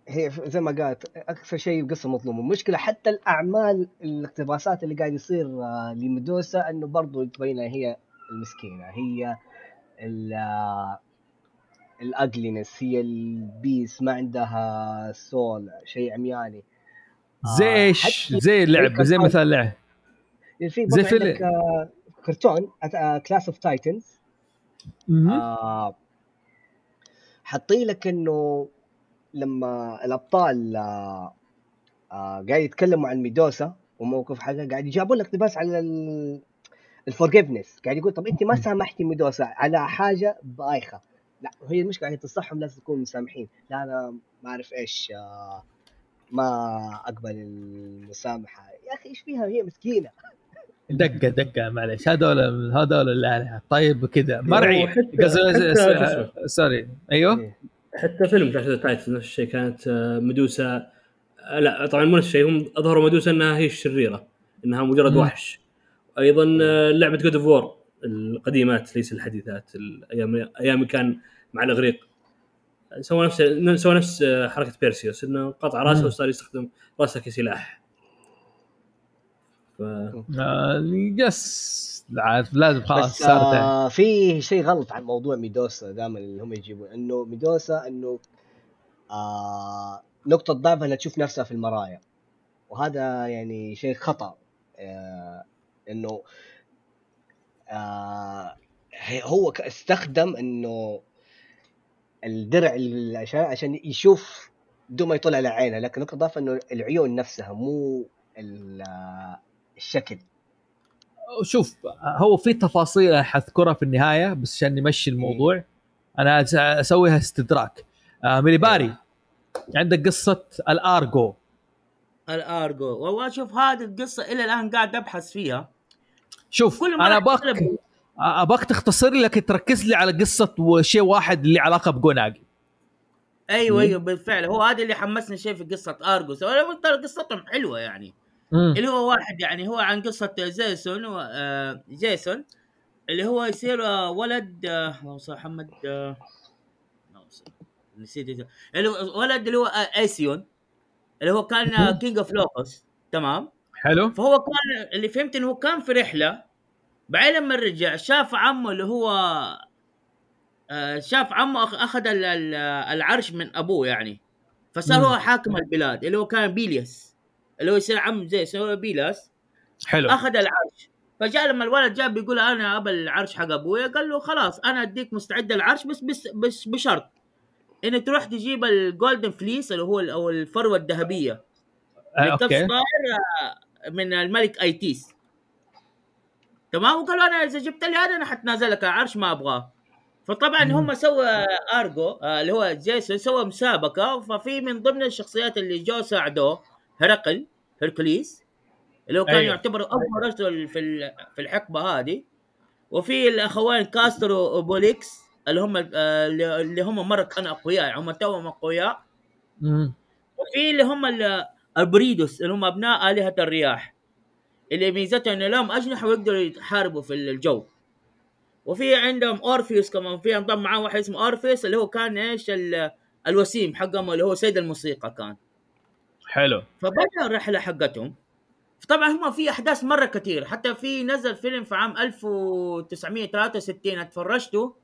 هي زي ما قالت أكثر شيء القصة مظلومة المشكلة حتى الأعمال الاقتباسات اللي قاعد يصير آه، لميدوسا إنه برضو تبين هي المسكينة هي ال الأجلينس هي البيس ما عندها سول شيء عمياني زي آه، إيش؟ زي اللعبه زي. مثال لعبه يعني في كرتون Class of Titans حاطين لك إنه لما الأبطال آه آه قاعد يتكلموا عن ميدوسا وموقف حقها قاعد يجابوا لك اقتباس على ال forgiveness قاعد يقول طب أنت ما سامحتي ميدوسا على حاجة بايخة. لا هي المشكلة هي تصحهم لازم تكونوا مسامحين. لا أنا ما أعرف إيش آه ما أقبل المسامحة. يا أخي إيش فيها؟ هي مسكينة. دقة دقة معلش هذول هذول الالهه طيب كذا. مرعي. اسمه؟ sorry. أيوه. إيه. حتى فيلم Clash of Titans نفس الشيء كانت آه، ميدوسا. آه، لا طبعا مو نفس الشيء. هم أظهروا ميدوسا إنها هي الشريرة إنها مجرد مم. وحش. أيضا آه، لعبة God of War القديمات ليس الحديثات الأيام أيام كان مع الإغريق. سوى نفس سوى نفس حركة بيرسيوس إنه قطع راسه. وصار يستخدم راسه كسلاح. ف... آه، يس عارف لازم خلاص بس صارت آه في شيء غلط عن موضوع ميدوسا دائما اللي هم يجيبون إنه ميدوسا إنه آه نقطة ضعفها إنها تشوف نفسها في المرايا. وهذا يعني شيء خطأ آه إنه آه هو استخدم إنه الدرع ال- عشان عشان يشوف بدون ما يطلع على عينه لكن نقطة ضعفها إنه العيون نفسها مو ال- آه، الشكل. شوف هو في تفاصيل حذكرها في النهاية بس عشان نمشي الموضوع. أنا أسويها استدراك. آه ميليباري عندك قصة الأرجو. الأرجو. والله شوف هذه القصة إلى الآن قاعد أبحث فيها. شوف كل أنا ابغاك أبغاك تختصر لي لكن تركز لي على قصة وشيء واحد اللي علاقة ب Argonauts. أيوه. أيوه بالفعل. هو هذا اللي حمسني شيء في قصة ترى قصتهم حلوة يعني. مم. اللي هو واحد يعني هو عن قصة جيسون و... آه جيسون اللي هو يصير آه ولد آه اللهم صل محمد نسيت اسمه. اللي هو ولد اللي هو أيسيون اللي هو كان king of Iolcus تمام حلو فهو كان اللي فهمت إنه هو كان في رحلة بعدين لما رجع شاف عمه اللي هو شاف عمه أخذ ال- ال- العرش من أبوه يعني فصار. هو حاكم البلاد اللي هو كان بيلياس اللي هو يصير عم زي هو بيلاس. حلو. أخذ العرش. فجاء لما الولد جاء بيقول أنا أبى العرش حق ابويا قال له خلاص أنا أديك مستعد العرش بس بس, بس بشرط إنك تروح تجيب ال Golden Fleece اللي هو أو الفروة الذهبية. آه okay. آه، من الملك أيتيس. تمام؟ وقالوا أنا إذا جبت لي هذا أنا حتنازل لك العرش ما أبغاه. فطبعا مم. هم سوى أرجو آه، اللي هو جيسون سوى مسابقة. ففي من ضمن الشخصيات اللي جو ساعدوه هرقل هركليس اللي هو كان أيوه. يعتبر اول رجل في في الحقبة هذه. وفي الاخوين كاستور وبوليكس اللي هم اللي هم مره كانوا أقوياء يعني هم توأم أقوياء. وفي اللي هم ال- البريدوس اللي هم أبناء آلهة الرياح. اللي ميزتهم انه لهم أجنحة ويقدروا يحاربوا في الجو. وفي عندهم أورفيوس كمان. في انضم معاه واحد اسمه أورفيوس اللي هو كان إيش ال- الوسيم حقهم اللي هو سيد الموسيقى كان. حلو. فبدا الرحلة حقتهم. طبعا هم في أحداث مرة كثير حتى في نزل فيلم في عام 1963 اتفرجته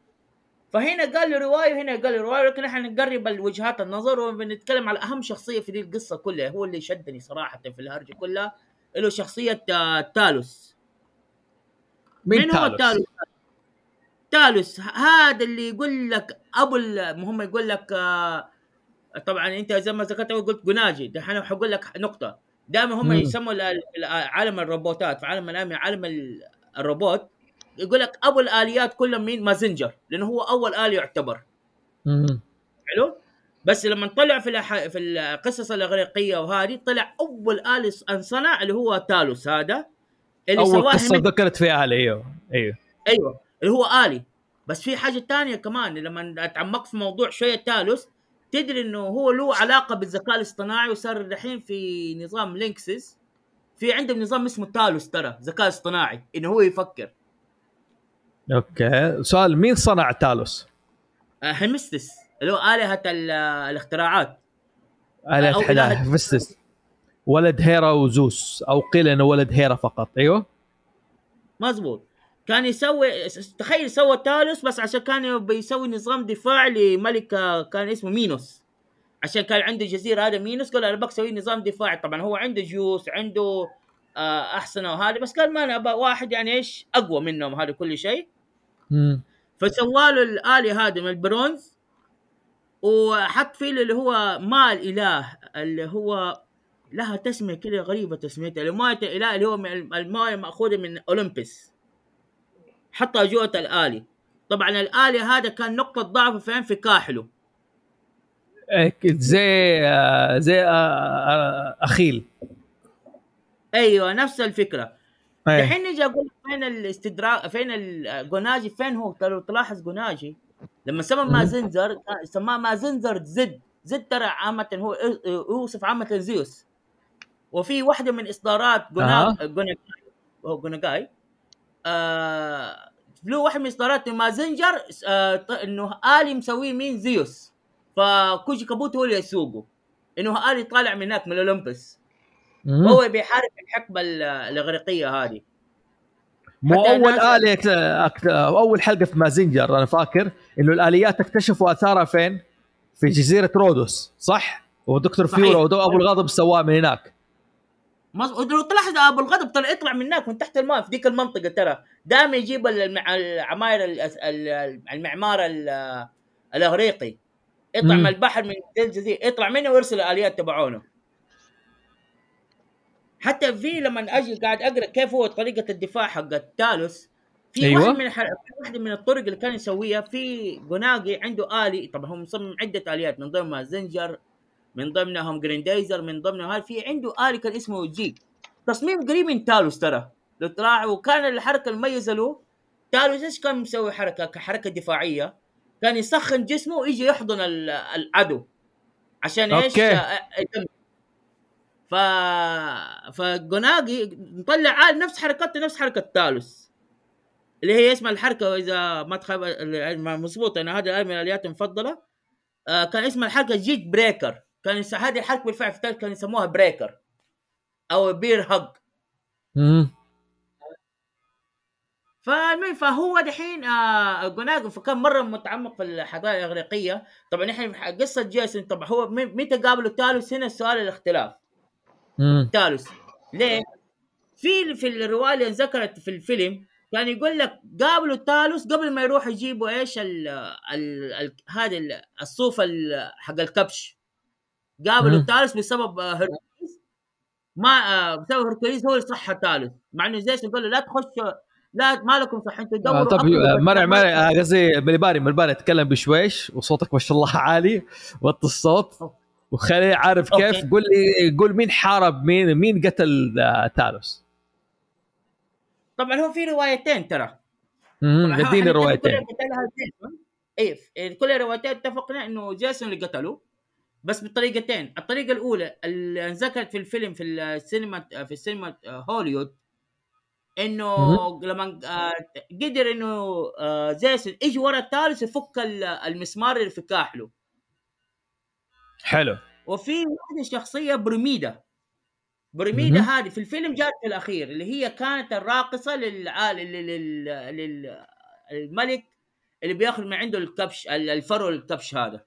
فهنا قال لي رواية وهنا قال لي رواية لكن إحنا نقرب الوجهات النظر وبنتكلم على أهم شخصية في دي القصة كلها. هو اللي شدني صراحة في الهرجة كلها اللي هو شخصية آه، تالوس. مين تالوس؟ تالوس؟ تالوس هذا اللي يقول لك أبو ال- هم يقول لك آه، طبعا أنت زي ما ذكرت أول قلت جناجي. دحين حقول لك نقطة. دائما هم. يسموا ال- ال- عالم الروبوتات. في عالم الانمي عالم ال- الروبوت يقول لك أبو الآليات كلهم مين؟ مازنجر. لأنه هو أول الي يعتبر. مم. حلو؟ بس لما طلع في الأح... في القصص الإغريقية وهذه طلع أول الي انصنع اللي هو تالوس هذا اللي أول سواه قصة هيميت- ذكرت فيها آلي أيوه أيوه. أيوه اللي هو آلي. بس في حاجة تانية كمان لما اتعمقت في موضوع شوية تالوس تدري إنه هو له علاقة بالذكاء الاصطناعي وصار الحين في نظام Linux في عندهم نظام اسمه تالوس ترى ذكاء اصطناعي إنه هو يفكر. okay. سؤال مين صنع تالوس؟ آه، هيفيستس اللي هو آلهة ال- الاختراعات. حداه إله- فيستس ولد هيرا وزوس أو قيل إنه ولد هيرا فقط أيوه؟ مزبوط كان يسوي تخيل سوى تالوس بس عشان كان بيسوي نظام دفاع لملك كان اسمه مينوس. عشان كان عنده جزيرة هذا مينوس قال أنا بسوي نظام دفاعي. طبعا هو عنده جيوس عنده آه أحسن وهذا بس قال ما أنا أبغى واحد يعني إيش أقوى منهم هذا كل شيء. فسوى له الآلي هذا من البرونز وحط فيه اللي هو ماء الاله اللي هو لها تسمية كده غريبة تسميتها الماء الاله اللي هو الماء مأخوذة من أولمبس. حطها جوة الآلي. طبعا الآلي هذا كان نقطة ضعفه فين في كاحله. إيه، زي آه، زي آه، آه، أخيل. أيوه نفس الفكرة. إيه. الحين نجي أقول فين الاستدراك فين الجوناجي فين هو؟ ترى تلاحظ جوناجي لما سمى مم. مازنزر سماه مازنزر زد. زد ترى عامة هو يوصف عامة زيوس. وفي واحدة من إصدارات. جونا هو جو ناجاي آه له واحد من إصدارات مازنجر آه إنه آلي مسويه مين زيوس فكوجي كابوتو هو اللي يسوقه إنه آلي طالع من هناك من الأولمبس. وهو بيحارب الحقبة ال- الإغريقية هذه مو أول آلة أكت... أكت... أول حلقة في مازنجر أنا فاكر إنه الآليات اكتشفوا اثارها فين؟ في جزيرة رودوس صح؟ ودكتور. فيورا ودو أبو الغضب سواه من هناك مز... لو تلاحظ أبو الغضب طلع يطلع من هناك من تحت الماء في ديك المنطقة ترى دائما يجيب المع... العماير ال- ال- المعمار ال- الأغريقي يطلع مم. من البحر من الجزيره يطلع منه ويرسل الآليات تبعونه حتى في لما أجي قاعد أقرأ كيف هو طريقة الدفاع حق تالوس في أيوة. واحد من الح... في واحدة من الطرق اللي كان يسويها في جوناجي عنده آلي طبعا هو مصمم عدة آليات من ضمنها زنجر من ضمنهم جريندايزر من ضمنها هذا في عنده آلي كان اسمه جي تصميم قريب من تالوس ترى. لو تراعي وكان الحركة المميزة له تالوس إيش كان مسوي حركة؟ كحركة دفاعية. كان يسخن جسمه ويجي يحضن ال- العدو. عشان إيش. آه، يدمر. ف فجو ناجاي مطلع عاد نفس حركته نفس حركة تالوس. اللي هي اسمها الحركة إذا ما تخاب مضبوط أنا هذا من الاليات المفضلة. آه كان اسمها الحركة jet breaker كان يس- هذه الحركه بالفعل في التاريخ كانوا يسموها breaker أو bear hug. فالمهم فهو دحين آه جو ناجاي فكان مرة متعمق في الحضارة الإغريقية طبعا إحنا قصة جيسون طبعا هو متى قابلوا تالوس هنا سؤال الاختلاف مم. تالوس ليه؟ في في الرواية اللي ذكرت في الفيلم كان يقول لك قابلوا تالوس قبل ما يروحوا يجيبوا إيش ال ال ال- الصوف ال- حق الكبش قابلوا مم. تالوس بسبب آه، هركوليس ما آه، بسبب هركوليس هو اللي صح تالوس مع إنه زيسون قال له لا تخش لا ما لكم صح آه دوروا طب آه، بس مرع مرع قصدي مليباري مليباري اتكلم بشويش وصوتك ما شاء الله عالي وطي الصوت. وخليه عارف كيف أوكي. قول لي قول مين حارب مين مين قتل آه، تالوس. طبعا هو في روايتين ترى. اديني روايتين. اي في- كل الروايتين اتفقنا إنه جيسون اللي قتله. بس بطريقتين الطريقة الأولى اللي ذكرت في الفيلم في السينما في السينما هوليوود إنه لما آه، قدر إنه آه، جيسون يجي ورا الثالث يفك ال- المسمار اللي في كاحله حلو. وفي واحدة شخصية برميدا. برميدا. هذه في الفيلم جات في الأخير اللي هي كانت الراقصة للعال لل... لل... لل... الملك اللي بيأخذ من عنده الكبش ال- الفرو الكبش هذا.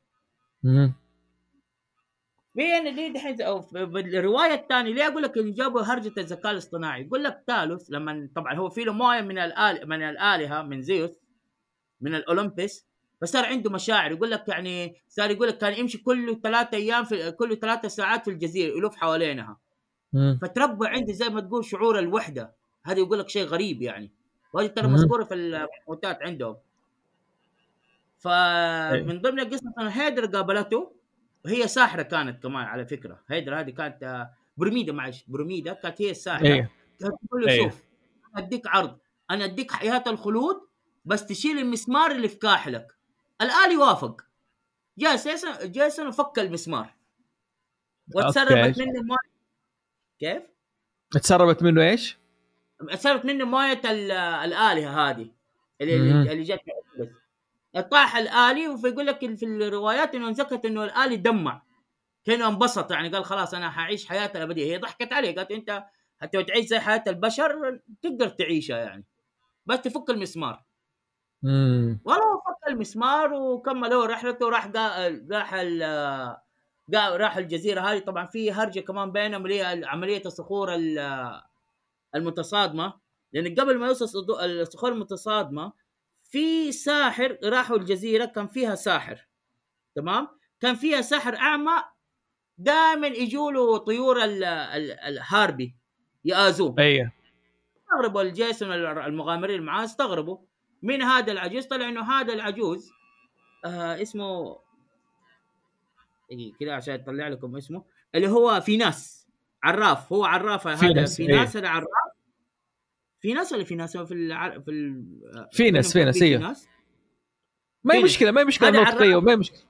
مم. وين دي دحين في- بالرواية الثانية ليه أقول لك اللي جابوا هرجة الذكاء الاصطناعي يقول لك تالوس لما طبعا هو في له موية من الآل من الآلهة من زيوس من الأولمبس فصار عنده مشاعر يقول لك يعني صار يقول لك كان يمشي كل ثلاثة أيام في كل ثلاثة ساعات في الجزيرة يلف حوالينها. فتربى عندي زي ما تقول شعور الوحدة هذا يقول لك شيء غريب يعني وهذه ترى. مذكورة في الموتات عندهم فمن ضمن القصة أن هيدر قابلته وهي ساحرة كانت كمان على فكرة هيدر هذه كانت آه، برميدا معلش برميدا كانت هي الساحرة إيه كانت تقول له أيوه. شوف أنا أديك عرض أنا أديك حياة الخلود بس تشيل المسمار اللي في كاحلك الآلي وافق جاء جيسون جيسون وفك المسمار وتسربت. منه مويه كيف؟ تسربت منه إيش؟ صارت منه مويه ال- الآلهة هذه اللي. اللي جت. طاح الآلي ويقول لك في الروايات إنه ذكرت إنه الآلي دمع كأنه انبسط يعني قال خلاص أنا حعيش حياتي الأبدية هي ضحكت عليه قالت أنت حتى تعيش زي حياة البشر تقدر تعيشها يعني بس تفك المسمار مم. والله فك المسمار وكمل هو رحلته راح. راح. راح الجزيرة هذه طبعا في هرجة كمان بينهم اللي هي عملية الصخور ال- المتصادمة لأن قبل ما يوصل الصخور المتصادمة في ساحر راحوا الجزيرة كان فيها ساحر تمام؟ كان فيها ساحر أعمى دائما يجوا له طيور ال... ال... الهاربي يآذوه إيه استغربوا الجيسون المغامرين معاه استغربوا. مين هذا العجوز؟ طلع إنه هذا العجوز آه اسمه كذا عشان أطلع لكم اسمه اللي هو فيناس عراف. هو عراف هذا فيناس، فيناس هذا عراف. فيناس ولا فيناس هو في الع... في ال... فيلم فيناس، في أيوه. فيناس. ما هي. مشكلة ما هي مشكلة هذا نطقيه عراف. ما هي مشكلة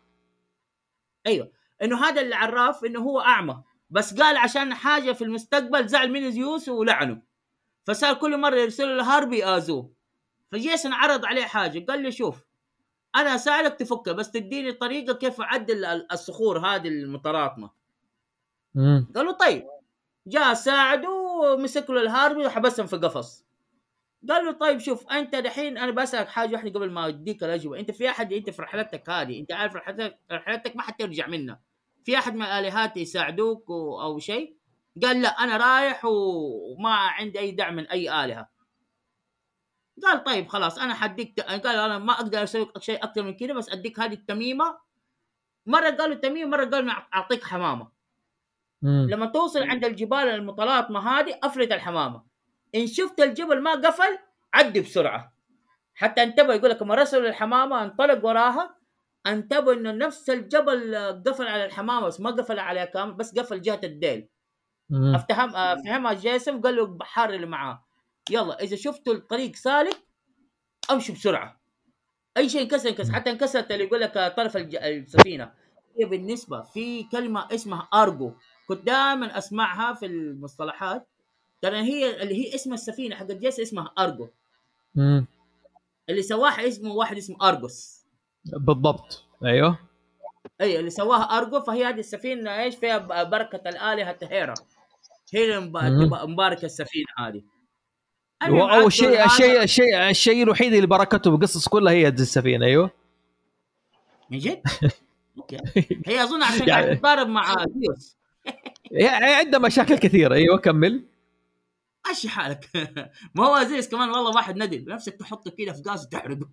أيوه إنه هذا العراف إنه هو أعمى بس قال عشان حاجة في المستقبل زعل من زيوس ولعنه فصار كل مرة يرسلوا له هاربي يآذوه فجيسون عرض عليه حاجة قال له شوف أنا أساعدك تفكها بس تديني طريقة كيف أعدل ال- الصخور هذه المتراكمة مم. قال له طيب جاء ساعده ومسك له الهاربي وحبسهم في قفص. قال له طيب شوف أنت دحين أنا بسألك حاجة واحدة قبل ما أديك الأجوبة. أنت في أحد أنت في رحلتك هذه أنت عارف رحلتك رحلتك ما حترجع منها. في أحد من الآلهات يساعدوك أو شيء؟ قال لا أنا رايح وما عندي أي دعم من أي آلهة. قال طيب خلاص أنا حديك قال أنا ما أقدر أسوي شيء أكثر من كذا بس أديك هذه التميمة. مرة قالوا تميمة مرة قالوا أعطيك حمامة. مم. لما توصل عند الجبال المتلاطمه هذه افلت الحمامة. إن شفت الجبل ما قفل عدي بسرعة. حتى انتبه يقول لك لما رسلوا الحمامة انطلق وراها انتبه إنه نفس الجبل قفل على الحمامة بس ما قفل عليها كامل بس قفل جهة الديل. مم. افتهم آه، فهمها جيسون قال له البحار اللي معاه. يلا إذا شفتوا الطريق سالك امشوا بسرعة. أي شيء انكسر انكسر. حتى انكسرت اللي يقول لك طرف الج- السفينة. هي بالنسبة في كلمة اسمها أرجو. كنت دائما أسمعها في المصطلحات. ترى هي اللي هي اسم السفينة حق جيس اسمها أرجو. مم. اللي سواها اسمه واحد اسمه أرجوس. بالضبط. أيوه. أي اللي سواها أرجو فهي هذه السفينة إيش؟ فيها بركة الآلهة تهيرا. هي مباركة السفينة هذه. أو عدوا الشيء الشيء الشيء الوحيد اللي بركته بالقصص كلها هي السفينة أيوه. من جد؟ أوكي. هي أظن عشان يعني- قاعد تتضارب مع زيوس يعني عندها مشاكل كثيرة. أيوه كمل ماشي حالك. ما هو زيوس كمان والله واحد ندل نفسك تحطه كذا في غاز وتحرقه.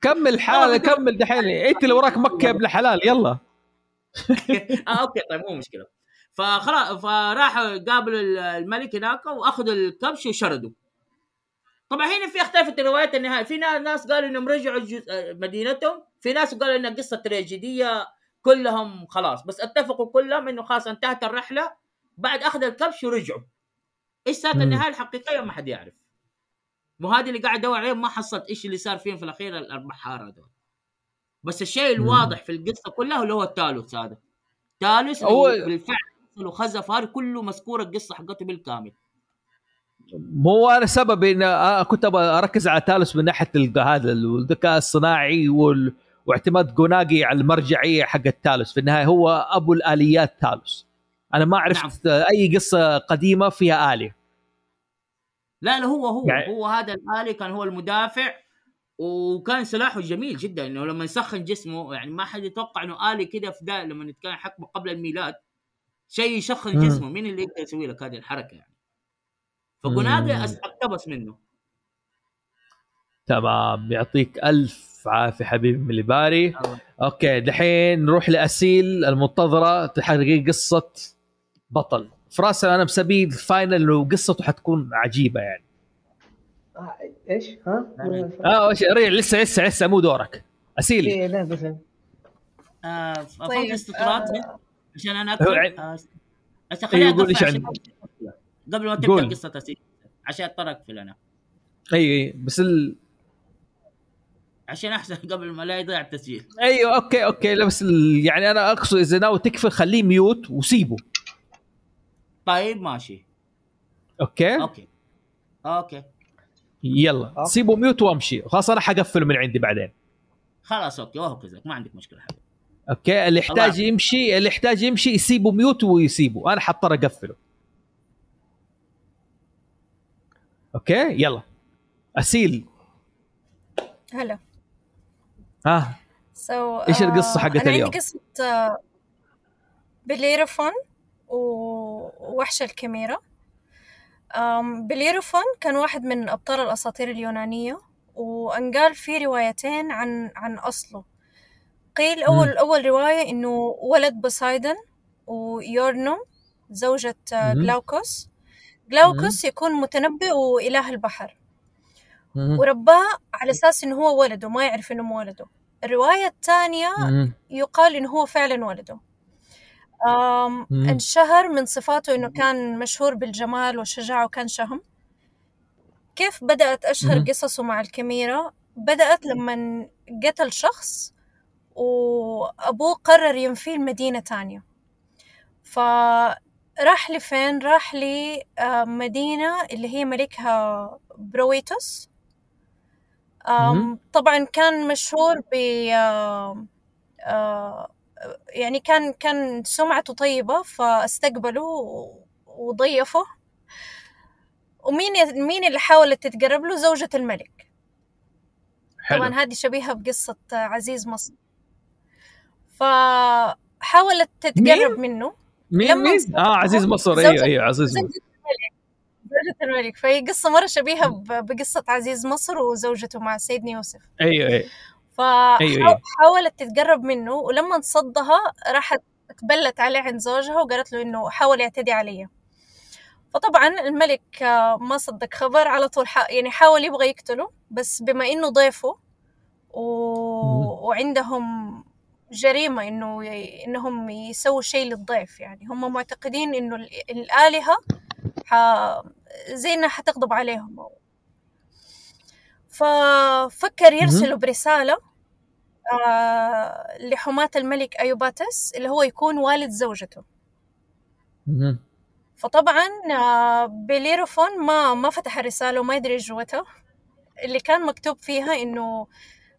كمل حالة كمل دحين. إنت اللي وراك مكة يا ابن الحلال. يلا. آه أوكي طيب مو مشكلة. فخلاص فراحوا قابلوا ال- الملك هناك واخذوا الكبش وشردوا طبعا هنا في اختلفت الروايات النهائية. في ناس قالوا إنهم رجعوا آه، مدينتهم. في ناس قالوا إنها قصة تراجيدية. كلهم خلاص. بس اتفقوا كلهم إنه خلاص انتهت الرحلة بعد أخذ الكبش ورجعوا. إيش صارت. النهاية الحقيقية؟ ما حد يعرف. مو هذه اللي قاعد أدور عليهم ما حصلت إيش اللي صار فيهم في الأخير البحار هذول. بس الشيء الواضح في القصة كلها اللي هو التالوس هذا. تالوس هو- بالفعل وخزف هذا كله مذكور القصة حقته بالكامل. مو أنا سبب إن كنت أبغى أركز على تالوس من ناحية هذا الذكاء الصناعي وال... واعتماد جوناجي على المرجعية حق التالوس في النهاية هو أبو الآليات تالوس. أنا ما عرفت نعم. أي قصة قديمة فيها الي لا لا هو هو يعني-. هو هذا الآلي كان هو المدافع وكان سلاحه جميل جدا. إنه لما يسخن جسمه يعني ما حد يتوقع إنه آلي كده في ده لما كان حكمه قبل الميلاد شيء يسخن. جسمه. مين اللي يقدر يسوي لك هذه الحركة يعني؟ فجوناجي اقتبس منه. تمام. يعطيك ألف عافيه حبيبي من اللي باري. أوكي دحين نروح لأسيل المنتظرة تحقق قصة بطل. فراس أنا مسيبه ال final وقصته حتكون عجيبة يعني. آه إيش؟ ها؟ آه وش؟ ريع لسه لسه لسه مو دورك. أسيل. إيه لا بس آه طيب، طيب استطراد آه. عشان أنا آه عشان خليني عندك. قبل ما. تبدأ قصة أسيل عشان اضطر اقفل أنا اي اي بس ال... عشان أحسن قبل ما لا يضيع التسجيل. أيوه okay okay. لا بس ال... يعني أنا أقصد إذا ناوي تقفل خليه mute وسيبه. طيب ماشي. okay؟ okay. okay. يلا okay. سيبه mute وأمشي. خلاص أنا حقفله من عندي بعدين. خلاص okay. وهو كذا. ما عندك مشكلة حبيبي okay؟ اللي يحتاج. يمشي اللي يحتاج يمشي يسيبه mute ويسيبه. أنا حضطر أقفله. okay؟ يلا. أسيل. هلا. ها so, إيش القصة حقت أنا اليوم؟ عندي قصة آه، بليروفون ووحش الكايميرا آم، بليروفون كان واحد من أبطال الأساطير اليونانية وأنقال في روايتين عن عن أصله قيل أول أول رواية إنه ولد بوسايدن ويورنو زوجة آه،. جلاوكوس جلاوكوس يكون متنبئ وإله البحر. ورباه على أساس إنه هو ولده ما يعرف إنه مو ولده. الرواية الثانية مم. يقال إنه هو فعلا ولده. انشهر من صفاته إنه كان مشهور بالجمال والشجاعة وكان شهم. كيف بدأت أشهر مم. قصصه مع الكاميرا؟ بدأت لما قتل شخص وأبوه قرر ينفيه لمدينة تانية. فراح لفين؟ راح لمدينة اللي هي ملكها برويتوس. طبعا كان مشهور ب يعني كان كان سمعته طيبة فاستقبلوا و- وضيفوا ومين مين اللي حاولت تتقرب له؟ زوجة الملك. حلو. طبعا هذه شبيهة بقصة عزيز مصر. فحاولت تتقرب منه. مين؟ لما مين؟ انصدموا- آه عزيز مصر. أيوه أيوه عزيز مصر. زوجة الملك. فهي قصة مرة شبيهة بقصة عزيز مصر وزوجته مع سيدنا يوسف. أيوه أيوه. فحاولت أيوة. تتقرب منه ولما انصدها راحت تبلت عليه عند زوجها وقالت له إنه حاول يعتدي علي فطبعا الملك آه، ما صدق خبر على طول ح... يعني حاول يبغى يقتله بس بما إنه ضيفه و... وعندهم جريمة إنه ي... إنهم يسووا شيء للضيف يعني. هم معتقدين إنه ال... الآلهة ح... زي انها حتغضب عليهم. ففكر يرسلوا برسالة آه لحماة الملك أيوباتس اللي هو يكون والد زوجته. فطبعا آه بليروفون ما ما فتح الرسالة وما يدري جوتها اللي كان مكتوب فيها إنه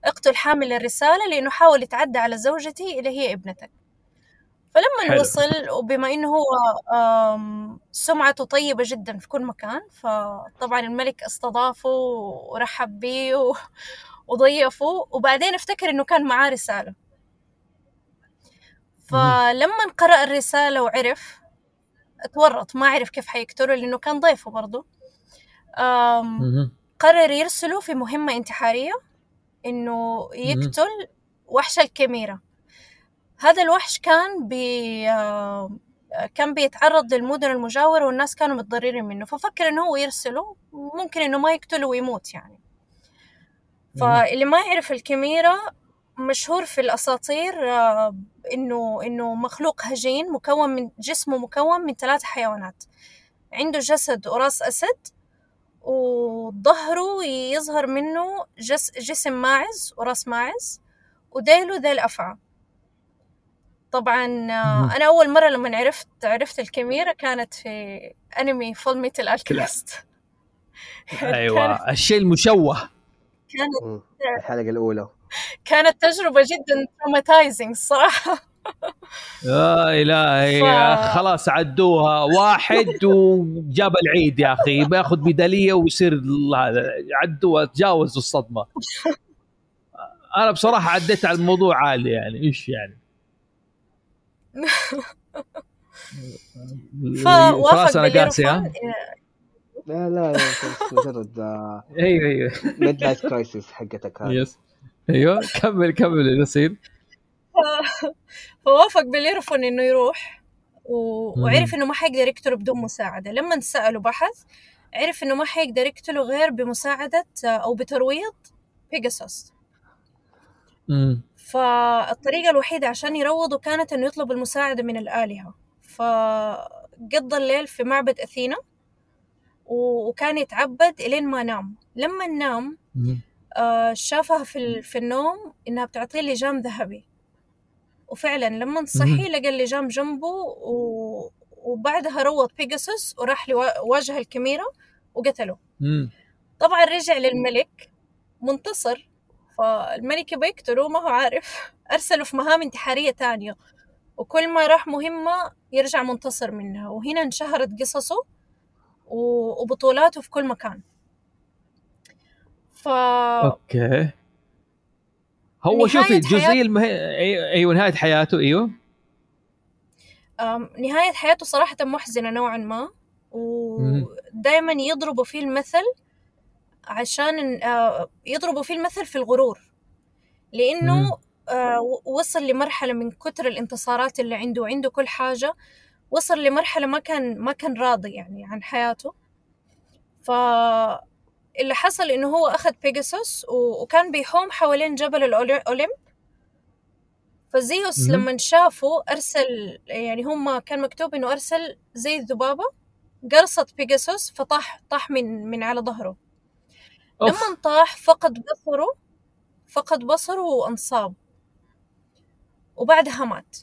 اقتل حامل الرسالة لأنه حاول يتعدى على زوجتي اللي هي ابنتك. فلما حلو. وصل وبما إنه هو سمعته طيبة جدا في كل مكان فطبعا الملك استضافه ورحب بيه و- وضيفه وبعدين افتكر إنه كان معاه رسالة. فلما قرأ الرسالة وعرف اتورط ما عرف كيف حيقتله لأنه كان ضيفه برضه. قرر يرسله في مهمة انتحارية إنه يقتل وحش الكاميرا. هذا الوحش كان بي آه، كان بيتعرض للمدن المجاورة والناس كانوا متضررين منه. ففكر إنه هو يرسله ممكن إنه ما يقتله ويموت يعني. فاللي ما يعرف الكاميرا مشهور في الأساطير آه، إنه إنه مخلوق هجين مكون من جسمه مكون من ثلاثة حيوانات. عنده جسد وراس أسد وظهره يظهر منه جس جسم ماعز وراس ماعز وديله ذيل أفعى طبعا آه، مهم. أنا أول مرة لما عرفت عرفت الكايميرا كانت في أنمي Fullmetal Alchemist أيوه الشيء المشوه. كانت مم. الحلقة الأولى. كانت تجربة جدا traumatizing الصراحة يا الهي ف- خلاص عدوها. واحد وجاب العيد يا أخي بياخذ ميدالية ويصير هذا عدوها تجاوزوا الصدمة. أنا بصراحة عديت على الموضوع عادي يعني إيش يعني؟ فوافق خلاص أنا قاسي ها باليوروفون لا لا بس مجرد أيوه أيوه. midlife crisis حقتك هذه. yes أيوه كمل كمل يا أسيل فوافق بليروفون إنه يروح و... وعرف إنه ما حيقدر يقتله بدون مساعدة. لما سأله بحث عرف إنه ما حيقدر يقتله غير بمساعدة أو بترويض بيجاسوس. فالطريقة الوحيدة عشان يروضه كانت إنه يطلب المساعدة من الآلهة. فقضى الليل في معبد أثينا وكان يتعبد إلين ما نام. لما نام. آه، شافها في ال- في النوم إنها بتعطيه لجام ذهبي. وفعلا لما صحي لقى اللجام جنبه و... وبعدها روض بيجاسوس وراح لواجه الكاميرا وقتله. طبعا رجع للملك منتصر. فالملك يبغى يقتله ما هو عارف أرسله في مهام انتحارية تانية. وكل ما راح مهمة يرجع منتصر منها. وهنا انشهرت قصصه وبطولاته في كل مكان. ف أوكي. هو شوفي الجزئيه المه... أيوه نهاية حياته أيوه. أم، نهاية حياته صراحة محزنة نوعا ما. ودائما يضربوا فيه المثل عشان آه، يضربوا فيه المثل في الغرور مم. لأنه آه، وصل لمرحلة من كتر الانتصارات اللي عنده وعنده كل حاجة وصل لمرحلة ما كان ما كان راضي يعني عن حياته فاللي حصل إنه هو أخذ بيجاسوس وكان بيحوم حوالين جبل الأوليمب فزيوس. لما شافه أرسل يعني هم كان مكتوب إنه أرسل زي الذبابة قرصت بيجاسوس فطاح طاح من من على ظهره أوف. لما طاح فقد بصره فقد بصره وانصاب. وبعدها مات.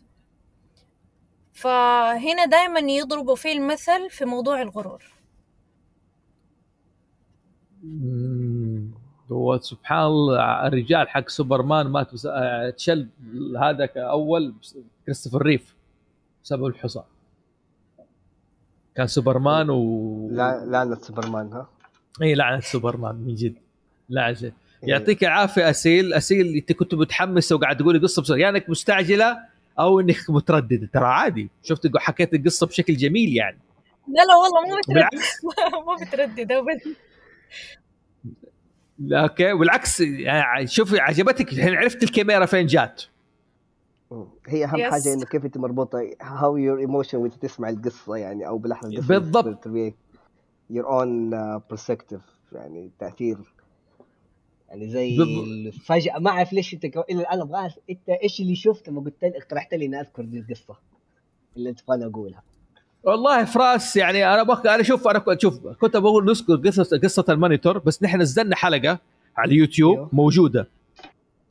فهنا دائما يضربوا فيه المثل في موضوع الغرور. أمم. هو سبحان الله الرجال حق سوبرمان مات بس... آه، تشل هذا اول كريستوفر ريف بسبب الحصان. كان سوبرمان و لا لعنة سوبرمان ها؟ اي لعنه سوبرمان من جد. لعنه إيه. يعطيك العافية أسيل. أسيل أنت كنت متحمسه وقاعد تقولي قصه بسرعة يا إنك مستعجلة أو إنك مترددة. ترى عادي. شفت حكيت القصة بشكل جميل يعني. لا لا والله مو متردد. مو متردد ابدا. لا، أوكي. بالعكس يعني شوفي عجبتك. الحين عرفت الكاميرا فين جات. هي أهم Yes. حاجة انه كيف أنت مربوطة how your emotion وأنت تسمع القصة يعني أو بالاحرى بالضبط. your own perspective يعني تأثير. يعني زي فجاه ما أعرف ليش أنت كو... إلا الآن أبغى أعرف أنت إيش اللي شفت لما قلت لي اقترحت لي إني أذكر دي القصة اللي أنت تبغاني أقولها. والله فراس يعني أنا بك أنا شوف أنا كنت شوف كنت بقول نذكر قصه قصة المينوتور بس نحن نزلنا حلقة على اليوتيوب أيوه. موجودة.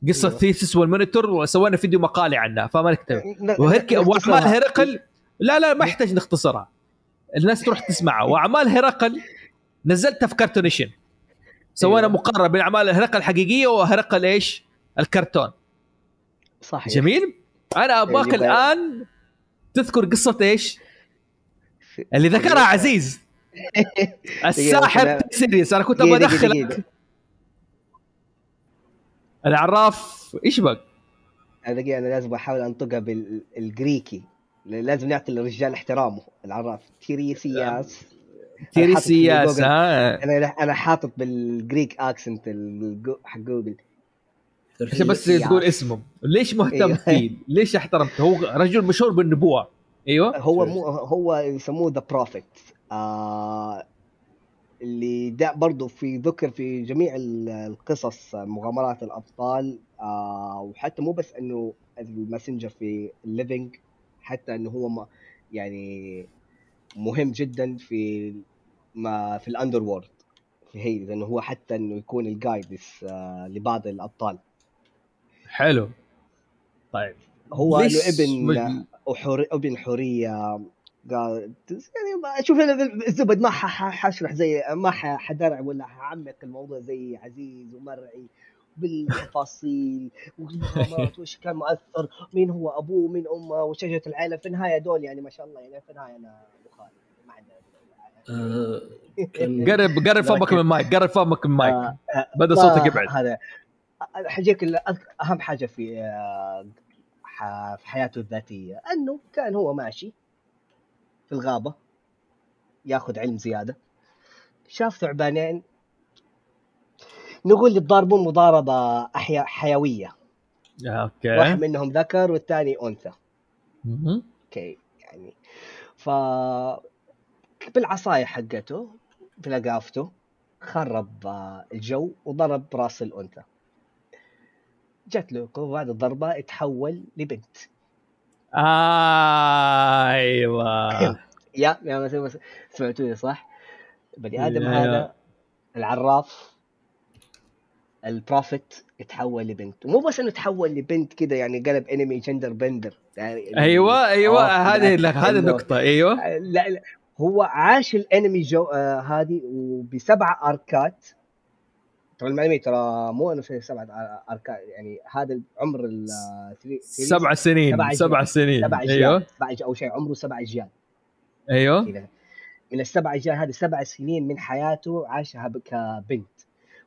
قصة أيوه. ثيسس والمينوتور وسوينا فيديو مقالي عنها فما نكتب. وهيك. واعمال هرقل لا لا ما يحتاج نختصرها. الناس تروح تسمعها وأعمال هرقل نزلتها في كارتونيشن سوينا أيوه. مقارنه بين أعمال هرقل الحقيقية وهرقل إيش؟ الكرتون صح جميل؟ أنا ابغاك اللي بقى- الآن تذكر قصة إيش؟ اللي ذكرها عزيز الساحر. تيريسياس أنا كنت أبغى أدخلك. العراف إيش بك؟ أنا دقيقة أنا لازم أحاول أنطقها بالجريكي لازم نعطي للرجال احترامه. العراف تيريسياس. تيريسياس. ها. أنا أنا حاطط بال Greek accent حق جوجل. عشان بس. تقول اسمه ليش مهتم أيوه. فيه؟ ليش احترمته؟ هو رجل مشهور بالنبوة. أيوه. هو مو هو يسموه the prophet آه اللي ده برضه في ذكر في جميع ال- القصص مغامرات الأبطال. آه وحتى مو بس إنه ال messenger في ال living حتى إنه هو ما يعني مهم جدا في ما في ال underworld في هي لأنه هو حتى إنه يكون ال guides آه لبعض الأبطال. حلو. طيب. هو له ابن مج- وحر... ابن حورية. قال يعني شوف أنا الزبد ما ح- ح- حشرح زي ما ح- حدرع ولا حعمق الموضوع زي عزيز ومرعي. بالتفاصيل والمغامرات وش كان مؤثر مين هو أبوه مين أمه وشجرة العائله في النهاية دول يعني ما شاء الله يعني في النهاية أنا ما عندنا آه، قرب قرب فمك من المايك قرب فمك من المايك آه، آه، بدأ ما- صوتك يبعد. هذا. حجيك أهم حاجة في آه، في حياته الذاتية أنه كان هو ماشي في الغابة ياخذ علم زيادة شاف ثعبانين نقول يتضاربون مضاربة أحيا حيوية. واحد أوكي منهم ذكر والثاني أنثى. أوكي يعني. ف بالعصاية حقته بلقافته خرب الجو وضرب رأس الأنثى. جت له بعد الضربة اتحول لبنت. أيوه. يا يا سمعتوني صح؟ بني آدم هذا العراف. ال prophet يتحول لبنت. ومو بس إنه تحول لبنت كذا يعني قلب anime gender bender يعني أيوه أيوه آه، هذه هذه النقطه أيوه. لا لا هو عاش الانمي جوه آه هذه وبسبع arc ات. ترى المعلومية ترى مو إنه في سبعة آر- arc ات يعني هذا عمر ال آه، سبع سنين سبع سبع. سنين سبع اجيال أيوه. سبع أو شيء عمره سبع اجيال أيوه. من السبع اجيال هذه سبع سنين من حياته عاشها كبنت.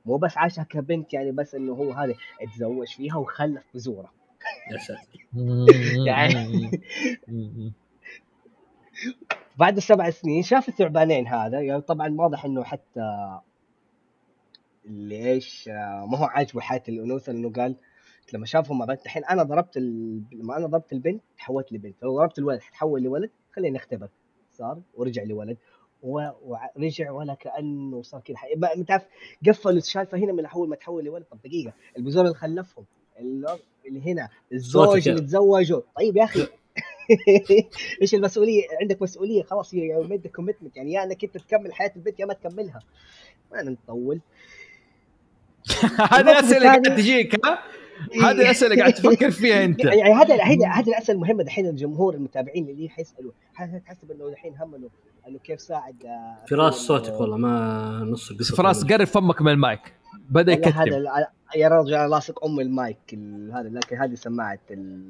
مو بس عاشها كبنت يعني بس إنه هو هذا اتزوج فيها وخلف بزوره يا ساتر. يعني بعد السبع سنين شاف الثعبانين هذا يعني طبعا واضح إنه حتى اللي إيش آه، ما هو عاجبه حياة الأنوثة لأنه قال لما شافهم مع بعض الحين أنا ضربت ال... لما أنا ضربت البنت تحولت لبنت لو ضربت الولد حتحول لولد خلينا نختبر صار ورجع لولد. ورجع ولا كأنه صار كذا ما- انت عارف قفلوا السالفة هنا من أول ما تحول لولد. طب دقيقة البزور اللي خلفهم اللي هنا الزوج اللي تزوجوا. طيب يا أخي إيش المسؤولية؟ عندك مسؤولية خلاص you made commitment يعني يا إنك أنت تكمل حياة البنت يا ما تكملها. ما نطول. هذه الأسئلة قاعد تجيك ها؟ هذه الأسئلة قاعد تفكر فيها أنت يعني هذا هذه هذه الأسئلة المهمة دحين الجمهور المتابعين اللي حيسالوا حسب إنه دحين هم انه إنه كيف ساعد آه، فراس صوتك والله ما نص القصة فراس قرب فمك من المايك بدأ يكتم هذا يا رجل أنا لاصق أم المايك ال- هذا لكن هذه سماعة.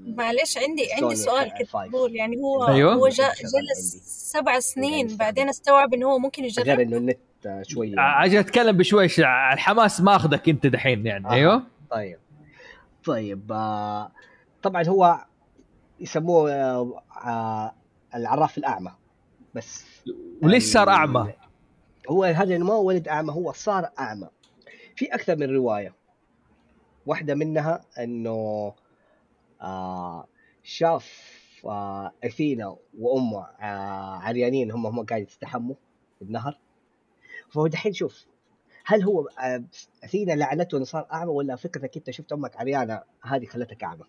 معلش عندي عندي سؤال. بقول يعني هو أيوة. هو جلس. سبع سنين. بعدين استوعب إنه هو ممكن غير يجرب إنه النت آه، شوية عجل أتكلم بشويش الحماس ماخذك أنت دحين يعني آه. أيوه طيب طيب آه، طبعا هو يسموه آه، آه، العراف الأعمى بس وليش صار أعمى؟ هو هذا ما هو ولد أعمى هو صار أعمى في أكثر من رواية واحدة منها إنه آه شاف آه أثينا وامه آه عريانين هم هم قاعد يستحموا في النهر فهو دحين شوف هل هو آه أثينا لعنته إنه صار أعمى ولا فكرتك أنت شفت أمك عريانة هذه خلتك أعمى؟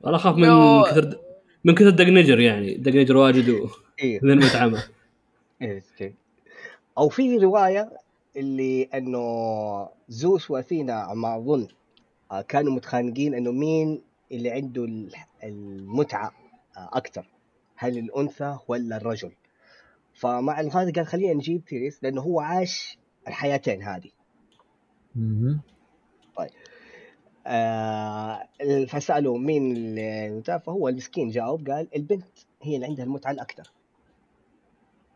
والله أخاف من كثر من كثر دقنجر يعني دقنجر واجد و- إيه. لين إيه، أوكي. أو في رواية اللي إنه زوس وأثينا ما أظن آه، كانوا متخانقين إنه مين اللي عنده ال- المتعة آه، أكثر هل الأنثى ولا الرجل؟ فمع هذا قال خلينا نجيب تيريس لأنه هو عاش الحياتين هذه. مهم. آه فسألوا مين المتعه فهو المسكين جاوب قال البنت هي اللي عندها المتعة الأكثر.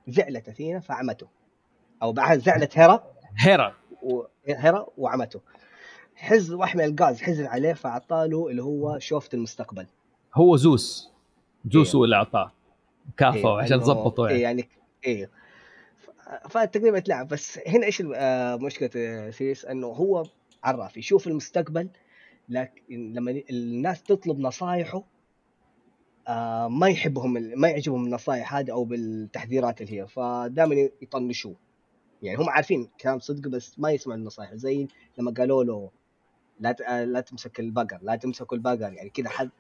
زعلت أثينا فعمته. أو بعد زعلت هيرا هيرا وهيرا وعمته. حز واحمل الغاز حزن عليه فاعطاله اللي هو شوفة المستقبل. هو زوس. زوس إيه. هو اللي أعطاه. كافة عشان إنه- ظبطوا إيه يعني يعني إيه. ف- فتقريبا تلعب بس هنا إيش آه، مشكلة سيريس؟ إنه هو عراف يشوف المستقبل لكن لما الناس تطلب نصايحه آه ما يحبهم ما يعجبهم النصايح هذه أو بالتحذيرات اللي هي فدائما يطنشوه. يعني هم عارفين كلام صدق بس ما يسمعوا النصايح. زي لما قالوا له لا آه، لا تمسك البقر لا تمسكوا البقر. يعني كذا حد.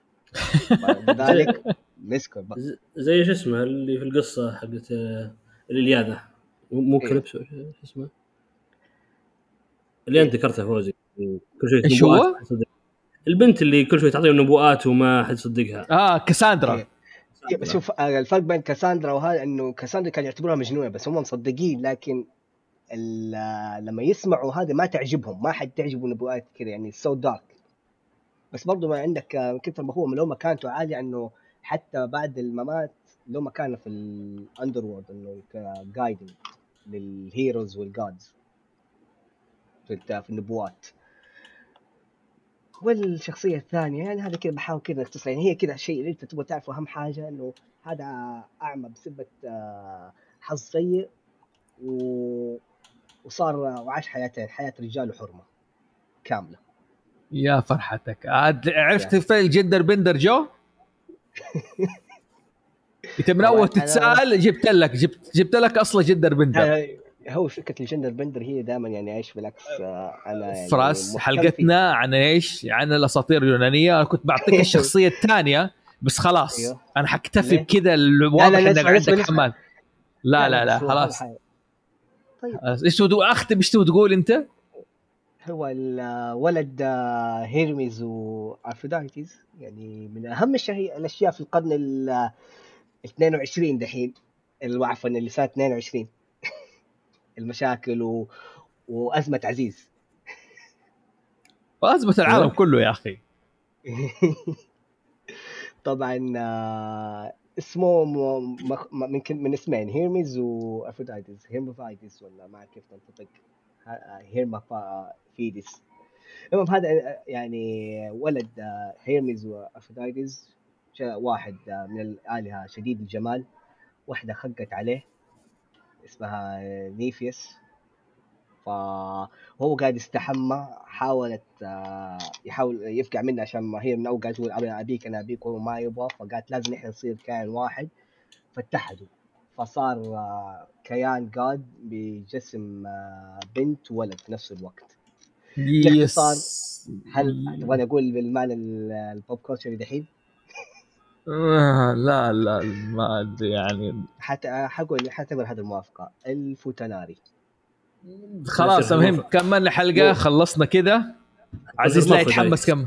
لذلك مسكوا البقر. زي شو اسمه اللي في القصة حقت الإلياذة. مو إيه. كليبس شو اسمه؟ اللي أنت ذكرتها فوزي كل شوي نبوءات هو؟ البنت اللي كل شوي تعطيهم نبوءات وما حد يصدقها. آه كاساندرا. إيه. إيه، بس شوف آه، الفرق بين كاساندرا وهذا إنه كاساندرا كانوا يعتبروها مجنونة بس هم مصدقين لكن ال- آه، لما يسمعوا هذا ما تعجبهم ما حد تعجبه نبوءات كذا يعني so dark بس برضو ما عندك آه، من كثر ما هو لو مكانته عالية إنه حتى بعد الممات له مكانه في ال underworld إنه ك guiding لل heroes وال gods في في النبوات. والشخصية الثانية يعني هذا كذا بحاول كذا أختصر يعني هي كذا الشيء اللي أنت تبغى تعرفه أهم حاجة إنه هذا أعمى بسبه آه، حظ سيء و... وصار وعاش حياتين حياة رجال وحرمة كاملة. يا فرحتك. عاد عرفت في الجندر بندر جو؟ انت من اول تتساءل جبت لك جبت جبت لك أصلا جندر بندر هو فكرة الجندر بندر هي دائما يعني إيش بالعكس آه، أنا يعني فراس حلقتنا عن إيش؟ عن الأساطير اليونانية أنا كنت بعطيك الشخصية الثانية بس خلاص أيوه. أنا حكتفي؟ بكذا لا، إنك عندك. حماس لا لا لا هو خلاص طيب إيش تبغى أختم إيش تبغى تقول أنت؟ هو الولد آه، هيرميز وافروديتيز يعني من أهم الأشياء في القرن ال آه، 22 دحين. عفوا اللي صار 22 المشاكل و... وأزمة عزيز. واثبت العالم كله يا أخي. طبعا آه، اسمه م... م... من من اسمين هيرميز وافروديتيز هيرمافرودايتس ولا ما أعرف كيف تنطق. هيرمافروديتس المهم هذا آه، يعني ولد آه، هيرميز وافروديتيز جاء واحد آه، من الآلهة شديد الجمال. واحدة خقت عليه اسمها آه، نيفيس. فهو قاعد يستحمى حاولت آه، يحاول يفقع منها عشان ما هي من أول قاعدة تقول أنا أبيك أنا أبيك وهو ما يبغى. فقالت لازم إحنا نصير كائن واحد. فاتحدوا. فصار كيان جاد بجسم بنت وولد في نفس الوقت. باختصار، هل تبغاني أقول بالمعنى ال- ال pop culture دحين؟ آه لا لا ما أدري يعني حت... حقول حعتبر هذه الموافقة. ال futanari. خلاص المهم كملنا حلقة خلصنا كذا. عزيز لا يتحمس كم.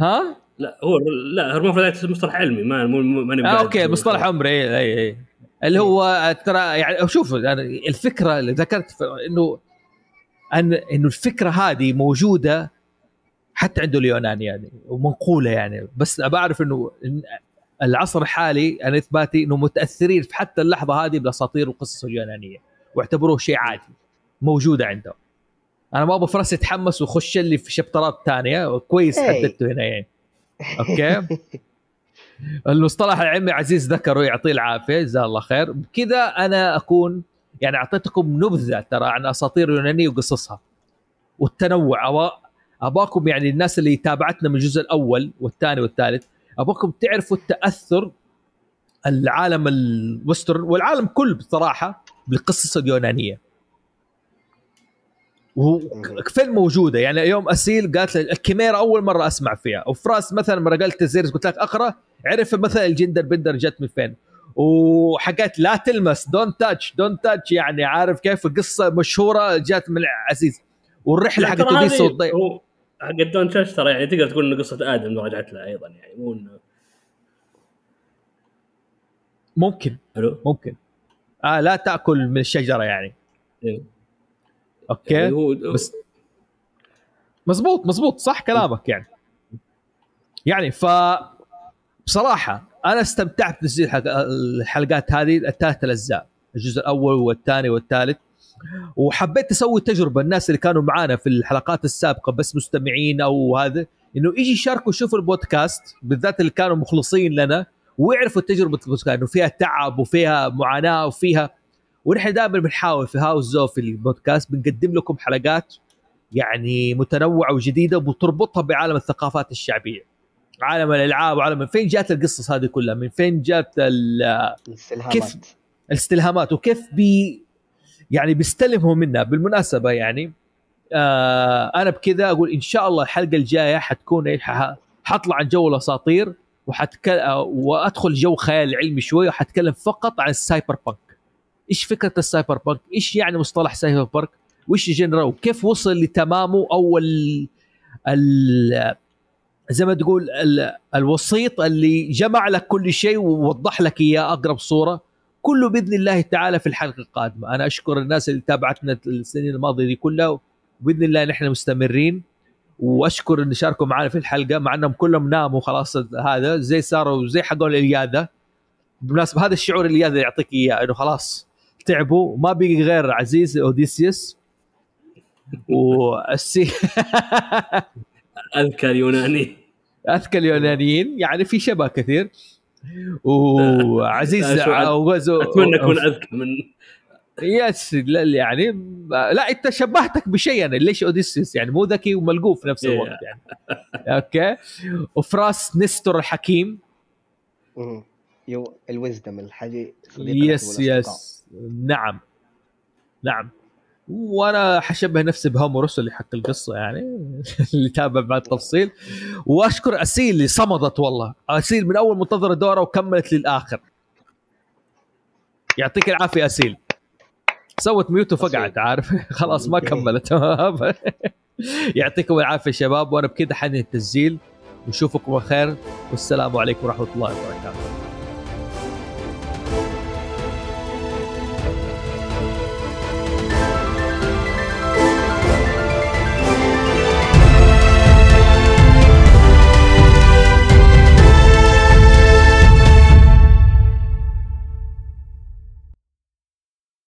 ها؟ لا هو لا hermaphrodite مصطلح علمي ما ماني آه okay مصطلح علمي اي اي اي اللي هو ترى يعني شوف يعني الفكرة اللي ذكرت انه ان إنه الفكرة هذه موجودة حتى عنده اليوناني يعني ومنقولة يعني. بس أبى أعرف إنه العصر الحالي أنا إثباتي إنه متأثرين في حتى اللحظة هذه بالاساطير والقصص اليونانية واعتبروه شيء عادي موجوده عندهم. أنا ما أبغى فراس يتحمس ويخش لي في شابترات ثانية كويس إيه. حددته هنا يعني. أوكي؟ المصطلح العلمي عزيز ذكره يعطيه العافية جزاه الله خير. بكذا أنا أكون يعني أعطيتكم نبذة ترى عن أساطير اليونانيه وقصصها والتنوع. أبا أباكم يعني الناس اللي تابعتنا من الجزء الأول والثاني والثالث اباكم تعرفوا التأثر العالم ال western والعالم كله بصراحة بالقصص اليونانية. وفين موجودة يعني يوم أسيل قالت لي الكيميرا أول مرة أسمع فيها وفراس مثلا مره قالت زيرز قلت لك أقرأ عرف مثلا ال gender bender جت من فين. وحاجات لا تلمس don't touch don't touch يعني عارف كيف؟ قصة مشهورة جات من عزيز والرحلة حقت اوديسا والضيق حق دون تشاش ترى يعني تقدر تقول انه قصة آدم رجعت لها أيضا يعني مو انه ممكن. حلو ممكن. آه لا تأكل من الشجرة يعني. إيه. أوكي. يعني هو بس مزبوط مزبوط صح كلامك يعني. يعني ف بصراحة أنا استمتعت بتسجيل حلق- الحلقات هذه الثلاث الأجزاء الجزء الأول والثاني والثالث. وحبيت أسوي تجربة الناس اللي كانوا معانا في الحلقات السابقة بس مستمعين أو هذا إنه يجي يشاركوا يشوفوا البودكاست بالذات اللي كانوا مخلصين لنا ويعرفوا تجربة البودكاست إنه فيها تعب وفيها معاناة وفيها. ونحن دائما بنحاول في هاوس زو في البودكاست بنقدم لكم حلقات يعني متنوعة وجديدة وتربطها بعالم الثقافات الشعبية. عالم الألعاب وعالم من فين جات القصص هذه كلها؟ من فين جات ال- الاستلهامات. الاستلهامات؟ وكيف بي يعني بيستلهموا منها بالمناسبة يعني. آه أنا بكذا أقول إن شاء الله الحلقة الجاية حتكون ح- حطلع عن جو الأساطير وحتكلم وأدخل جو خيال علمي شوي وحتكلم فقط عن ال cyberpunk إيش فكرة ال cyberpunk إيش يعني مصطلح cyberpunk وإيش genre وكيف وصل لتمامه أو ال ال زي ما تقول ال الوسيط اللي جمع لك كل شيء ووضح لك إياه أقرب صورة؟ كله بإذن الله تعالى في الحلقة القادمة. أنا أشكر الناس اللي تابعتنا السنين الماضية دي كلها وبإذن الله نحن مستمرين. وأشكر إن شاركوا معنا في الحلقة مع إنهم كلهم ناموا خلاص هذا زي صاروا زي حقون الياذا بالمناسبه هذا الشعور اللي الياذا يعطيك إياه إنه خلاص تعبوا ما بقي غير عزيز أوديسيوس. والسي أذكى اليوناني أذكى اليونانيين. يعني في شبه كثير. وعزيز وغزو أتمنى أكون أذكى من يس يعني لا أنت شبهتك بشيء أنا ليش اوديسيوس يعني مو ذكي وملقوف في نفس إيه. الوقت يعني. أوكي. وفراس نستر الحكيم. مم. يو الويزدم الحاجة يس يس. نعم. نعم. وأنا حشبه نفسي بهوميروس اللي حق القصة يعني اللي تابع بعد التفصيل واشكر أسيل اللي صمدت والله. أسيل من أول منتظرة دوره وكملت للآخر. يعطيك العافية أسيل. سوت mute وفقعت عارف؟ خلاص ما كملت. يعطيكم العافية شباب. وأنا بكذا حنهي التسجيل. نشوفكم على خير. والسلام عليكم ورحمة الله وبركاته.